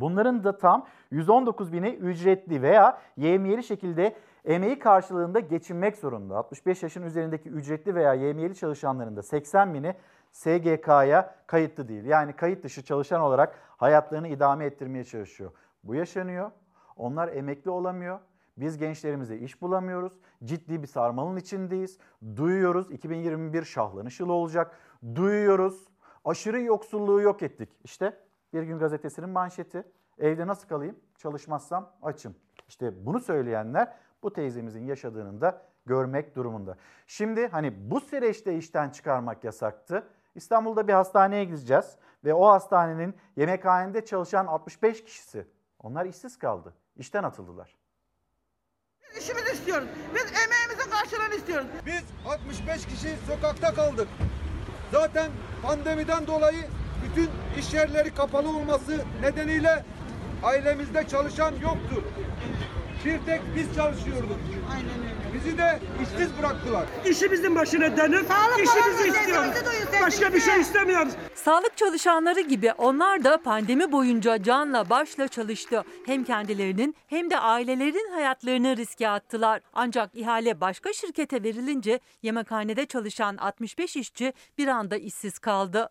Bunların da tam 119 bini ücretli veya yemiyeli şekilde emeği karşılığında geçinmek zorunda. 65 yaşın üzerindeki ücretli veya yemiyeli çalışanların da 80 bini SGK'ya kayıtlı değil. Yani kayıt dışı çalışan olarak hayatlarını idame ettirmeye çalışıyor. Bu yaşanıyor. Onlar emekli olamıyor. Biz gençlerimize iş bulamıyoruz. Ciddi bir sarmalın içindeyiz. Duyuyoruz 2021 şahlanış yılı olacak. Duyuyoruz aşırı yoksulluğu yok ettik. İşte bir gün gazetesinin manşeti. Evde nasıl kalayım? Çalışmazsam açım. İşte bunu söyleyenler bu teyzemizin yaşadığını da görmek durumunda. Şimdi hani bu süreçte işten çıkarmak yasaktı. İstanbul'da bir hastaneye gideceğiz ve o hastanenin yemekhanede çalışan 65 kişisi onlar işsiz kaldı. İşten atıldılar. Biz işimizi istiyoruz. Biz emeğimizin karşılığını istiyoruz. Biz 65 kişi sokakta kaldık. Zaten pandemiden dolayı bütün iş yerleri kapalı olması nedeniyle ailemizde çalışan yoktur. Bir tek biz çalışıyorduk. Aynen öyle. Bizi de işsiz bıraktılar. İşimizin başına dönüp Sağlık işimizi istiyoruz. Başka bir şey istemiyoruz. Sağlık çalışanları gibi onlar da pandemi boyunca canla başla çalıştı. Hem kendilerinin hem de ailelerin hayatlarını riske attılar. Ancak ihale başka şirkete verilince yemekhanede çalışan 65 işçi bir anda işsiz kaldı.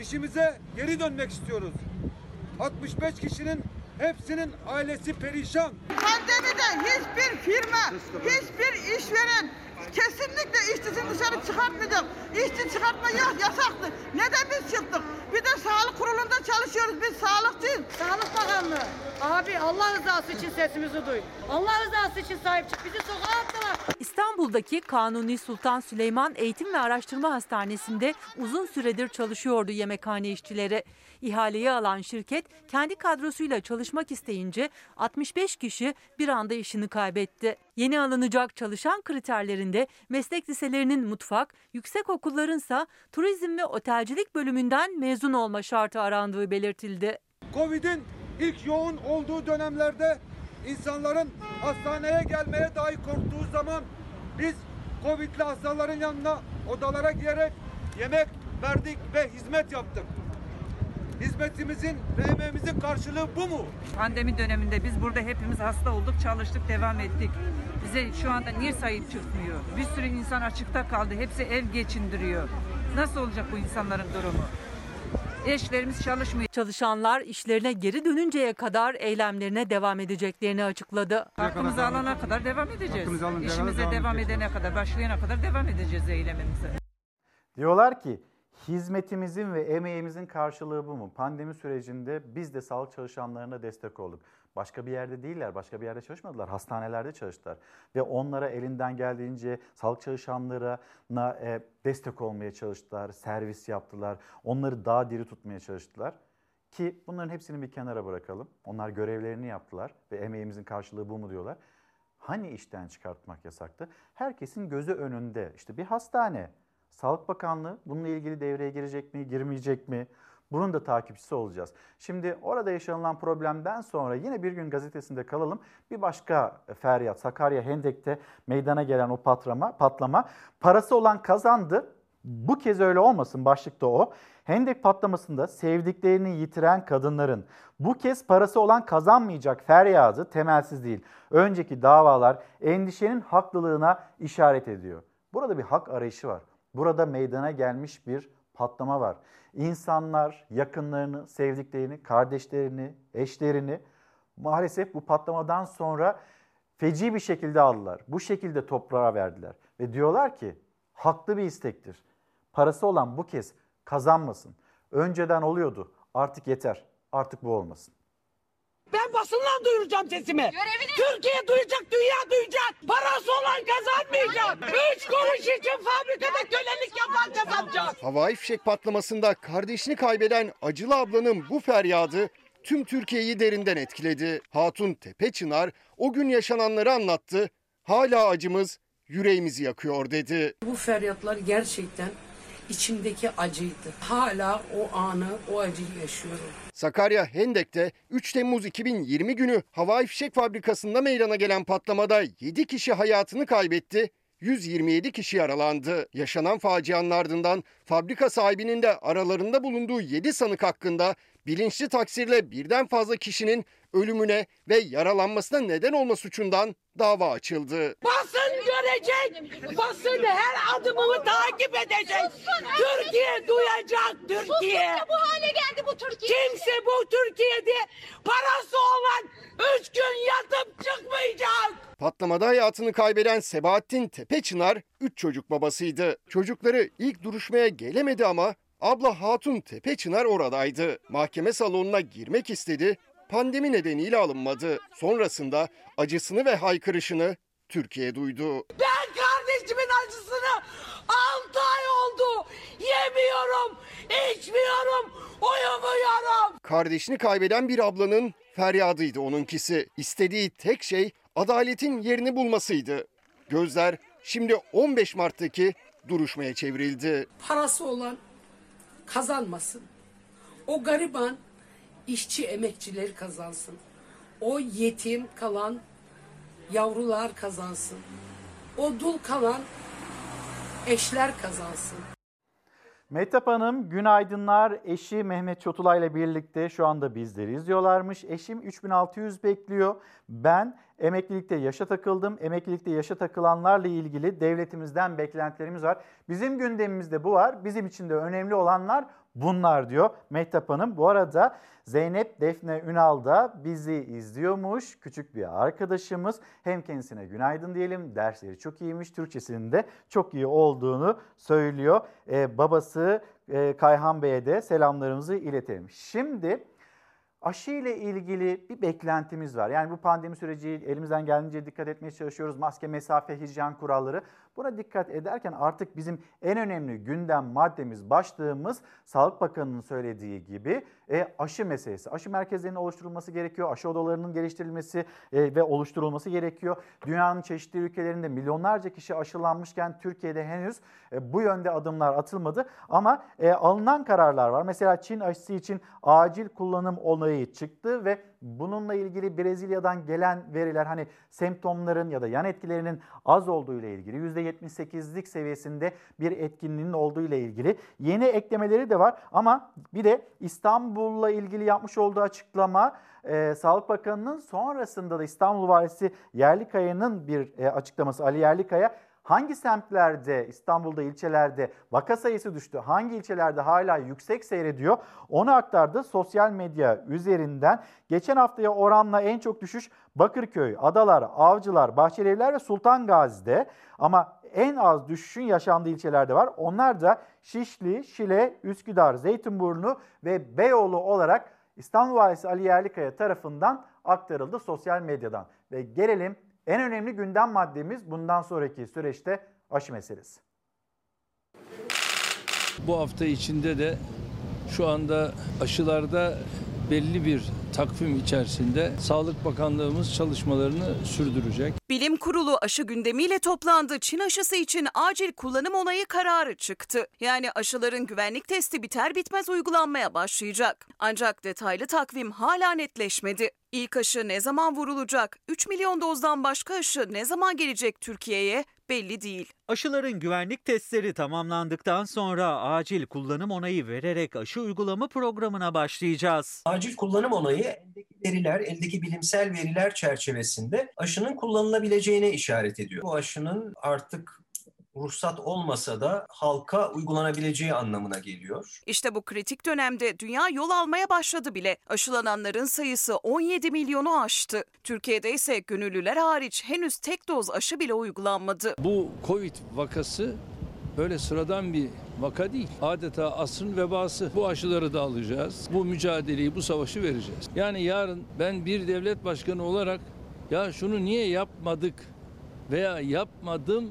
İşimize geri dönmek istiyoruz. 65 kişinin hepsinin ailesi perişan. Pandemide hiçbir firma, hiçbir işveren kesinlikle işçisini dışarı çıkartmayacak. İşçi çıkartma yok, yasaktı. Neden biz çıktık? Bir de sağlık kurulunda çalışıyoruz. Biz sağlıkçıyız. Sağlık Bakanlığı. Abi Allah rızası için sesimizi duy. Allah rızası için sahip çık. Bizi sokağa attılar. İstanbul'daki Kanuni Sultan Süleyman Eğitim ve Araştırma Hastanesi'nde uzun süredir çalışıyordu yemekhane işçileri. İhaleyi alan şirket kendi kadrosuyla çalışmak isteyince 65 kişi bir anda işini kaybetti. Yeni alınacak çalışan kriterlerinde meslek liselerinin mutfak, yüksek okullarınsa turizm ve otelcilik bölümünden mezun olma şartı arandığı belirtildi. Covid'in ilk yoğun olduğu dönemlerde insanların hastaneye gelmeye dahi korktuğu zaman biz Covid'li hastaların yanına odalara girerek yemek verdik ve hizmet yaptık. Hizmetimizin ve emeğimizin karşılığı bu mu? Pandemi döneminde biz burada hepimiz hasta olduk, çalıştık, devam ettik. Bize şu anda niye sahip çıkmıyor? Bir sürü insan açıkta kaldı. Hepsi ev geçindiriyor. Nasıl olacak bu insanların durumu? Eşlerimiz çalışmıyor. Çalışanlar işlerine geri dönünceye kadar eylemlerine devam edeceklerini açıkladı. Hakkımızı alana kadar devam edeceğiz. İşimize devam edene kadar, başlayana kadar devam edeceğiz eylemimize. Diyorlar ki hizmetimizin ve emeğimizin karşılığı bu mu? Pandemi sürecinde biz de sağlık çalışanlarına destek olduk. Başka bir yerde değiller, başka bir yerde çalışmadılar. Hastanelerde çalıştılar. Ve onlara elinden geldiğince sağlık çalışanlarına e, destek olmaya çalıştılar, servis yaptılar. Onları daha diri tutmaya çalıştılar. Ki bunların hepsini bir kenara bırakalım. Onlar görevlerini yaptılar ve emeğimizin karşılığı bu mu diyorlar. Hani işten çıkartmak yasaktı? Herkesin gözü önünde. İşte bir hastane, Sağlık Bakanlığı bununla ilgili devreye girecek mi, girmeyecek mi? Bunun da takipçisi olacağız. Şimdi orada yaşanılan problemden sonra yine bir gün gazetesinde kalalım. Bir başka feryat Sakarya Hendek'te meydana gelen o patlama, patlama parası olan kazandı. Bu kez öyle olmasın başlıkta o. Hendek patlamasında sevdiklerini yitiren kadınların bu kez parası olan kazanmayacak feryadı temelsiz değil. Önceki davalar endişenin haklılığına işaret ediyor. Burada bir hak arayışı var. Burada meydana gelmiş bir patlama var. İnsanlar yakınlarını, sevdiklerini, kardeşlerini, eşlerini maalesef bu patlamadan sonra feci bir şekilde aldılar. Bu şekilde toprağa verdiler. Ve diyorlar ki haklı bir istektir. Parası olan bu kez kazanmasın. Önceden oluyordu. Artık yeter. Artık bu olmasın. Ben basınla duyuracağım sesimi. Türkiye duyacak, dünya duyacak. Parası olan kazanmayacak. Üç kuruş için fabrikada kölelik yapan kazanacak. Havai fişek patlamasında kardeşini kaybeden Acılı ablanın bu feryadı tüm Türkiye'yi derinden etkiledi. Hatun Tepeçınar o gün yaşananları anlattı. Hala acımız yüreğimizi yakıyor dedi. Bu feryatlar gerçekten içimdeki acıydı. Hala o anı, o acıyı yaşıyorum. Sakarya Hendek'te 3 Temmuz 2020 günü havai fişek fabrikasında meydana gelen patlamada 7 kişi hayatını kaybetti. 127 kişi yaralandı. Yaşanan facianın ardından fabrika sahibinin de aralarında bulunduğu 7 sanık hakkında bilinçli taksirle birden fazla kişinin ölümüne ve yaralanmasına neden olma suçundan dava açıldı. Basın görecek. Basın her adımımı takip edecek. Türkiye duyacak Türkiye. bu hale geldi bu Türkiye. Kimse bu Türkiye'de parası olan 3 gün yatıp çıkmayacak. Patlamada hayatını kaybeden Sebahattin Tepeçınar 3 çocuk babasıydı. Çocukları ilk duruşmaya gelemedi ama abla Hatun Tepeçınar oradaydı. Mahkeme salonuna girmek istedi. Pandemi nedeniyle alınmadı. Sonrasında acısını ve haykırışını Türkiye duydu. Ben kardeşimin acısını 6 ay oldu. Yemiyorum, içmiyorum, uyumuyorum. Kardeşini kaybeden bir ablanın feryadıydı onunkisi. İstediği tek şey adaletin yerini bulmasıydı. Gözler şimdi 15 Mart'taki duruşmaya çevrildi. Parası olan kazanmasın. O gariban işçi emekçileri kazansın. O yetim kalan yavrular kazansın. O dul kalan eşler kazansın. Mehtap Hanım günaydınlar. Eşi Mehmet Çotulay ile birlikte şu anda bizleri izliyorlarmış. Eşim 3600 bekliyor. Ben emeklilikte yaşa takıldım. Emeklilikte yaşa takılanlarla ilgili devletimizden beklentilerimiz var. Bizim gündemimizde bu var. Bizim için de önemli olanlar bunlar diyor Mehtap Hanım. Bu arada Zeynep Defne Ünal da bizi izliyormuş. Küçük bir arkadaşımız. Hem kendisine günaydın diyelim. Dersleri çok iyiymiş. Türkçesinin de çok iyi olduğunu söylüyor. Ee, babası e, Kayhan Bey'e de selamlarımızı iletelim. Şimdi aşı ile ilgili bir beklentimiz var. Yani bu pandemi süreci elimizden geldiğince dikkat etmeye çalışıyoruz. Maske, mesafe, hijyen kuralları. Buna dikkat ederken artık bizim en önemli gündem maddemiz, başlığımız Sağlık Bakanı'nın söylediği gibi e, aşı meselesi. Aşı merkezlerinin oluşturulması gerekiyor. Aşı odalarının geliştirilmesi e, ve oluşturulması gerekiyor. Dünyanın çeşitli ülkelerinde milyonlarca kişi aşılanmışken Türkiye'de henüz e, bu yönde adımlar atılmadı. Ama e, alınan kararlar var. Mesela Çin aşısı için acil kullanım onayı çıktı ve bununla ilgili Brezilya'dan gelen veriler hani semptomların ya da yan etkilerinin az olduğu ile ilgili %78'lik seviyesinde bir etkinliğinin olduğu ile ilgili yeni eklemeleri de var. Ama bir de İstanbul'la ilgili yapmış olduğu açıklama e, Sağlık Bakanı'nın sonrasında da İstanbul Valisi Yerlikaya'nın bir e, açıklaması. Ali Yerlikaya Hangi semtlerde, İstanbul'da ilçelerde vaka sayısı düştü, hangi ilçelerde hala yüksek seyrediyor onu aktardı sosyal medya üzerinden. Geçen haftaya oranla en çok düşüş Bakırköy, Adalar, Avcılar, Bahçelievler ve Sultan Gazi'de ama en az düşüşün yaşandığı ilçelerde var. Onlar da Şişli, Şile, Üsküdar, Zeytinburnu ve Beyoğlu olarak İstanbul Valisi Ali Yerlikaya tarafından aktarıldı sosyal medyadan. Ve gelelim en önemli gündem maddemiz bundan sonraki süreçte aşı meselesi. Bu hafta içinde de şu anda aşılarda belli bir takvim içerisinde Sağlık Bakanlığımız çalışmalarını sürdürecek. Bilim Kurulu aşı gündemiyle toplandı. Çin aşısı için acil kullanım onayı kararı çıktı. Yani aşıların güvenlik testi biter bitmez uygulanmaya başlayacak. Ancak detaylı takvim hala netleşmedi. İlk aşı ne zaman vurulacak? 3 milyon dozdan başka aşı ne zaman gelecek Türkiye'ye? Belli değil. Aşıların güvenlik testleri tamamlandıktan sonra acil kullanım onayı vererek aşı uygulama programına başlayacağız. Acil kullanım onayı eldeki veriler, eldeki bilimsel veriler çerçevesinde aşının kullanılabileceğine işaret ediyor. Bu aşının artık ruhsat olmasa da halka uygulanabileceği anlamına geliyor. İşte bu kritik dönemde dünya yol almaya başladı bile. Aşılananların sayısı 17 milyonu aştı. Türkiye'de ise gönüllüler hariç henüz tek doz aşı bile uygulanmadı. Bu Covid vakası öyle sıradan bir vaka değil. Adeta asrın vebası. Bu aşıları da alacağız. Bu mücadeleyi, bu savaşı vereceğiz. Yani yarın ben bir devlet başkanı olarak ya şunu niye yapmadık veya yapmadım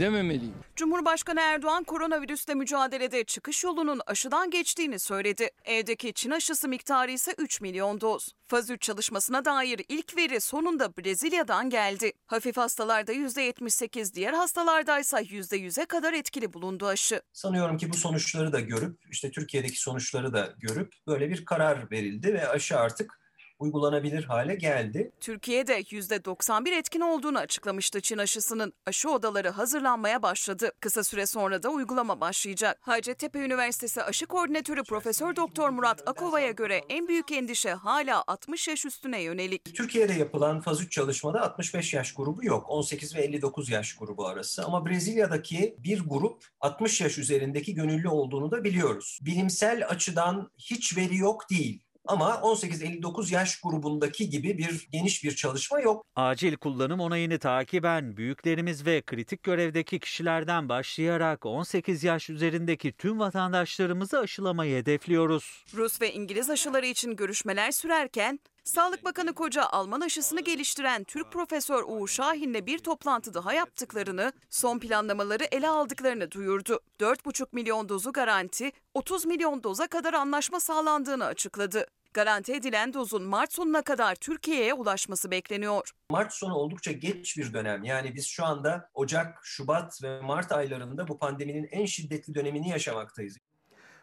dememeliyim. Cumhurbaşkanı Erdoğan koronavirüsle mücadelede çıkış yolunun aşıdan geçtiğini söyledi. Evdeki Çin aşısı miktarı ise 3 milyon doz. Faz 3 çalışmasına dair ilk veri sonunda Brezilya'dan geldi. Hafif hastalarda %78, diğer hastalardaysa %100'e kadar etkili bulundu aşı. Sanıyorum ki bu sonuçları da görüp, işte Türkiye'deki sonuçları da görüp böyle bir karar verildi ve aşı artık uygulanabilir hale geldi. Türkiye'de %91 etkin olduğunu açıklamıştı Çin aşısının. Aşı odaları hazırlanmaya başladı. Kısa süre sonra da uygulama başlayacak. Hacettepe Üniversitesi Aşı Koordinatörü Profesör Doktor Murat Akova'ya göre en büyük endişe hala 60 yaş üstüne yönelik. Türkiye'de yapılan faz 3 çalışmada 65 yaş grubu yok. 18 ve 59 yaş grubu arası. Ama Brezilya'daki bir grup 60 yaş üzerindeki gönüllü olduğunu da biliyoruz. Bilimsel açıdan hiç veri yok değil. Ama 18-59 yaş grubundaki gibi bir geniş bir çalışma yok. Acil kullanım onayını takiben büyüklerimiz ve kritik görevdeki kişilerden başlayarak 18 yaş üzerindeki tüm vatandaşlarımızı aşılamayı hedefliyoruz. Rus ve İngiliz aşıları için görüşmeler sürerken Sağlık Bakanı Koca Alman aşısını geliştiren Türk Profesör Uğur Şahin'le bir toplantı daha yaptıklarını, son planlamaları ele aldıklarını duyurdu. 4,5 milyon dozu garanti, 30 milyon doza kadar anlaşma sağlandığını açıkladı. Garanti edilen dozun Mart sonuna kadar Türkiye'ye ulaşması bekleniyor. Mart sonu oldukça geç bir dönem. Yani biz şu anda Ocak, Şubat ve Mart aylarında bu pandeminin en şiddetli dönemini yaşamaktayız.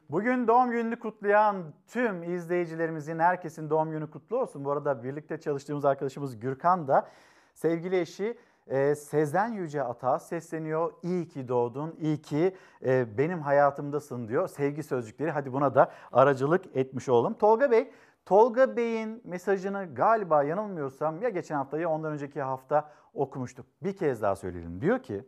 Bugün doğum gününü kutlayan tüm izleyicilerimizin herkesin doğum günü kutlu olsun. Bu arada birlikte çalıştığımız arkadaşımız Gürkan da sevgili eşi e, Sezen Yüce Ata sesleniyor. İyi ki doğdun, iyi ki e, benim hayatımdasın diyor. Sevgi sözcükleri hadi buna da aracılık etmiş olalım. Tolga Bey, Tolga Bey'in mesajını galiba yanılmıyorsam ya geçen hafta ya ondan önceki hafta okumuştuk. Bir kez daha söyleyelim. Diyor ki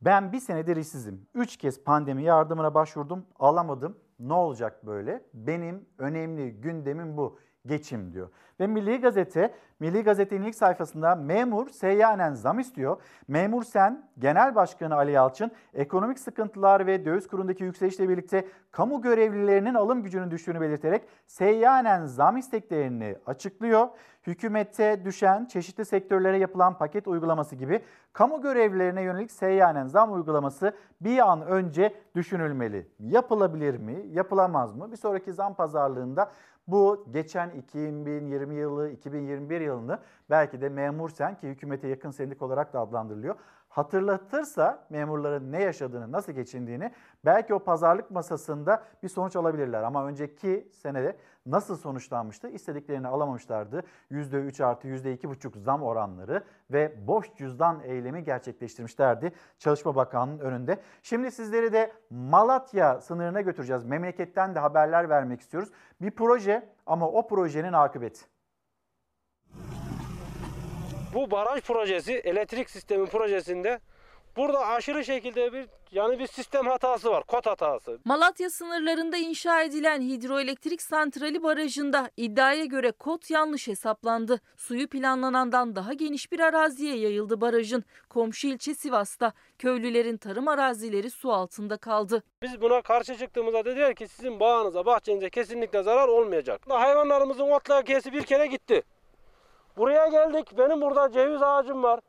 ben bir senedir işsizim. Üç kez pandemi yardımına başvurdum, alamadım. Ne olacak böyle? Benim önemli gündemim bu. Geçim diyor. Ve Milli Gazete, Milli Gazete'nin ilk sayfasında memur seyyanen zam istiyor. Memur Sen, Genel Başkanı Ali Yalçın, ekonomik sıkıntılar ve döviz kurundaki yükselişle birlikte kamu görevlilerinin alım gücünün düştüğünü belirterek seyyanen zam isteklerini açıklıyor. Hükümete düşen çeşitli sektörlere yapılan paket uygulaması gibi kamu görevlilerine yönelik seyyanen zam uygulaması bir an önce düşünülmeli. Yapılabilir mi, yapılamaz mı? Bir sonraki zam pazarlığında bu geçen 2020 yılı, 2021 yılını belki de memur sen ki hükümete yakın sendik olarak da adlandırılıyor. Hatırlatırsa memurların ne yaşadığını, nasıl geçindiğini belki o pazarlık masasında bir sonuç alabilirler. Ama önceki senede nasıl sonuçlanmıştı? İstediklerini alamamışlardı. %3 artı %2,5 zam oranları ve boş cüzdan eylemi gerçekleştirmişlerdi Çalışma Bakanlığı'nın önünde. Şimdi sizleri de Malatya sınırına götüreceğiz. Memleketten de haberler vermek istiyoruz. Bir proje ama o projenin akıbeti. Bu baraj projesi, elektrik sistemi projesinde burada aşırı şekilde bir yani bir sistem hatası var, kod hatası. Malatya sınırlarında inşa edilen hidroelektrik santrali barajında iddiaya göre kod yanlış hesaplandı. Suyu planlanandan daha geniş bir araziye yayıldı barajın. Komşu ilçe Sivas'ta köylülerin tarım arazileri su altında kaldı. Biz buna karşı çıktığımızda dediler ki sizin bağınıza, bahçenize kesinlikle zarar olmayacak. Hayvanlarımızın otla kesi bir kere gitti. Buraya geldik. Benim burada ceviz ağacım var.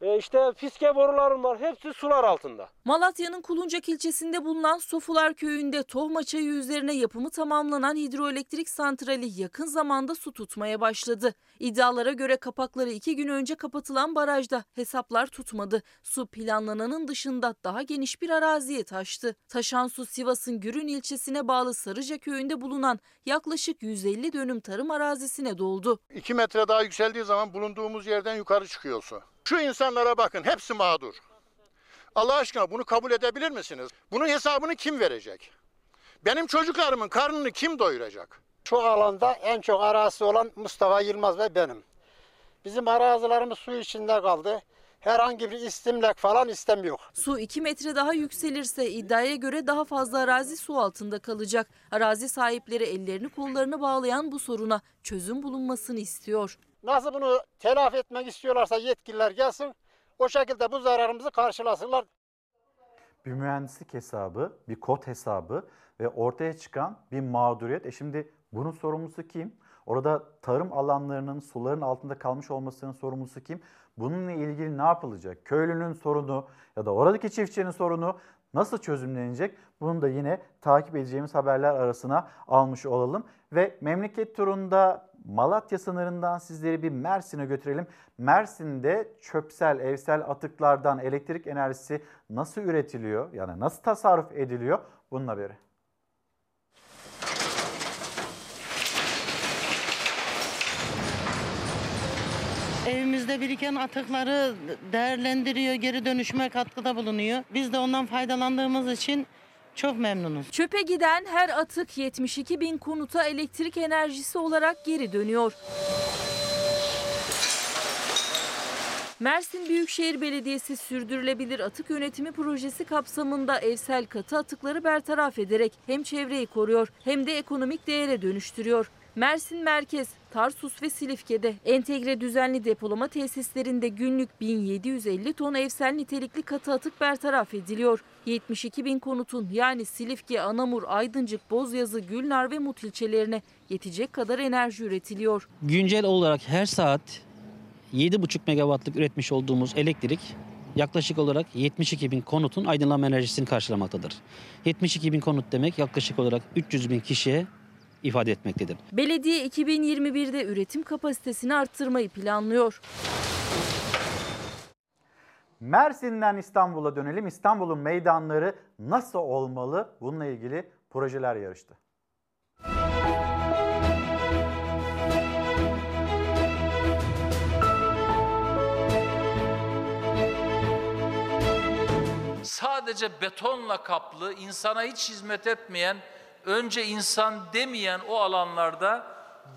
E işte fiske borularım var. Hepsi sular altında. Malatya'nın Kuluncak ilçesinde bulunan Sofular köyünde Tohma Çayı üzerine yapımı tamamlanan hidroelektrik santrali yakın zamanda su tutmaya başladı. İddialara göre kapakları iki gün önce kapatılan barajda hesaplar tutmadı. Su planlananın dışında daha geniş bir araziye taştı. Taşan su Sivas'ın Gürün ilçesine bağlı Sarıca köyünde bulunan yaklaşık 150 dönüm tarım arazisine doldu. 2 metre daha yükseldiği zaman bulunduğumuz yerden yukarı çıkıyor su. Şu insanlara bakın hepsi mağdur. Allah aşkına bunu kabul edebilir misiniz? Bunun hesabını kim verecek? Benim çocuklarımın karnını kim doyuracak? Şu alanda en çok arazisi olan Mustafa Yılmaz ve benim. Bizim arazilerimiz su içinde kaldı. Herhangi bir istimlak falan istemiyor. Su 2 metre daha yükselirse iddiaya göre daha fazla arazi su altında kalacak. Arazi sahipleri ellerini kollarını bağlayan bu soruna çözüm bulunmasını istiyor. Nasıl bunu telafi etmek istiyorlarsa yetkililer gelsin. O şekilde bu zararımızı karşılasınlar. Bir mühendislik hesabı, bir kod hesabı ve ortaya çıkan bir mağduriyet. E şimdi bunun sorumlusu kim? Orada tarım alanlarının suların altında kalmış olmasının sorumlusu kim? Bununla ilgili ne yapılacak? Köylünün sorunu ya da oradaki çiftçinin sorunu nasıl çözümlenecek? Bunu da yine takip edeceğimiz haberler arasına almış olalım. Ve memleket turunda Malatya sınırından sizleri bir Mersin'e götürelim. Mersin'de çöpsel, evsel atıklardan elektrik enerjisi nasıl üretiliyor? Yani nasıl tasarruf ediliyor? Bunun haberi. Evimizde biriken atıkları değerlendiriyor, geri dönüşüme katkıda bulunuyor. Biz de ondan faydalandığımız için çok memnunuz. Çöpe giden her atık 72 bin konuta elektrik enerjisi olarak geri dönüyor. Mersin Büyükşehir Belediyesi sürdürülebilir atık yönetimi projesi kapsamında evsel katı atıkları bertaraf ederek hem çevreyi koruyor hem de ekonomik değere dönüştürüyor. Mersin Merkez, Tarsus ve Silifke'de entegre düzenli depolama tesislerinde günlük 1750 ton evsel nitelikli katı atık bertaraf ediliyor. 72 bin konutun yani Silifke, Anamur, Aydıncık, Bozyazı, Gülnar ve Mut ilçelerine yetecek kadar enerji üretiliyor. Güncel olarak her saat 7,5 megawattlık üretmiş olduğumuz elektrik yaklaşık olarak 72 bin konutun aydınlanma enerjisini karşılamaktadır. 72 bin konut demek yaklaşık olarak 300 bin kişiye ifade etmektedir. Belediye 2021'de üretim kapasitesini arttırmayı planlıyor. Mersin'den İstanbul'a dönelim. İstanbul'un meydanları nasıl olmalı? Bununla ilgili projeler yarıştı. Sadece betonla kaplı, insana hiç hizmet etmeyen, önce insan demeyen o alanlarda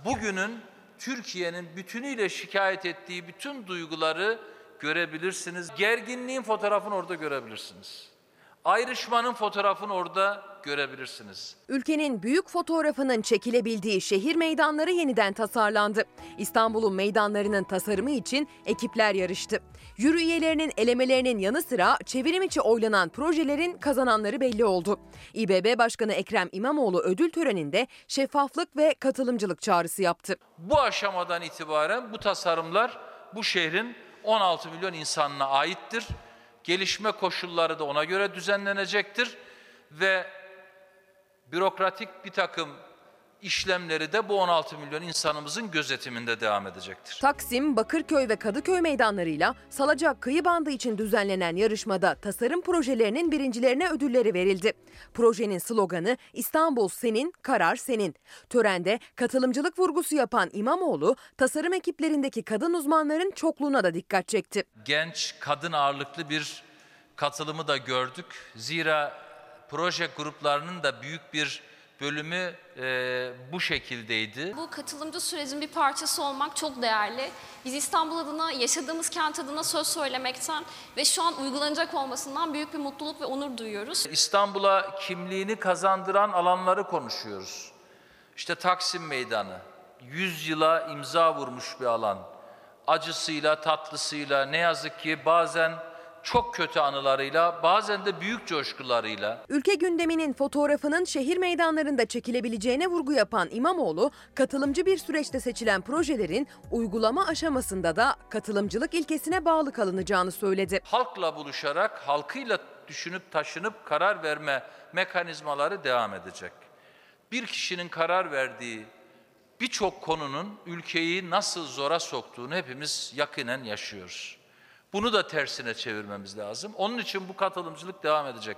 bugünün Türkiye'nin bütünüyle şikayet ettiği bütün duyguları görebilirsiniz. Gerginliğin fotoğrafını orada görebilirsiniz. Ayrışmanın fotoğrafını orada görebilirsiniz. Ülkenin büyük fotoğrafının çekilebildiği şehir meydanları yeniden tasarlandı. İstanbul'un meydanlarının tasarımı için ekipler yarıştı. Jüri üyelerinin elemelerinin yanı sıra çevrim içi oylanan projelerin kazananları belli oldu. İBB Başkanı Ekrem İmamoğlu ödül töreninde şeffaflık ve katılımcılık çağrısı yaptı. Bu aşamadan itibaren bu tasarımlar bu şehrin 16 milyon insanına aittir. Gelişme koşulları da ona göre düzenlenecektir ve bürokratik bir takım işlemleri de bu 16 milyon insanımızın gözetiminde devam edecektir. Taksim, Bakırköy ve Kadıköy meydanlarıyla Salacak kıyı bandı için düzenlenen yarışmada tasarım projelerinin birincilerine ödülleri verildi. Projenin sloganı İstanbul senin, karar senin. Törende katılımcılık vurgusu yapan İmamoğlu, tasarım ekiplerindeki kadın uzmanların çokluğuna da dikkat çekti. Genç, kadın ağırlıklı bir katılımı da gördük. Zira proje gruplarının da büyük bir bölümü e, bu şekildeydi. Bu katılımcı sürecin bir parçası olmak çok değerli. Biz İstanbul adına, yaşadığımız kent adına söz söylemekten ve şu an uygulanacak olmasından büyük bir mutluluk ve onur duyuyoruz. İstanbul'a kimliğini kazandıran alanları konuşuyoruz. İşte Taksim Meydanı, 100 yıla imza vurmuş bir alan. Acısıyla, tatlısıyla ne yazık ki bazen çok kötü anılarıyla, bazen de büyük coşkularıyla Ülke gündeminin fotoğrafının şehir meydanlarında çekilebileceğine vurgu yapan İmamoğlu, katılımcı bir süreçte seçilen projelerin uygulama aşamasında da katılımcılık ilkesine bağlı kalınacağını söyledi. halkla buluşarak, halkıyla düşünüp taşınıp karar verme mekanizmaları devam edecek. Bir kişinin karar verdiği birçok konunun ülkeyi nasıl zora soktuğunu hepimiz yakinen yaşıyoruz. Bunu da tersine çevirmemiz lazım. Onun için bu katılımcılık devam edecek.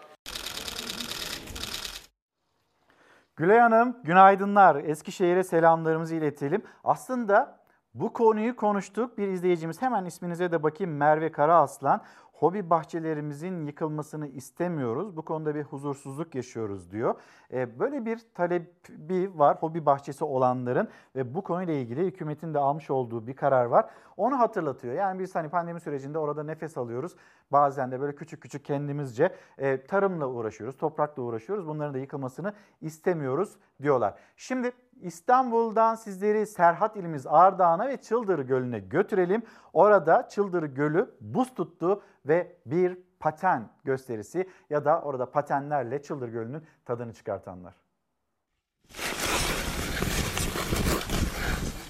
Gülay Hanım, günaydınlar. Eskişehir'e selamlarımızı iletelim. Aslında bu konuyu konuştuk. Bir izleyicimiz hemen isminize de bakayım Merve Karaaslan. Hobi bahçelerimizin yıkılmasını istemiyoruz. Bu konuda bir huzursuzluk yaşıyoruz diyor. Ee, Böyle bir talebi var hobi bahçesi olanların ve bu konuyla ilgili hükümetin de almış olduğu bir karar var. Onu hatırlatıyor. Yani biz hani pandemi sürecinde orada nefes alıyoruz. Bazen de böyle küçük küçük kendimizce e, tarımla uğraşıyoruz, toprakla uğraşıyoruz. Bunların da yıkılmasını istemiyoruz diyorlar. Şimdi İstanbul'dan sizleri Serhat ilimiz Ardahan'a ve Çıldır Gölü'ne götürelim. Orada Çıldır Gölü buz tuttu ve bir paten gösterisi ya da orada patenlerle Çıldır Gölü'nün tadını çıkartanlar.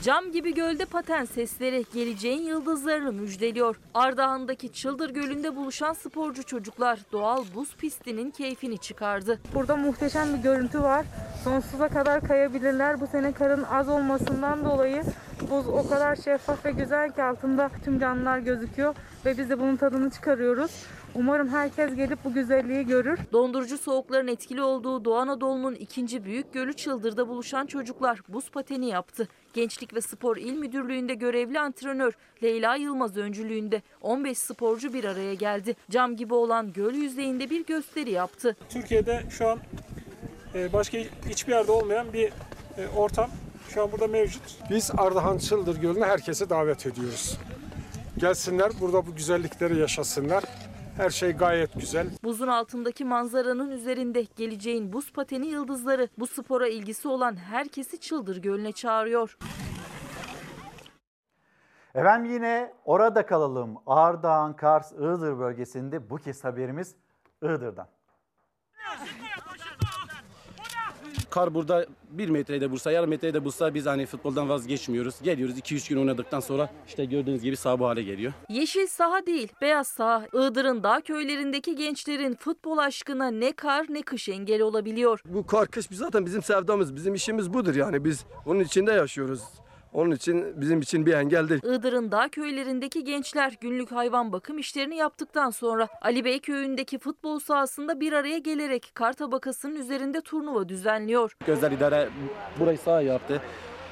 Cam gibi gölde paten sesleri geleceğin yıldızlarını müjdeliyor. Ardahan'daki Çıldır Gölü'nde buluşan sporcu çocuklar doğal buz pistinin keyfini çıkardı. Burada muhteşem bir görüntü var. Sonsuza kadar kayabilirler. Bu sene karın az olmasından dolayı buz o kadar şeffaf ve güzel ki altında tüm canlılar gözüküyor ve biz de bunun tadını çıkarıyoruz. Umarım herkes gelip bu güzelliği görür. Dondurucu soğukların etkili olduğu Doğu Anadolu'nun ikinci büyük gölü Çıldır'da buluşan çocuklar buz pateni yaptı. Gençlik ve Spor İl Müdürlüğü'nde görevli antrenör Leyla Yılmaz öncülüğünde 15 sporcu bir araya geldi. Cam gibi olan göl yüzeyinde bir gösteri yaptı. Türkiye'de şu an e, başka hiçbir yerde olmayan bir e, ortam şu an burada mevcut. Biz Ardahan Çıldır Gölü'ne herkese davet ediyoruz. Gelsinler burada bu güzellikleri yaşasınlar. Her şey gayet güzel. Buzun altındaki manzaranın üzerinde geleceğin buz pateni yıldızları bu spora ilgisi olan herkesi Çıldır Gölü'ne çağırıyor. Efendim yine orada kalalım. Ardahan, Kars, Iğdır bölgesinde bu kez haberimiz Iğdır'dan. Kar burada 1 metrede vursa, yarım metrede vursa biz hani futboldan vazgeçmiyoruz. Geliyoruz 2-3 gün oynadıktan sonra işte gördüğünüz gibi sağ bu hale geliyor. Yeşil saha değil, beyaz saha. Iğdır'ın dağ köylerindeki gençlerin futbol aşkına ne kar ne kış engel olabiliyor. Bu kar kış zaten bizim sevdamız, bizim işimiz budur yani biz onun içinde yaşıyoruz. Onun için bizim için bir engel değil. Iğdır'ın dağ köylerindeki gençler günlük hayvan bakım işlerini yaptıktan sonra Ali Bey köyündeki futbol sahasında bir araya gelerek kar tabakasının üzerinde turnuva düzenliyor. Gözler idare burayı sağ yaptı.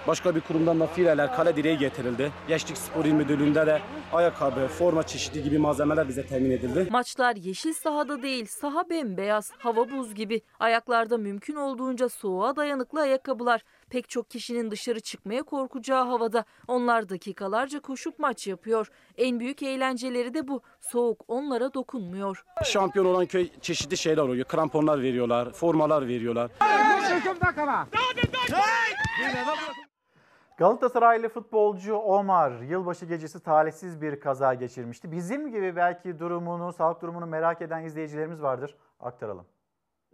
Başka bir kurumdan da fileler, kale direği getirildi. Gençlik Spor İl Müdürlüğü'nde de ayakkabı, forma çeşidi gibi malzemeler bize temin edildi. Maçlar yeşil sahada değil, saha bembeyaz, hava buz gibi. Ayaklarda mümkün olduğunca soğuğa dayanıklı ayakkabılar. Pek çok kişinin dışarı çıkmaya korkacağı havada. Onlar dakikalarca koşup maç yapıyor. En büyük eğlenceleri de bu. Soğuk onlara dokunmuyor. Şampiyon olan köy çeşitli şeyler oluyor. Kramponlar veriyorlar, formalar veriyorlar. Galatasaraylı futbolcu Omar yılbaşı gecesi talihsiz bir kaza geçirmişti. Bizim gibi belki durumunu, sağlık durumunu merak eden izleyicilerimiz vardır. Aktaralım.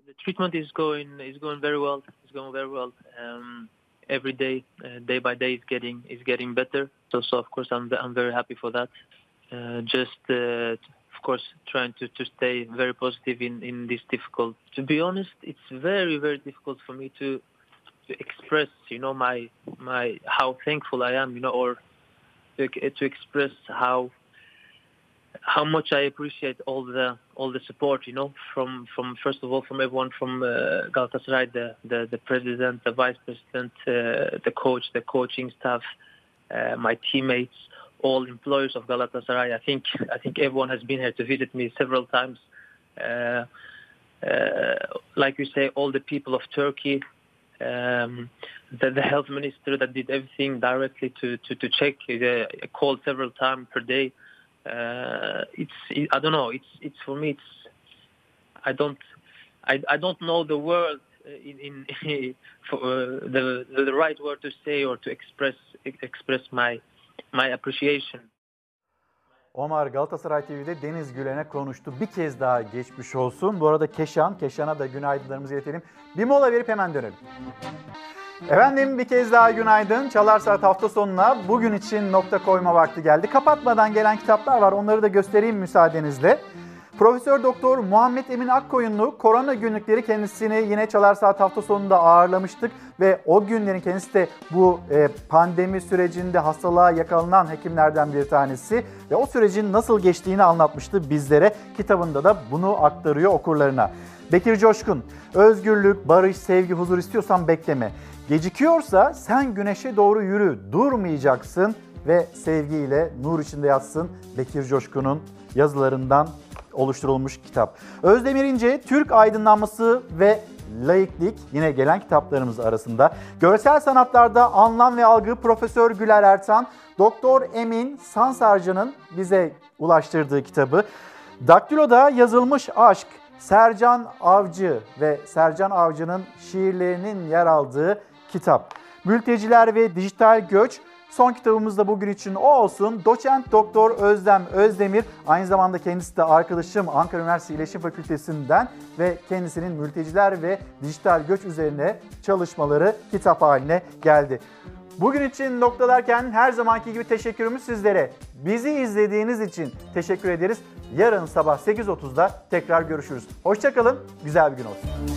The treatment is going is going very well. It's going very well. Um, every day, uh, day by day, is getting is getting better. So, so of course, I'm I'm very happy for that. Uh, just uh, of course, trying to, to stay very positive in in this difficult. To be honest, it's very very difficult for me to to express, you know, my my how thankful I am, you know, or to, to express how how much I appreciate all the all the support, you know, from from first of all from everyone from uh, Galatasaray, the, the the president, the vice president, uh, the coach, the coaching staff, uh, my teammates, all employees of Galatasaray. I think I think everyone has been here to visit me several times. Uh, uh, like you say, all the people of Turkey, um, the, the health minister that did everything directly to to, to check, uh, called several times per day uh, it's it, I don't know. It's it's for me. It's I don't I, I don't know the word in, in (laughs) for uh, the the right word to say or to express express my my appreciation. Omar Galatasaray TV'de Deniz Gülen'e konuştu. Bir kez daha geçmiş olsun. Bu arada Keşan, Keşan'a da günaydınlarımızı iletelim. Bir mola verip hemen dönelim. Efendim bir kez daha günaydın. Çalar Saat hafta sonuna bugün için nokta koyma vakti geldi. Kapatmadan gelen kitaplar var. Onları da göstereyim müsaadenizle. Profesör Doktor Muhammed Emin Akkoyunlu korona günlükleri kendisini yine Çalar Saat hafta sonunda ağırlamıştık ve o günlerin kendisi de bu e, pandemi sürecinde hastalığa yakalanan hekimlerden bir tanesi ve o sürecin nasıl geçtiğini anlatmıştı bizlere. Kitabında da bunu aktarıyor okurlarına. Bekir Coşkun, özgürlük, barış, sevgi, huzur istiyorsan bekleme. Gecikiyorsa sen güneşe doğru yürü, durmayacaksın ve sevgiyle nur içinde yatsın Bekir Coşkun'un yazılarından oluşturulmuş kitap. Özdemir İnce, Türk aydınlanması ve laiklik yine gelen kitaplarımız arasında. Görsel sanatlarda anlam ve algı Profesör Güler Ertan, Doktor Emin Sansarcı'nın bize ulaştırdığı kitabı. Daktilo'da yazılmış aşk, Sercan Avcı ve Sercan Avcı'nın şiirlerinin yer aldığı kitap. Mülteciler ve dijital göç Son kitabımız da bugün için o olsun. Doçent Doktor Özlem Özdemir aynı zamanda kendisi de arkadaşım Ankara Üniversitesi İletişim Fakültesinden ve kendisinin mülteciler ve dijital göç üzerine çalışmaları kitap haline geldi. Bugün için noktalarken her zamanki gibi teşekkürümüz sizlere. Bizi izlediğiniz için teşekkür ederiz. Yarın sabah 8.30'da tekrar görüşürüz. Hoşçakalın, güzel bir gün olsun.